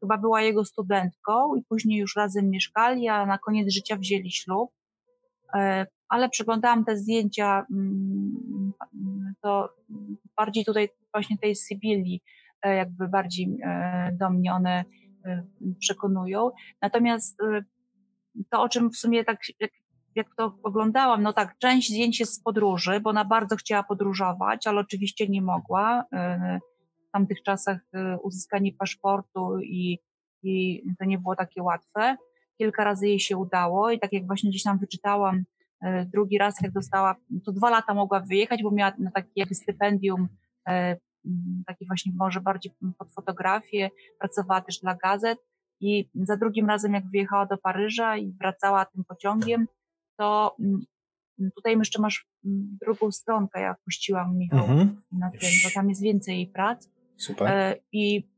Chyba była jego studentką i później już razem mieszkali, a na koniec życia wzięli ślub. Ale przeglądałam te zdjęcia, mm, to bardziej tutaj właśnie tej Sybilii, jakby bardziej e, do mnie one e, przekonują. Natomiast to, o czym w sumie tak, jak, to oglądałam, no tak, część zdjęć jest z podróży, bo ona bardzo chciała podróżować, ale oczywiście nie mogła. W tamtych czasach uzyskanie paszportu i, i to nie było takie łatwe. Kilka razy jej się udało i tak jak właśnie gdzieś tam wyczytałam drugi raz jak dostała, to dwa lata mogła wyjechać, bo miała na takie stypendium takie właśnie może bardziej pod fotografię, pracowała też dla gazet i za drugim razem jak wyjechała do Paryża i wracała tym pociągiem, to tutaj jeszcze masz drugą stronkę, ja puściłam Michał mhm. na tym, bo tam jest więcej jej prac. Super. E, I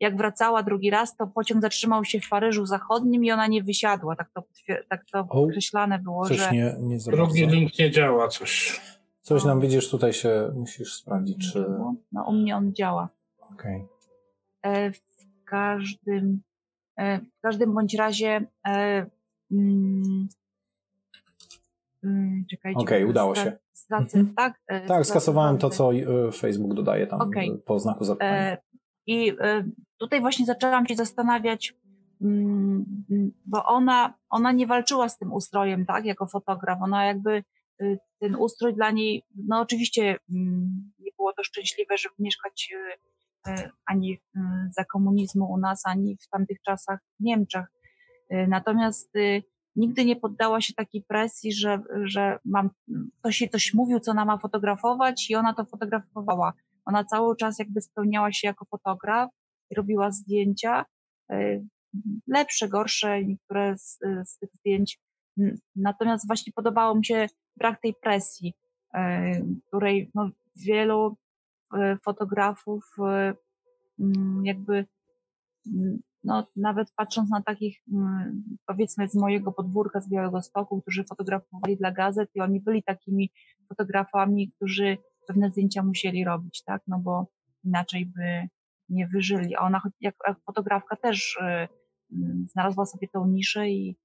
jak wracała drugi raz, to pociąg zatrzymał się w Paryżu Zachodnim i ona nie wysiadła. Tak to, tak to określane było, coś że... Nie, nie Drugi link nie działa, coś. Coś nam widzisz, tutaj się musisz sprawdzić, czy... No u mnie on działa. Okej. Okay. E, w każdym e, w każdym bądź razie mm, mm, czekajcie. Okej, okay, udało się. Stracę, mhm. tak? Tak, skasowałem to, co Facebook dodaje tam okay. po znaku zapytania. I e, tutaj właśnie zaczęłam się zastanawiać, mm, bo ona, ona nie walczyła z tym ustrojem, tak, jako fotograf. Ona jakby ten ustrój dla niej, no oczywiście mm, nie było to szczęśliwe, żeby mieszkać y, y, ani za komunizmu u nas, ani w tamtych czasach w Niemczech. Natomiast nigdy nie poddała się takiej presji, że, że mam, ktoś jej coś mówił, co ona ma fotografować i ona to fotografowała. Ona cały czas jakby spełniała się jako fotograf, robiła zdjęcia, lepsze, gorsze, niektóre z, z tych zdjęć. Natomiast właśnie podobało mi się brak tej presji, e, której no, wielu e, fotografów jakby no, nawet patrząc na takich, powiedzmy z mojego podwórka, z Białego Stoku, którzy fotografowali dla gazet i oni byli takimi fotografami, którzy pewne zdjęcia musieli robić, tak, no bo inaczej by nie wyżyli. A ona jak, fotografka też znalazła sobie tą niszę i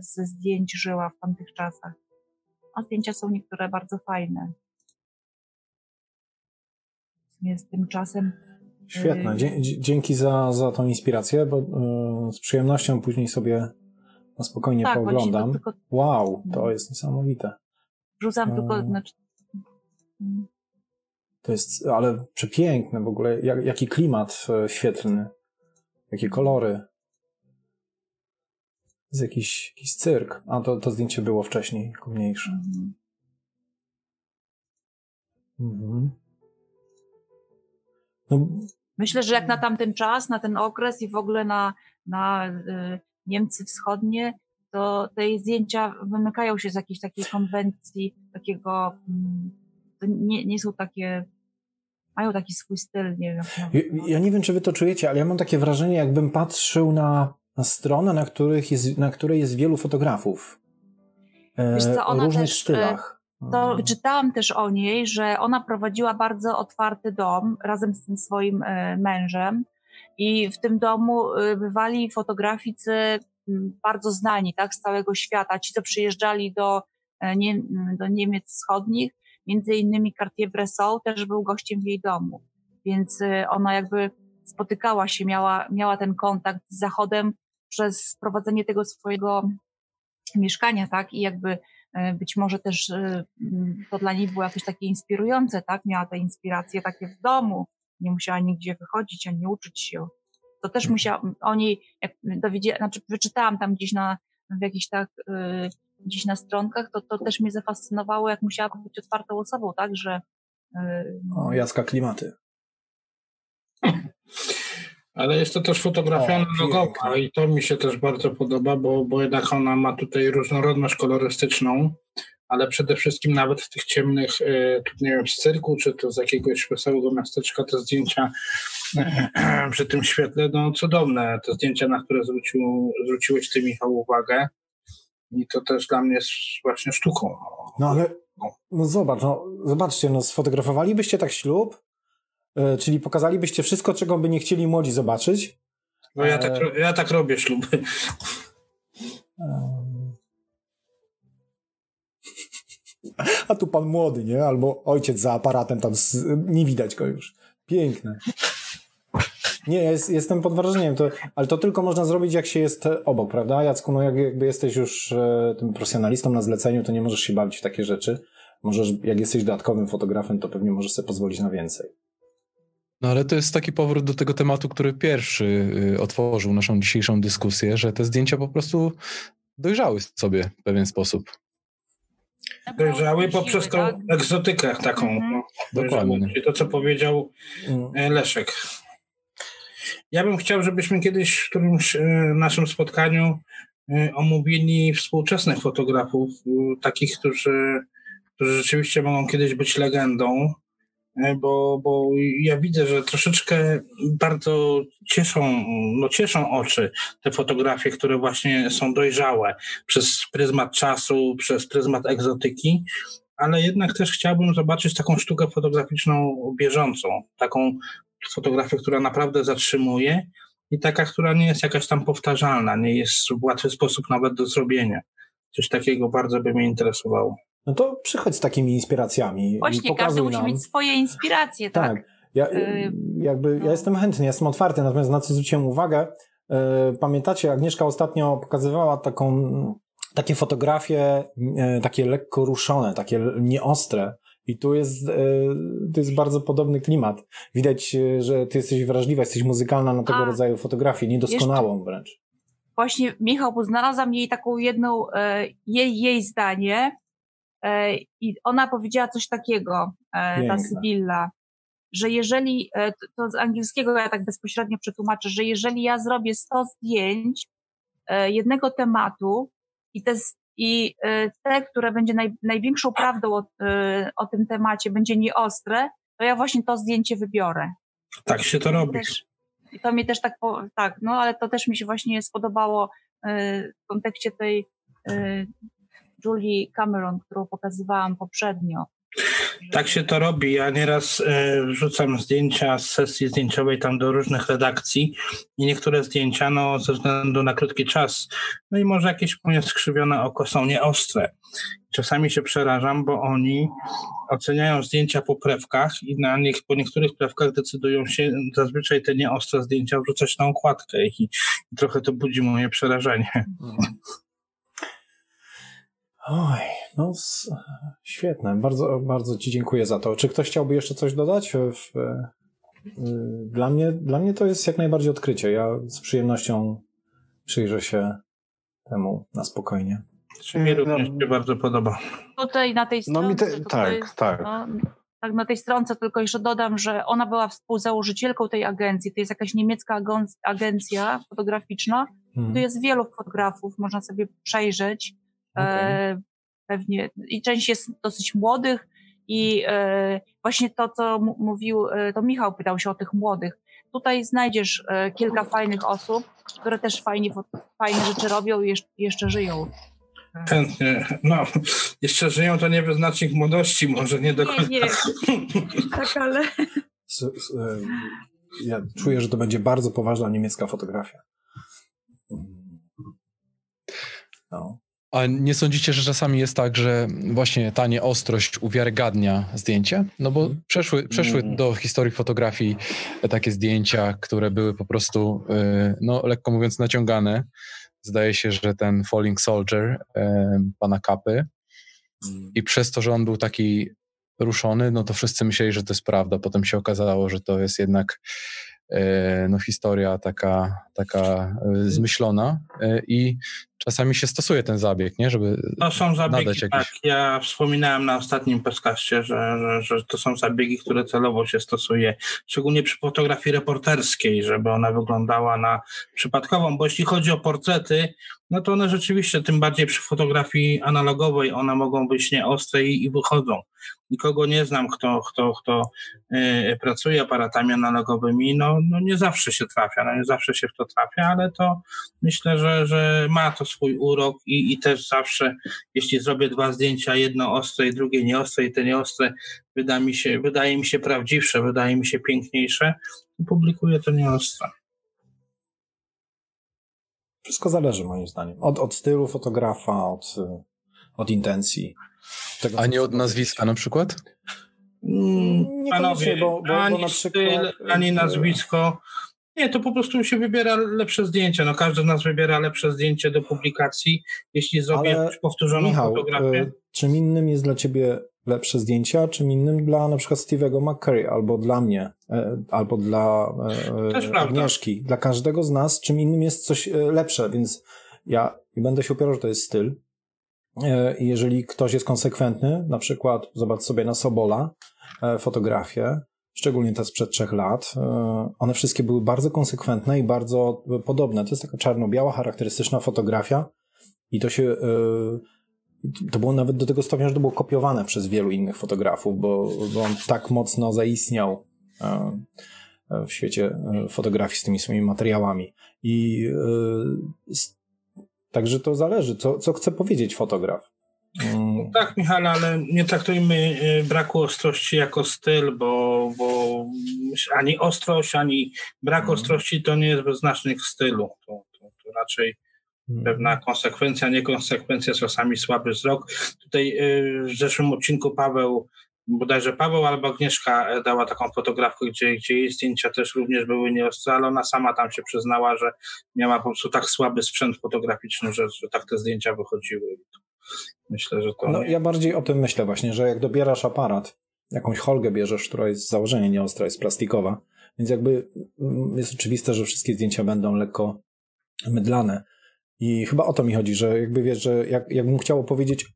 ze zdjęć żyła w tamtych czasach. A zdjęcia są niektóre bardzo fajne. Z tymczasem Świetne. Y, dzięki za, za tą inspirację, bo y, z przyjemnością później sobie na spokojnie tak, pooglądam. Tylko... Wow, to no. jest niesamowite. Rzucam tylko, e, znaczy, to jest, ale przepiękne w ogóle, jak, jaki klimat e, świetlny, jakie kolory. Jest jakiś, jakiś cyrk. A to, to zdjęcie było wcześniej, jako mniejsze. Mhm. mhm. No. Myślę, że jak na tamten czas, na ten okres i w ogóle na, na y, Niemcy Wschodnie, to te zdjęcia wymykają się z jakiejś takiej konwencji, takiego mm, nie, nie są takie, mają taki swój styl, nie wiem. Ja, ja, nie wiem, czy wy to czujecie, ale ja mam takie wrażenie, jakbym patrzył na, na stronę, na, których jest, na której jest wielu fotografów. E, Wiesz co, ona różnych też, e, stylach. To czytałam też o niej, że ona prowadziła bardzo otwarty dom razem z tym swoim e, mężem i w tym domu bywali fotograficy bardzo znani, tak, z całego świata. Ci, co przyjeżdżali do, nie, do Niemiec Wschodnich, Między innymi Cartier-Bresson też był gościem w jej domu, więc ona jakby spotykała się, miała, miała ten kontakt z Zachodem przez prowadzenie tego swojego mieszkania, tak, i jakby y, być może też mm, to dla niej było jakieś takie inspirujące, tak, miała te inspiracje takie w domu, nie musiała nigdzie wychodzić, ani uczyć się. To też musiała, o niej, jak dowiedziałam, znaczy wyczytałam tam gdzieś na, w jakichś tak gdzieś na stronkach, to, to też mnie zafascynowało, jak musiała być otwartą osobą, tak, że... O, Jacka Klimaty. Ale jest to też fotografia analogowa i to mi się też bardzo podoba, bo, bo jednak ona ma tutaj różnorodność kolorystyczną, ale przede wszystkim nawet w tych ciemnych, yy, nie wiem, z cyrku, czy to z jakiegoś wesołego miasteczka, te zdjęcia przy tym świetle, no cudowne, te zdjęcia, na które zwrócił, zwróciłeś Ty, Michał, uwagę. I to też dla mnie jest właśnie sztuką. No ale, no zobacz, no, zobaczcie, no sfotografowalibyście tak ślub, czyli pokazalibyście wszystko, czego by nie chcieli młodzi zobaczyć. No ja, tak, ja tak robię śluby. A tu pan młody, nie? Albo ojciec za aparatem, tam z... nie widać go już. Piękne. Nie, jest, jestem pod wrażeniem, to, ale to tylko można zrobić, jak się jest obok, prawda? Jacku, no jak, jakby jesteś już e, tym profesjonalistą na zleceniu, to nie możesz się bawić w takie rzeczy. Możesz, jak jesteś dodatkowym fotografem, to pewnie możesz sobie pozwolić na więcej. No ale to jest taki powrót do tego tematu, który pierwszy y, otworzył naszą dzisiejszą dyskusję, że te zdjęcia po prostu dojrzały sobie w pewien sposób. Dojrzały poprzez tą tak? egzotykę taką. Mhm. No, Dokładnie. To, co powiedział e, Leszek. Ja bym chciał, żebyśmy kiedyś w którymś e, naszym spotkaniu e, omówili współczesnych fotografów, takich, którzy, którzy rzeczywiście mogą kiedyś być legendą, bo, bo ja widzę, że troszeczkę bardzo cieszą, no cieszą oczy te fotografie, które właśnie są dojrzałe przez pryzmat czasu, przez pryzmat egzotyki, ale jednak też chciałbym zobaczyć taką sztukę fotograficzną bieżącą, taką fotografię, która naprawdę zatrzymuje i taka, która nie jest jakaś tam powtarzalna, nie jest w łatwy sposób nawet do zrobienia. Coś takiego bardzo by mnie interesowało. No to przychodź z takimi inspiracjami. Właśnie, każdy musi nam. mieć swoje inspiracje, tak? tak. Ja, y, jakby, ja no. jestem chętny, jestem otwarty, natomiast na co zwróciłem uwagę, y, pamiętacie, Agnieszka ostatnio pokazywała taką, takie fotografie, y, takie lekko ruszone, takie nieostre, i tu jest, to jest bardzo podobny klimat. Widać, że ty jesteś wrażliwa, jesteś muzykalna na tego A, rodzaju fotografię, niedoskonałą jeszcze, wręcz. Właśnie, Michał, bo znalazłam jej taką jedną, jej, jej zdanie, I ona powiedziała coś takiego, e, ta Sybilla, że jeżeli, e, to z angielskiego ja tak bezpośrednio przetłumaczę, że jeżeli ja zrobię 100 zdjęć jednego tematu i te, i te które będzie naj, największą prawdą o, o tym temacie, będzie nieostre, to ja właśnie to zdjęcie wybiorę. Tak się to robi. I to mnie też tak, tak, no ale to też mi się właśnie spodobało w kontekście tej Julie Cameron, którą pokazywałam poprzednio. Tak się to robi. Ja nieraz e, wrzucam zdjęcia z sesji zdjęciowej tam do różnych redakcji i niektóre zdjęcia, no ze względu na krótki czas, no i może jakieś moje skrzywione oko są nieostre. Czasami się przerażam, bo oni oceniają zdjęcia po prewkach i na nich, po niektórych prewkach decydują się zazwyczaj te nieostre zdjęcia wrzucać na okładkę i, i trochę to budzi moje przerażenie. Mhm. Oj, no świetne. Bardzo, bardzo Ci dziękuję za to. Czy ktoś chciałby jeszcze coś dodać? W, y, dla, mnie, dla mnie to jest jak najbardziej odkrycie. Ja z przyjemnością przyjrzę się temu na spokojnie. Czy mi również no. się bardzo podoba. Tutaj na tej stronie. No mi te, tak, jest, tak. No, tak, na tej stronce tylko jeszcze dodam, że ona była współzałożycielką tej agencji. To jest jakaś niemiecka agencja fotograficzna. Hmm. Tu jest wielu fotografów, można sobie przejrzeć. Okay. E, pewnie i część jest dosyć młodych i e, właśnie to, co mówił, e, to Michał pytał się o tych młodych. Tutaj znajdziesz kilka fajnych osób, które też fajnie, fajne rzeczy robią i jeszcze żyją. Chętnie. No, jeszcze żyją to nie wyznacznik młodości, może nie do końca. Nie, nie. tak, ale... Ja czuję, że to będzie bardzo poważna niemiecka fotografia. No. A nie sądzicie, że czasami jest tak, że właśnie ta nieostrość uwiarygadnia zdjęcie? No bo mhm. przeszły, przeszły mm. do historii fotografii takie zdjęcia, które były po prostu, y, no lekko mówiąc, naciągane. Zdaje się, że ten Falling Soldier y, pana Kapy mm. i przez to, że on był taki ruszony, no to wszyscy myśleli, że to jest prawda. Potem się okazało, że to jest jednak E, no, historia taka, taka zmyślona i czasami się stosuje ten zabieg, nie? Żeby To są zabiegi, tak. Ja wspominałem na ostatnim podcaście, że, że, że to są zabiegi, które celowo się stosuje, szczególnie przy fotografii reporterskiej, żeby ona wyglądała na przypadkową, bo jeśli chodzi o portrety, no to one rzeczywiście, tym bardziej przy fotografii analogowej, one mogą być nieostre i, i wychodzą. Nikogo nie znam, kto, kto, kto y, pracuje aparatami analogowymi, no, no nie zawsze się trafia, no nie zawsze się w to trafia, ale to myślę, że, że ma to swój urok i, i też zawsze, jeśli zrobię dwa zdjęcia, jedno ostre i drugie nieostre i te nieostre wyda mi się, wydaje mi się prawdziwsze, wydaje mi się piękniejsze, to publikuję to nieostre. Wszystko zależy moim zdaniem. Od, od stylu fotografa, od, od intencji. Tego, A nie od nazwiska na przykład? Mm, panowie, bo, bo, ani bo na przykład... styl, ani nazwisko. Nie, to po prostu się wybiera lepsze zdjęcie. No każdy z nas wybiera lepsze zdjęcie do publikacji, jeśli zrobię Ale, powtórzoną Michał, fotografię. E, czym innym jest dla ciebie lepsze zdjęcia, czym innym dla na przykład Steve'ego McCurry, albo dla mnie, e, albo dla e, Agnieszki. Dla każdego z nas czym innym jest coś lepsze, więc ja będę się upierał, że to jest styl, jeżeli ktoś jest konsekwentny, na przykład zobacz sobie na Sobola fotografię, szczególnie te sprzed trzech lat, one wszystkie były bardzo konsekwentne i bardzo podobne. To jest taka czarno-biała, charakterystyczna fotografia i to się to było nawet do tego stopnia, że to było kopiowane przez wielu innych fotografów, bo, bo on tak mocno zaistniał e, w świecie e, fotografii z tymi swoimi materiałami. I e, także to zależy, co, co chce powiedzieć fotograf. Mm. Tak, Michał, ale nie traktujmy braku ostrości jako styl, bo, bo ani ostrość, ani brak mm. ostrości to nie jest wyznacznik stylu. To, to, to raczej Hmm. pewna konsekwencja, niekonsekwencja, czasami słaby wzrok. Tutaj y, w zeszłym odcinku Paweł, bodajże Paweł albo Agnieszka e, dała taką fotografkę, gdzie, gdzie jej zdjęcia też również były nieostre, ale ona sama tam się przyznała, że miała po prostu tak słaby sprzęt fotograficzny, że, że tak te zdjęcia wychodziły. Myślę, że to. No, nie... ja bardziej o tym myślę właśnie, że jak dobierasz aparat, jakąś holgę bierzesz, która jest z założenia nieostra, jest plastikowa, więc jakby mm, jest oczywiste, że wszystkie zdjęcia będą lekko mydlane i chyba o to mi chodzi, że jakby wiesz, że jak, jakbym chciał powiedzieć,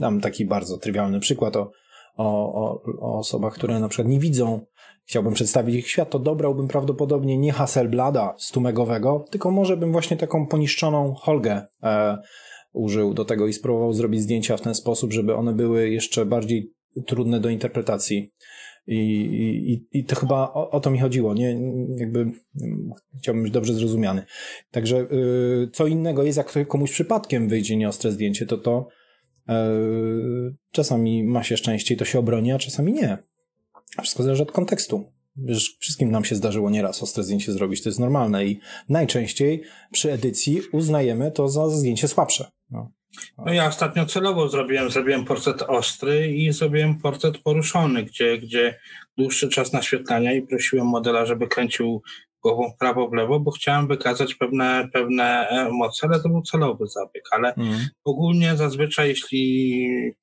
dam taki bardzo trywialny przykład o, o, o, o osobach, które na przykład nie widzą, chciałbym przedstawić ich świat, to dobrałbym prawdopodobnie nie Hasselblada stumegowego, tylko może bym właśnie taką poniszczoną Holgę e, użył do tego i spróbował zrobić zdjęcia w ten sposób, żeby one były jeszcze bardziej trudne do interpretacji. I, i, i to chyba o, o, to mi chodziło, nie? Jakby chciałbym być dobrze zrozumiany. Także y, co innego jest, jak komuś przypadkiem wyjdzie nieostre zdjęcie, to to y, czasami ma się szczęście i to się obroni, a czasami nie. Wszystko zależy od kontekstu. Wiesz, wszystkim nam się zdarzyło nieraz ostre zdjęcie zrobić, to jest normalne i najczęściej przy edycji uznajemy to za zdjęcie słabsze. No. No ja ostatnio celowo zrobiłem, zrobiłem portret ostry i zrobiłem portret poruszony, gdzie, gdzie dłuższy czas naświetlania i prosiłem modela, żeby kręcił głową w prawo, w lewo, bo chciałem wykazać pewne, pewne emocje, ale to był celowy zabieg. Ale mm. ogólnie zazwyczaj, jeśli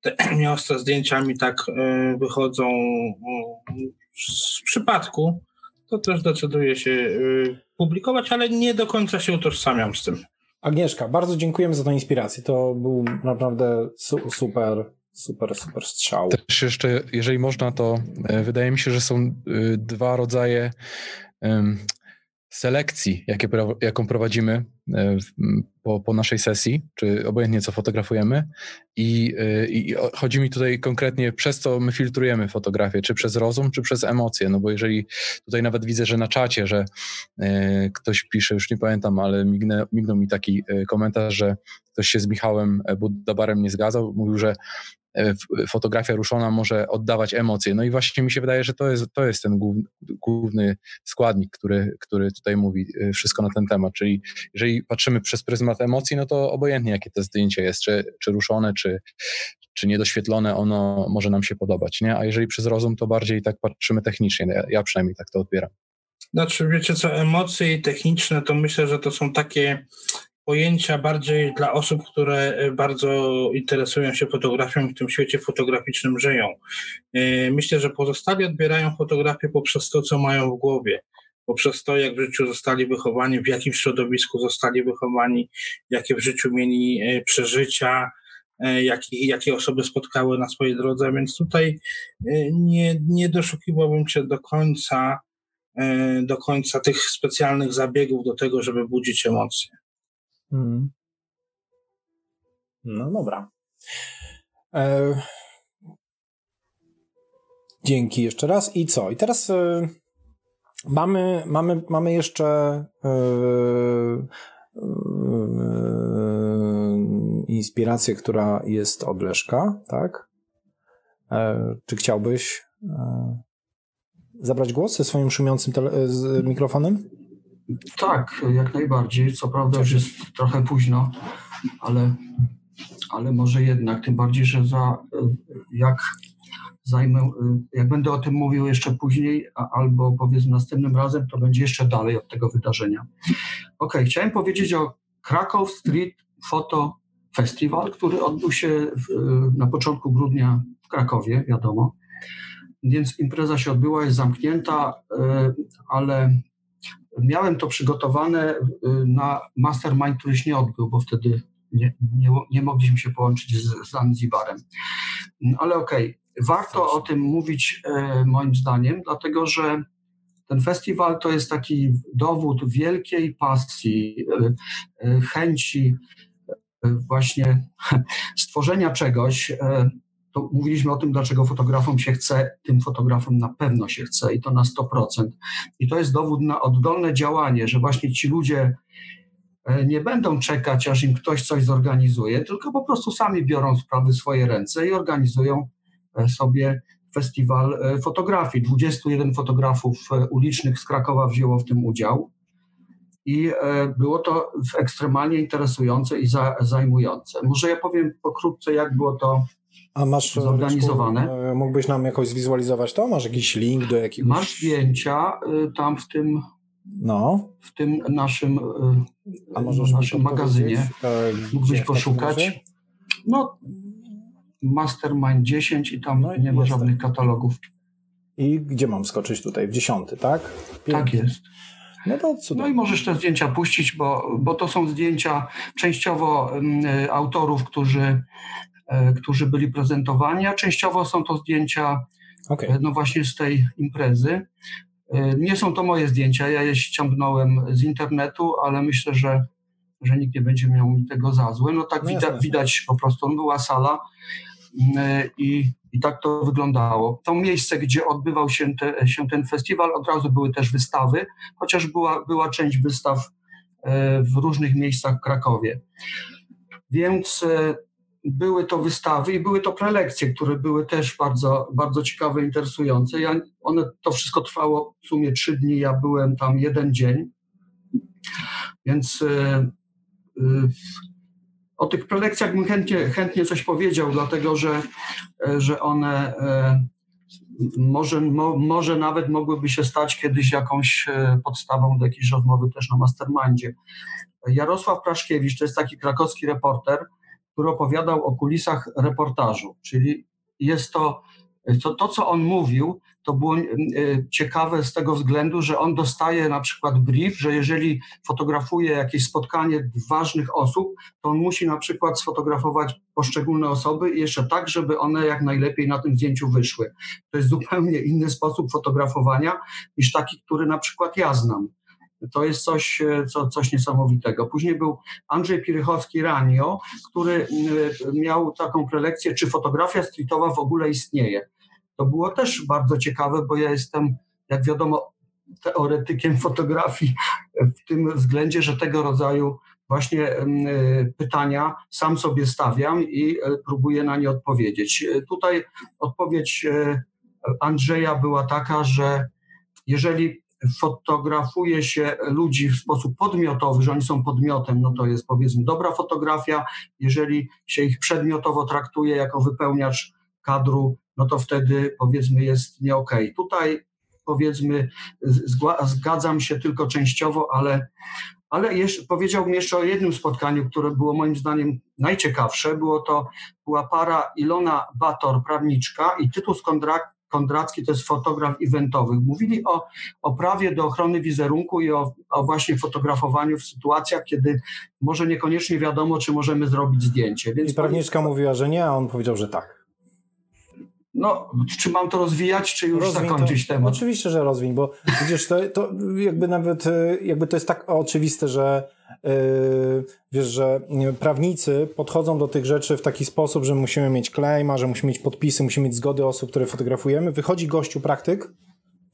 te nieostre zdjęcia mi tak y, wychodzą y, z przypadku, to też decyduję się y, publikować, ale nie do końca się utożsamiam z tym. Agnieszka, bardzo dziękujemy za tę inspirację. To był naprawdę su super, super, super strzał. Też jeszcze, jeżeli można, to e, wydaje mi się, że są e, dwa rodzaje selekcji, jakie, jaką prowadzimy e, po, po naszej sesji, czy obojętnie co fotografujemy. I, e, I, chodzi mi tutaj konkretnie, przez co my filtrujemy fotografię, czy przez rozum, czy przez emocje. No bo jeżeli tutaj nawet widzę, że na czacie, że e, ktoś pisze, już nie pamiętam, ale mignę, mignął mi taki komentarz, że ktoś się z Michałem Budabarem nie zgadzał. Mówił, że fotografia ruszona może oddawać emocje. No i właśnie mi się wydaje, że to jest, to jest ten główny składnik, który, który tutaj mówi e, wszystko na ten temat. Czyli jeżeli patrzymy przez pryzmat emocji, no to obojętnie jakie to zdjęcie jest, czy, czy ruszone, czy, czy niedoświetlone, ono może nam się podobać. Nie? A jeżeli przez rozum, to bardziej tak patrzymy technicznie. Ja, ja przynajmniej tak to odbieram. Znaczy, wiecie co, emocje techniczne to myślę, że to są takie pojęcia bardziej dla osób, które e, bardzo interesują się fotografią i w tym świecie fotograficznym żyją. E, myślę, że pozostali odbierają fotografię poprzez to, co mają w głowie, poprzez to, jak w życiu zostali wychowani, w jakim środowisku zostali wychowani, jakie w życiu mieli e, przeżycia, jakie, jakie osoby spotkały na swojej drodze, więc tutaj nie, nie doszukiwałbym się do końca do końca tych specjalnych zabiegów do tego, żeby budzić emocje. Hmm. No dobra. E... Dzięki jeszcze raz. I co? I teraz e... mamy, mamy, mamy jeszcze e... e inspirację, która jest od Leszka, tak? E, czy chciałbyś zabrać głos ze swoim szumiącym mikrofonem? Tak, jak najbardziej. Co prawda już jest trochę późno, ale, ale może jednak, tym bardziej, że za, jak zajmę, jak będę o tym mówił jeszcze później, albo powiedzmy następnym razem, to będzie jeszcze dalej od tego wydarzenia. Ok, chciałem powiedzieć o Krakow Street Photo Festival, który odbył się w, na początku grudnia w Krakowie, wiadomo. Więc impreza się odbyła, jest zamknięta, e, ale Miałem to przygotowane y, na mastermind, który się nie odbył, bo wtedy nie, nie, nie mogliśmy się połączyć z, Zanzibarem. Ale okej, okay. warto o tym mówić moim zdaniem, dlatego że ten festiwal to jest taki dowód wielkiej pasji, chęci właśnie stworzenia czegoś, to mówiliśmy o tym, dlaczego fotografom się chce, tym fotografom na pewno się chce i to na 100%. I to jest dowód na oddolne działanie, że właśnie ci ludzie e, nie będą czekać, aż im ktoś coś zorganizuje, tylko po prostu sami biorą sprawy w swoje ręce i organizują e, sobie festiwal e, fotografii. 21 fotografów ulicznych z Krakowa wzięło w tym udział i było to ekstremalnie interesujące i zajmujące. Może ja powiem pokrótce, jak było to a masz e, zorganizowane. E, mógłbyś nam jakoś zwizualizować to? Masz jakiś link do jakiegoś... Masz zdjęcia y, tam w tym no. w tym naszym, A możesz naszym magazynie. E, mógłbyś poszukać. No, Mastermind 10 i tam no, nie ma żadnych katalogów. I gdzie mam skoczyć tutaj? W dziesiąty, tak? Pięknie. Tak jest. No, to no i możesz te zdjęcia puścić, bo, bo to są zdjęcia częściowo y, autorów, którzy którzy byli prezentowani, a częściowo są to zdjęcia okay. E, no właśnie z tej imprezy. E, nie są to moje zdjęcia, ja je ściągnąłem z internetu, ale myślę, że, że nikt nie będzie miał mi tego za złe. No tak no widać, widać po prostu, była sala i, i tak to wyglądało. To miejsce, gdzie odbywał się, te, się ten festiwal, od razu były też wystawy, chociaż była, była część wystaw w różnych miejscach w Krakowie. Więc były to wystawy i były to prelekcje, które były też bardzo, bardzo ciekawe, interesujące. Ja, one, to wszystko trwało w sumie trzy dni, ja byłem tam jeden dzień, więc y, y, o tych prelekcjach bym chętnie, chętnie coś powiedział, dlatego że, że one może, mo, może nawet mogłyby się stać kiedyś jakąś podstawą do jakiejś rozmowy też na mastermindzie. Jarosław Praszkiewicz to jest taki krakowski reporter, który opowiadał o kulisach reportażu, czyli jest to, to, to co on mówił, to było e, ciekawe z tego względu, że on dostaje na przykład brief, że jeżeli fotografuje jakieś spotkanie ważnych osób, to on musi na przykład sfotografować poszczególne osoby i jeszcze tak, żeby one jak najlepiej na tym zdjęciu wyszły. To jest zupełnie inny sposób fotografowania niż taki, który na przykład ja znam. To jest coś, e, co, coś niesamowitego. Później był Andrzej Pirychowski-Ranio, który miał taką prelekcję, czy fotografia streetowa w ogóle istnieje. To było też bardzo ciekawe, bo ja jestem, jak wiadomo, teoretykiem fotografii w tym względzie, że tego rodzaju właśnie e, pytania sam sobie stawiam i e, próbuję na nie odpowiedzieć. Tutaj odpowiedź Andrzeja była taka, że jeżeli fotografuje się ludzi w sposób podmiotowy, że oni są podmiotem, no to jest powiedzmy dobra fotografia. Jeżeli się ich przedmiotowo traktuje jako wypełniacz kadru, no to wtedy powiedzmy jest nie okej. Okay. Tutaj powiedzmy zgadzam się tylko częściowo, ale, ale jeszcze, powiedziałbym jeszcze o jednym spotkaniu, które było moim zdaniem najciekawsze. Było to, była para Ilona Bator, prawniczka i Tytus Kondrak, Kondracki to jest fotograf eventowy. Mówili o, o prawie do ochrony wizerunku i o, o właśnie fotografowaniu w sytuacjach, kiedy może niekoniecznie wiadomo, czy możemy zrobić zdjęcie. Więc I prawniczka mówiła, że nie, a on powiedział, że tak. No, czy mam to rozwijać, czy już rozwiń zakończyć to, temat? Oczywiście, że rozwiń, bo widzisz, to, to jakby nawet jakby to jest tak oczywiste, że wiesz, że prawnicy podchodzą do tych rzeczy w taki sposób, że musimy mieć klejma, że musimy mieć podpisy, musimy mieć zgody osób, które fotografujemy. Wychodzi gościu praktyk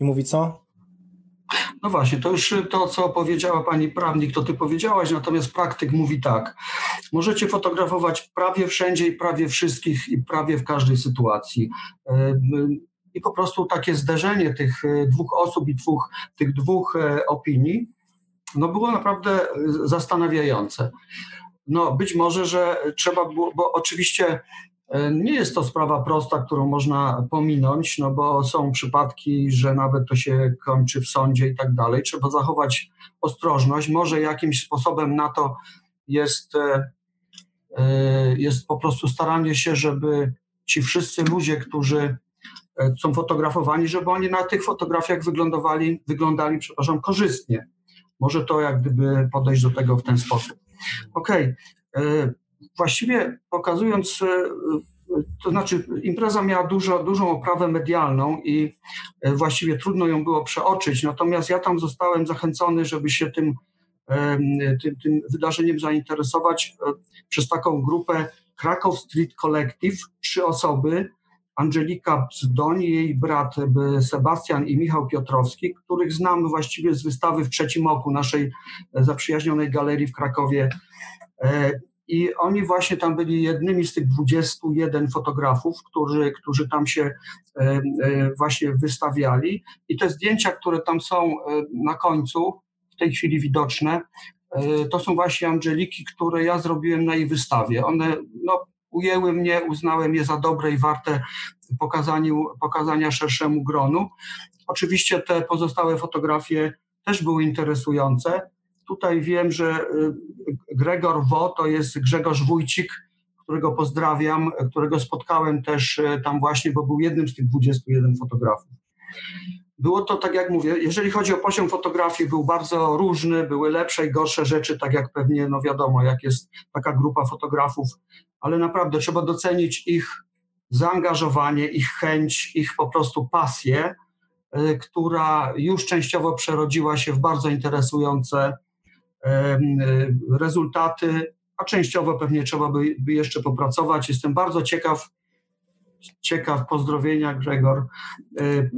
i mówi co? No właśnie, to już to, co powiedziała pani prawnik, to ty powiedziałaś, natomiast praktyk mówi tak. Możecie fotografować prawie wszędzie i prawie wszystkich i prawie w każdej sytuacji. Yy, I po prostu takie zderzenie tych yy, dwóch osób i dwóch, tych dwóch opinii no było naprawdę zastanawiające. No być może, że trzeba było, bo oczywiście e, nie jest to sprawa prosta, którą można pominąć, no bo są przypadki, że nawet to się kończy w sądzie i tak dalej. Trzeba zachować ostrożność. Może jakimś sposobem na to jest, e, jest po prostu staranie się, żeby ci wszyscy ludzie, którzy są fotografowani, żeby oni na tych fotografiach wyglądali, wyglądali przepraszam, korzystnie. Może to jak gdyby podejść do tego w ten sposób. Okej. Okay. właściwie pokazując, to znaczy impreza miała dużo, dużą oprawę medialną i właściwie trudno ją było przeoczyć, natomiast ja tam zostałem zachęcony, żeby się tym, tym, tym wydarzeniem zainteresować przez taką grupę Krakow Street Collective, trzy osoby, Angelika Bzdoń, jej brat Sebastian i Michał Piotrowski, których znam właściwie z wystawy w trzecim oku naszej zaprzyjaźnionej galerii w Krakowie. E, I oni właśnie tam byli jednymi z tych 21 fotografów, którzy, którzy tam się e, e, właśnie wystawiali. I te zdjęcia, które tam są na końcu, w tej chwili widoczne, to są właśnie Angeliki, które ja zrobiłem na jej wystawie. One no, ujęły mnie, uznałem je za dobre i warte pokazaniu, pokazania szerszemu gronu. Oczywiście te pozostałe fotografie też były interesujące. Tutaj wiem, że y, Gregor Wo to jest Grzegorz Wójcik, którego pozdrawiam, którego spotkałem też y, tam właśnie, bo był jednym z tych 21 fotografów. Było to, tak jak mówię, jeżeli chodzi o poziom fotografii, był bardzo różny, były lepsze i gorsze rzeczy, tak jak pewnie, no wiadomo, jak jest taka grupa fotografów, ale naprawdę trzeba docenić ich zaangażowanie, ich chęć, ich po prostu pasję, y, która już częściowo przerodziła się w bardzo interesujące y, rezultaty, a częściowo pewnie trzeba by, by jeszcze popracować. Jestem bardzo ciekaw, ciekaw pozdrowienia Gregor. Y,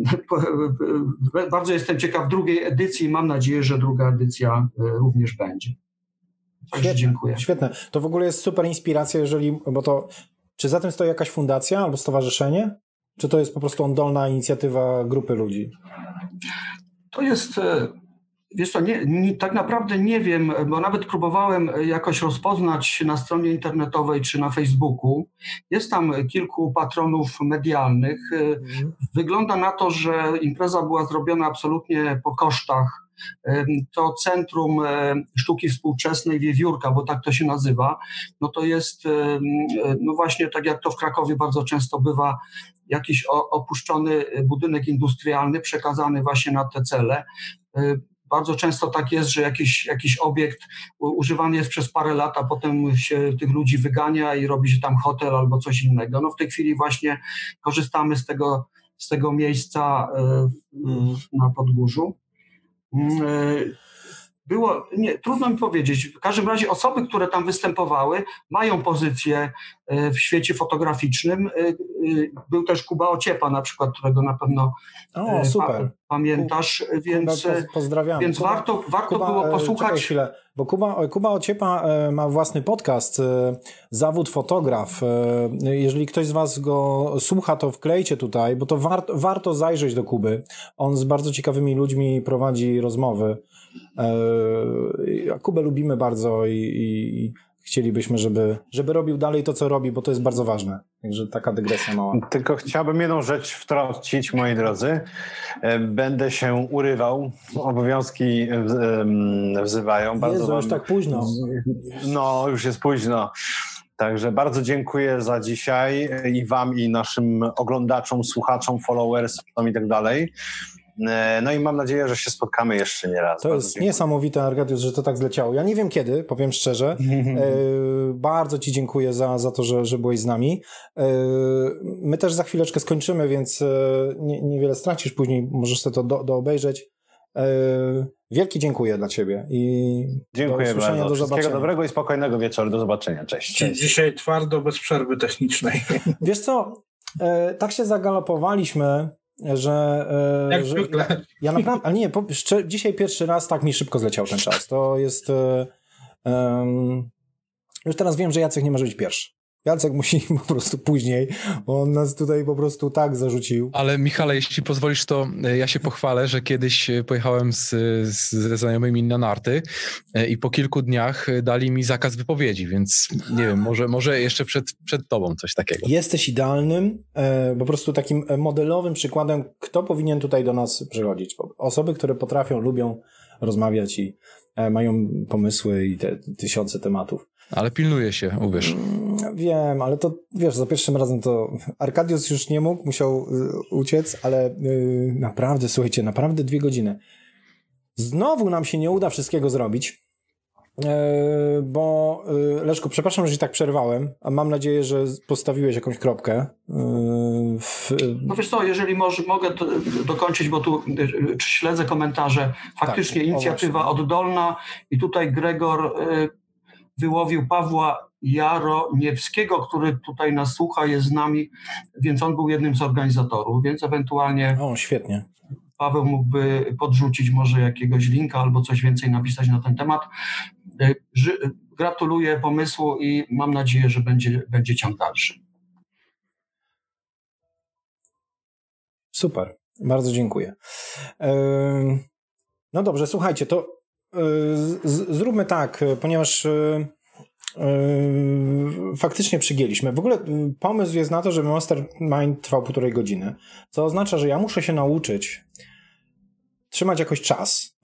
bardzo jestem ciekaw drugiej edycji. Mam nadzieję, że druga edycja również będzie. Świetne, dziękuję. Świetne. To w ogóle jest super inspiracja, jeżeli, bo to czy za tym stoi jakaś fundacja albo stowarzyszenie? Czy to jest po prostu oddolna inicjatywa grupy ludzi? To jest, e, wiesz co, nie, nie, tak naprawdę nie wiem, bo nawet próbowałem jakoś rozpoznać na stronie internetowej czy na Facebooku. Jest tam kilku patronów medialnych. Mhm. Wygląda na to, że impreza była zrobiona absolutnie po kosztach to Centrum Sztuki Współczesnej Wiewiórka, bo tak to się nazywa, no to jest, no właśnie tak jak to w Krakowie bardzo często bywa, jakiś opuszczony budynek industrialny przekazany właśnie na te cele. Bardzo często tak jest, że jakiś, jakiś obiekt używany jest przez parę lat, a potem się tych ludzi wygania i robi się tam hotel albo coś innego. No w tej chwili właśnie korzystamy z tego, z tego miejsca na Podgórzu. E, było, nie, trudno mi powiedzieć. W każdym razie osoby, które tam występowały, mają pozycję e, w świecie fotograficznym. E, był też Kuba Ociepa na przykład, którego na pewno o, super. pamiętasz, więc, pozdrawiam. więc Kuba, warto, warto Kuba, było posłuchać. chwilę, bo Kuba, Kuba Ociepa ma własny podcast, Zawód Fotograf. Jeżeli ktoś z Was go słucha, to wklejcie tutaj, bo to warto, warto zajrzeć do Kuby. On z bardzo ciekawymi ludźmi prowadzi rozmowy. A Kubę lubimy bardzo i, i chcielibyśmy, żeby, żeby robił dalej to, co robi, bo to jest bardzo ważne. Także taka dygresja mała. Tylko chciałbym jedną rzecz wtrącić, moi drodzy. E, będę się urywał. Obowiązki wzywają. Bardzo Jezu, już tak późno. No, już jest późno. Także bardzo dziękuję za dzisiaj i Wam, i naszym oglądaczom, słuchaczom, followersom i tak dalej. E, no i mam nadzieję, że się spotkamy jeszcze nie raz. To bardzo jest dziękuję. niesamowite, Argadius, że to tak zleciało. Ja nie wiem kiedy, powiem szczerze. E, bardzo Ci dziękuję za, za to, że, że byłeś z nami. E, my też za chwileczkę skończymy, więc nie, niewiele stracisz później, możesz sobie to do, do obejrzeć. Wielki dziękuję dla Ciebie i dziękuję do bardzo. Do Wszystkiego dobrego i spokojnego wieczoru. Do zobaczenia. Cześć. Cześć. Dzisiaj twardo, bez przerwy technicznej. Wiesz co, tak się zagalopowaliśmy, że... E, Jak że, zwykle. Ja naprawdę, ale nie, po, dzisiaj pierwszy raz tak mi szybko zleciał ten czas. To jest... Um, już teraz wiem, że Jacek nie może być pierwszy. Jacek musi po prostu później, bo on nas tutaj po prostu tak zarzucił. Ale Michale, jeśli pozwolisz, to e, ja się pochwalę, że kiedyś e, pojechałem z, z, ze znajomymi na narty e, i po kilku dniach dali mi zakaz wypowiedzi, więc nie wiem, może, może jeszcze przed, przed tobą coś takiego. Jesteś idealnym, po prostu takim modelowym przykładem, kto powinien tutaj do nas przychodzić. Osoby, które potrafią, lubią rozmawiać i mają pomysły i te tysiące tematów. Ale pilnuje się, uwierz. Wiem, ale to wiesz, za pierwszym razem to Arkadius już nie mógł, musiał y, uciec, ale y, naprawdę, słuchajcie, naprawdę dwie godziny. Znowu nam się nie uda wszystkiego zrobić, bo Leszku, przepraszam, że ci tak przerwałem, a mam nadzieję, że postawiłeś jakąś kropkę. W... No wiesz co, jeżeli może, mogę dokończyć, bo tu śledzę komentarze. Faktycznie tak, inicjatywa oddolna i tutaj Gregor wyłowił Pawła Jaroniewskiego, który tutaj nas słucha, jest z nami, więc on był jednym z organizatorów, więc ewentualnie... O, świetnie. Paweł mógłby podrzucić może jakiegoś linka albo coś więcej napisać na ten temat. E, gratuluję pomysłu i mam nadzieję, że będzie, będzie ciąg dalszy. Super, bardzo dziękuję. No dobrze, słuchajcie, to e, zróbmy tak, ponieważ e, Yy, faktycznie przygięliśmy. W ogóle pomysł jest na to, żeby Mastermind trwał półtorej godziny, co oznacza, że ja muszę się nauczyć trzymać jakoś czas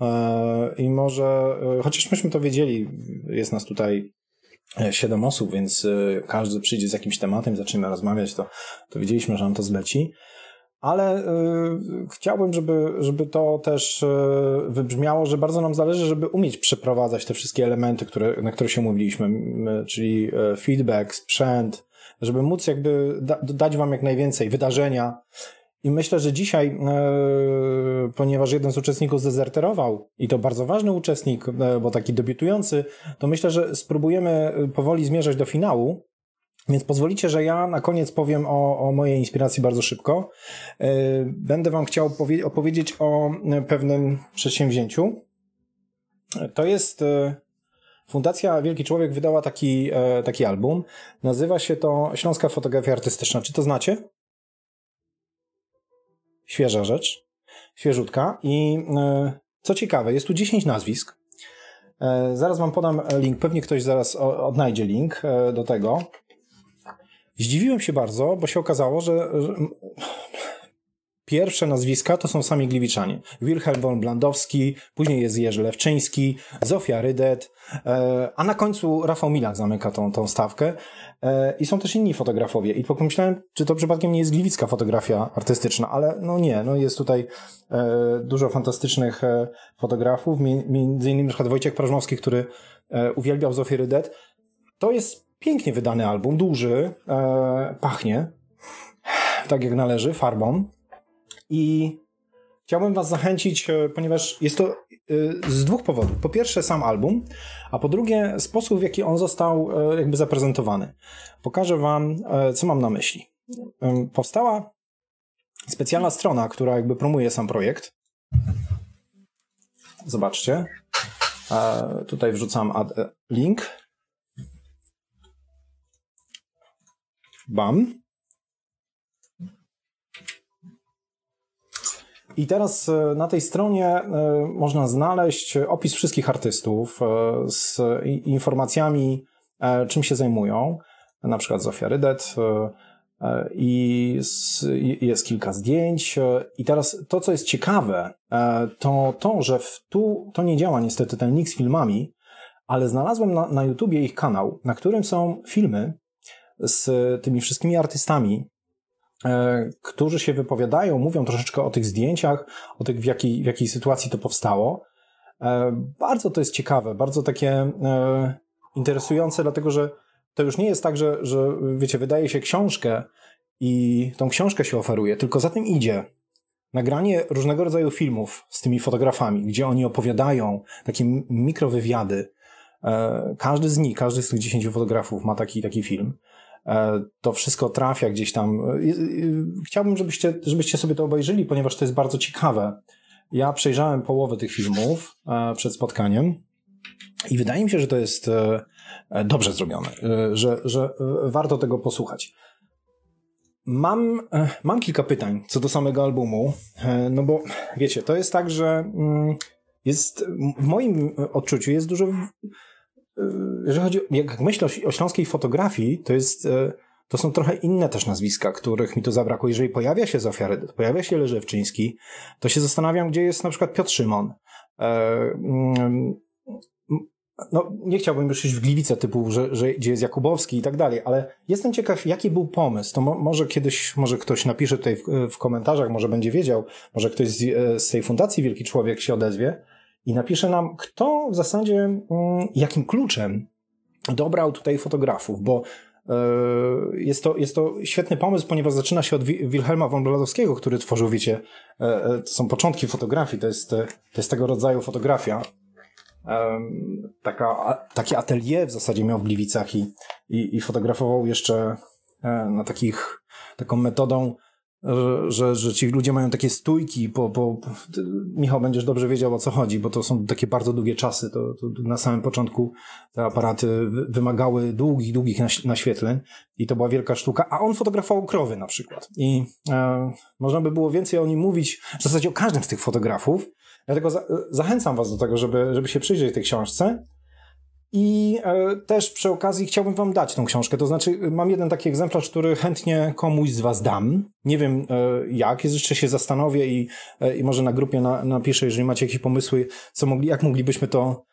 i może, chociaż myśmy to wiedzieli, jest nas tutaj siedem osób, więc każdy przyjdzie z jakimś tematem, zaczniemy rozmawiać, to, to wiedzieliśmy, że nam to zleci ale y, chciałbym, żeby, żeby to też y, wybrzmiało, że bardzo nam zależy, żeby umieć przeprowadzać te wszystkie elementy, które, na które się mówiliśmy, czyli y, feedback, sprzęt, żeby móc jakby da, dać wam jak najwięcej wydarzenia. I myślę, że dzisiaj, ponieważ jeden z uczestników zdezerterował, i to bardzo ważny uczestnik, bo taki debiutujący, to myślę, że spróbujemy powoli zmierzać do finału, więc pozwolicie, że ja na koniec powiem o, o mojej inspiracji bardzo szybko. E, będę Wam chciał opowiedzieć o pewnym przedsięwzięciu. To jest e, Fundacja Wielki Człowiek wydała taki, e, taki album. Nazywa się to Śląska Fotografia Artystyczna. Czy to znacie? Świeża rzecz, świeżutka. I co ciekawe, jest tu 10 nazwisk. Zaraz Wam podam link. Pewnie ktoś zaraz odnajdzie link do tego. Zdziwiłem się bardzo, bo się okazało, że, że pierwsze nazwiska to są sami Gliwiczanie. Wilhelm von Blandowski, później jest Jerzy Lewczyński, Zofia Rydet, e, a na końcu Rafał Milak zamyka tą, tą stawkę. E, I są też inni fotografowie. I pomyślałem, czy to przypadkiem nie jest gliwicka fotografia artystyczna, ale no nie, no jest tutaj e, dużo fantastycznych fotografów, między innymi na przykład Wojciech Prażmowski, który uwielbiał Zofię Rydet. To jest Pięknie wydany album, duży, e, pachnie tak jak należy, farbą. I chciałbym Was zachęcić, e, ponieważ jest to e, z dwóch powodów. Po pierwsze, sam album, a po drugie, sposób, w jaki on został e, jakby zaprezentowany. Pokażę Wam, co mam na myśli. Powstała specjalna strona, która jakby promuje sam projekt. Zobaczcie. Tutaj wrzucam link Bam. I teraz e, na tej stronie e, można znaleźć opis wszystkich artystów e, z informacjami, czym się zajmują. Na przykład Zofia Rydet i jest kilka zdjęć. I teraz to, co jest ciekawe, to to, że tu to nie działa niestety ten link z filmami, ale znalazłem na, na YouTubie ich kanał, na którym są filmy z tymi wszystkimi artystami, e, którzy się wypowiadają, mówią troszeczkę o tych zdjęciach, o tych, w jakiej, w jakiej sytuacji to powstało. E, bardzo to jest ciekawe, bardzo takie e, interesujące, dlatego że to już nie jest tak, że, że wiecie, wydaje się książkę i tą książkę się oferuje, tylko za tym idzie nagranie różnego rodzaju filmów z tymi fotografami, gdzie oni opowiadają takie mikrowywiady. Każdy z nich, każdy z tych dziesięciu fotografów ma taki, taki film. E, to wszystko trafia gdzieś tam. E, chciałbym, żebyście, żebyście sobie to obejrzeli, ponieważ to jest bardzo ciekawe. Ja przejrzałem połowę tych filmów e, przed spotkaniem i wydaje mi się, że to jest dobrze zrobione, że, że warto tego posłuchać. Mam, mam kilka pytań co do samego albumu, no bo wiecie, to jest tak, że mm, jest w moim odczuciu jest dużo jeżeli chodzi, jak myślę o śląskiej fotografii, to jest, e, to są trochę inne też nazwiska, których mi to zabrakło. Jeżeli pojawia się Zofia Rydet, pojawia się Leżewczyński, to się zastanawiam, gdzie jest na przykład Piotr Szymon. E, mm, no, nie chciałbym już iść w gliwice typu, że, że gdzie jest Jakubowski i tak dalej, ale jestem ciekaw, jaki był pomysł. To mo, może kiedyś, może ktoś napisze tutaj w, w, komentarzach, może będzie wiedział, może ktoś z, z tej fundacji Wielki Człowiek się odezwie i napisze nam, kto w zasadzie, mm, jakim kluczem dobrał tutaj fotografów, bo e, jest to, jest to świetny pomysł, ponieważ zaczyna się od Wilhelma von Bladowskiego, który tworzył, wiecie, e, e, to są początki fotografii, to jest, to jest tego rodzaju fotografia. Taka, takie atelier w zasadzie miał w Gliwicach i, i, i fotografował jeszcze na takich, taką metodą że, że ci ludzie mają takie stójki, po, po, Michał, będziesz dobrze wiedział o co chodzi, bo to są takie bardzo długie czasy, to, to na samym początku te aparaty wymagały długich, długich naświetleń i to była wielka sztuka, a on fotografował krowy na przykład. I e, można by było więcej o nim mówić, w zasadzie o każdym z tych fotografów, dlatego za, zachęcam was do tego, żeby, żeby się przyjrzeć tej książce, i e, też przy okazji chciałbym Wam dać tą książkę. To znaczy, mam jeden taki egzemplarz, który chętnie komuś z Was dam. Nie wiem e, jak, jeszcze się zastanowię i, e, i może na grupie na, napiszę, jeżeli macie jakieś pomysły, co mogli, jak moglibyśmy to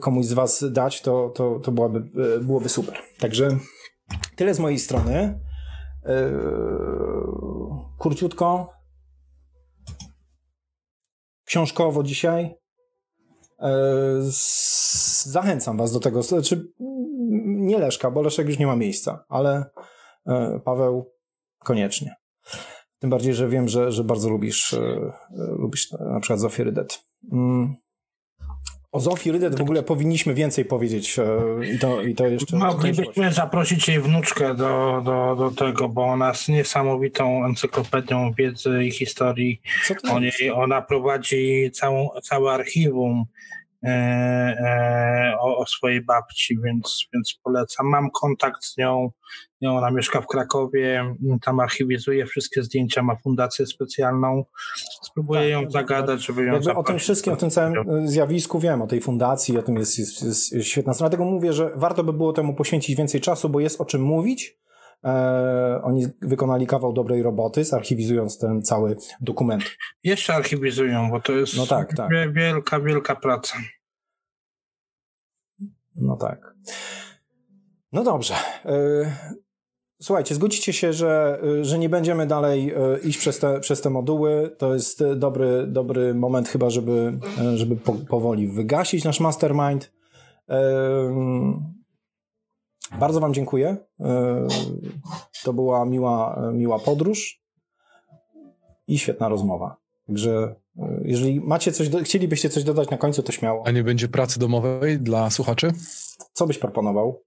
komuś z Was dać, to, to, to byłaby, byłoby super. Także tyle z mojej strony. Kurciutko. Książkowo dzisiaj. Zachęcam was do tego. Znaczy, nie Leszka, bo Leszek już nie ma miejsca, ale e, Paweł koniecznie. Tym bardziej, że wiem, że, że bardzo lubisz, e, e, lubisz na przykład Zofię Rydet. O Zofii Rydet w ogóle powinniśmy więcej powiedzieć i to, i to jeszcze... Moglibyśmy zaprosić jej wnuczkę do, do, do tego, bo ona jest niesamowitą encyklopedią wiedzy i historii. O niej, ona prowadzi całą, całe archiwum E, e, o, o, swojej babci, więc, więc polecam. Mam kontakt z nią, ona mieszka w Krakowie, tam archiwizuje wszystkie zdjęcia, ma fundację specjalną. Spróbuję tak, ją zagadać, żeby ją jakby O tym wszystkim, o tym całym zjawisku wiem, o tej fundacji, o tym jest, jest, jest świetna strona. Dlatego mówię, że warto by było temu poświęcić więcej czasu, bo jest o czym mówić. E, oni wykonali kawał dobrej roboty, zarchiwizując ten cały dokument. Jeszcze archiwizują, bo to jest no tak, tak. wielka, wielka praca. No tak. No dobrze. E, słuchajcie, zgodzicie się, że, że nie będziemy dalej e, iść przez te, przez te moduły. To jest dobry, dobry moment chyba, żeby, żeby powoli wygasić nasz mastermind. Bardzo Wam dziękuję. To była miła, miła podróż i świetna rozmowa. Także jeżeli macie coś, do, chcielibyście coś dodać na końcu, to śmiało. A nie będzie pracy domowej dla słuchaczy? Co byś proponował?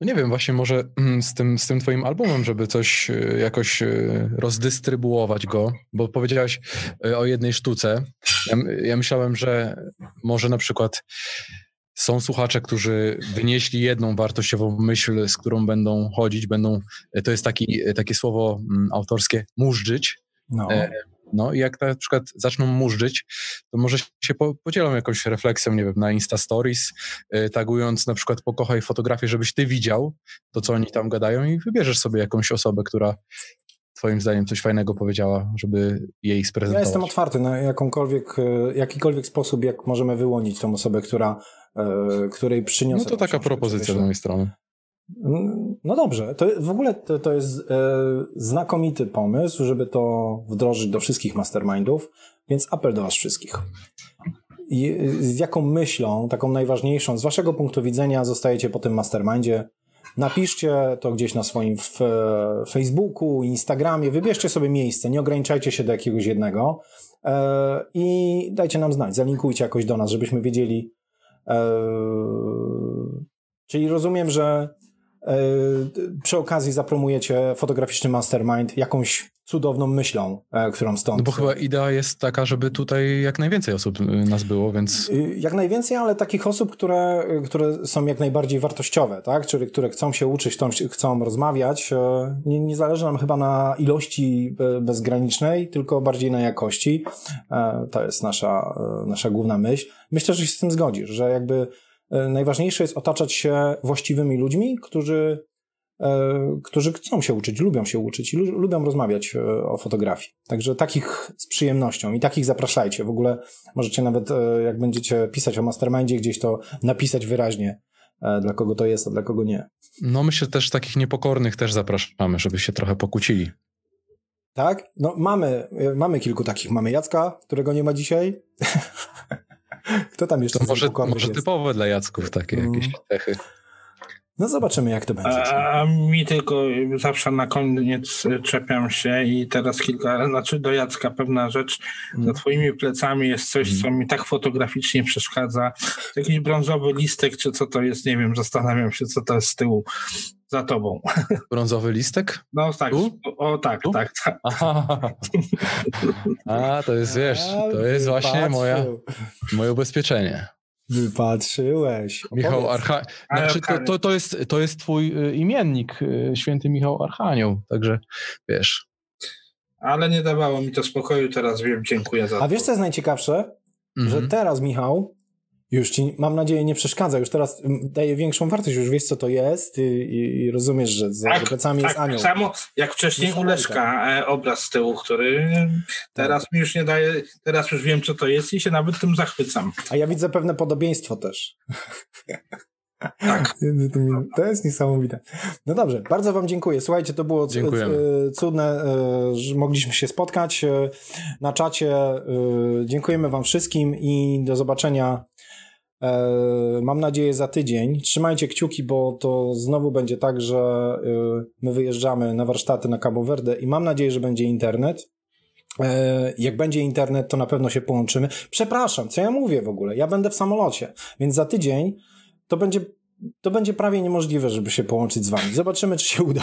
No nie wiem, właśnie może mm, z tym, z tym twoim albumem, żeby coś e, jakoś e, rozdystrybuować go, bo powiedziałeś e, o jednej sztuce. Ja, ja myślałem, że może na przykład są słuchacze, którzy wynieśli jedną wartościową myśl, z którą będą chodzić, będą, to jest taki, takie słowo mm, autorskie, murzyć. No. No i jak na przykład zaczną murzyć, to może się podzielą jakąś refleksją, nie wiem, na Insta Stories, tagując na przykład pokochaj fotografię, żebyś ty widział to, co oni tam gadają i wybierzesz sobie jakąś osobę, która twoim zdaniem coś fajnego powiedziała, żeby jej sprezentować. Ja jestem otwarty na jakąkolwiek, jakikolwiek sposób, jak możemy wyłonić tą osobę, która, której przyniosę. No to taka propozycja z mojej strony. No dobrze, to w ogóle to, to jest e, znakomity pomysł, żeby to wdrożyć do wszystkich mastermindów, więc apel do Was wszystkich. I z jaką myślą, taką najważniejszą, z Waszego punktu widzenia zostajecie po tym mastermindzie? Napiszcie to gdzieś na swoim w, Facebooku, Instagramie, wybierzcie sobie miejsce, nie ograniczajcie się do jakiegoś jednego e, i dajcie nam znać, zalinkujcie jakoś do nas, żebyśmy wiedzieli. E, czyli rozumiem, że E, przy okazji zapromujecie fotograficzny mastermind jakąś cudowną myślą, e, którą stąd... No bo chyba idea jest taka, żeby tutaj jak najwięcej osób y, nas było, więc... Y, jak najwięcej, ale takich osób, które, które są jak najbardziej wartościowe, tak? Czyli które chcą się uczyć, chcą, chcą rozmawiać. E, nie, nie zależy nam chyba na ilości bezgranicznej, tylko bardziej na jakości. To jest nasza, nasza główna myśl. Myślę, że się z tym zgodzisz, że jakby E, najważniejsze jest otaczać się właściwymi ludźmi, którzy, e, którzy chcą się uczyć, lubią się uczyć i lubią rozmawiać e, o fotografii. Także takich z przyjemnością i takich zapraszajcie. W ogóle możecie nawet, jak będziecie pisać o mastermindzie, gdzieś to napisać wyraźnie, dla kogo to jest, a dla kogo nie. No myślę też takich niepokornych też zapraszamy, żeby się trochę pokłócili. Tak? No mamy, mamy kilku takich. Mamy Jacka, którego nie ma dzisiaj. Kto tam jeszcze To może, może jest? typowe dla Jacków takie Mm. jakieś cechy. No zobaczymy, jak to będzie. A, a mi tylko zawsze na koniec czepiam się i teraz kilka, znaczy do Jacka pewna rzecz. Za twoimi plecami jest coś, co mi tak fotograficznie przeszkadza. Jakiś brązowy listek, czy co to jest, nie wiem, zastanawiam się, co to jest z tyłu za tobą. Brązowy listek? No tak, Tu? o tak, Tu? tak, tak. Aha. A, to jest, wiesz, to jest właśnie moja, moje ubezpieczenie. Wypatrzyłeś. Michał. Archa... Znaczy, to, to, to, jest, to jest twój y, imiennik, y, święty Michał Archanioł, także wiesz. Ale nie dawało mi to spokoju, teraz wiem, dziękuję za to. A wiesz, co jest najciekawsze? Że Mhm. teraz, Michał, już ci, mam nadzieję, nie przeszkadza. Już teraz mm, daje większą wartość, już wiesz, co to jest i, i, i rozumiesz, że za Tak, plecami jest tak, anioł. samo jak wcześniej u. Leszka e, obraz z tyłu, który teraz Tak. mi już nie daje, teraz już wiem, co to jest i się nawet tym zachwycam. A ja widzę pewne podobieństwo też. Tak. To jest niesamowite. No dobrze, bardzo Wam dziękuję. Słuchajcie, to było Dziękujemy. c- cudne, e, że mogliśmy się spotkać e, na czacie. E, Dziękujemy Wam wszystkim i do zobaczenia. E, Mam nadzieję za tydzień. Trzymajcie kciuki, bo to znowu będzie tak, że e, my wyjeżdżamy na warsztaty na Cabo Verde i mam nadzieję, że będzie internet. E, Jak będzie internet, to na pewno się połączymy. Przepraszam, co ja mówię w ogóle? Ja będę w samolocie, więc za tydzień to będzie, to będzie prawie niemożliwe, żeby się połączyć z wami. Zobaczymy, czy się uda.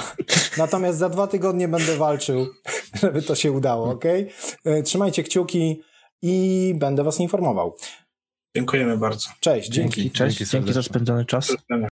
Natomiast za dwa tygodnie będę walczył, żeby to się udało, ok? Trzymajcie kciuki i będę was informował. Dziękujemy bardzo. Cześć, dzięki. Dzięki, cześć. Dzięki Dzięki za spędzony czas.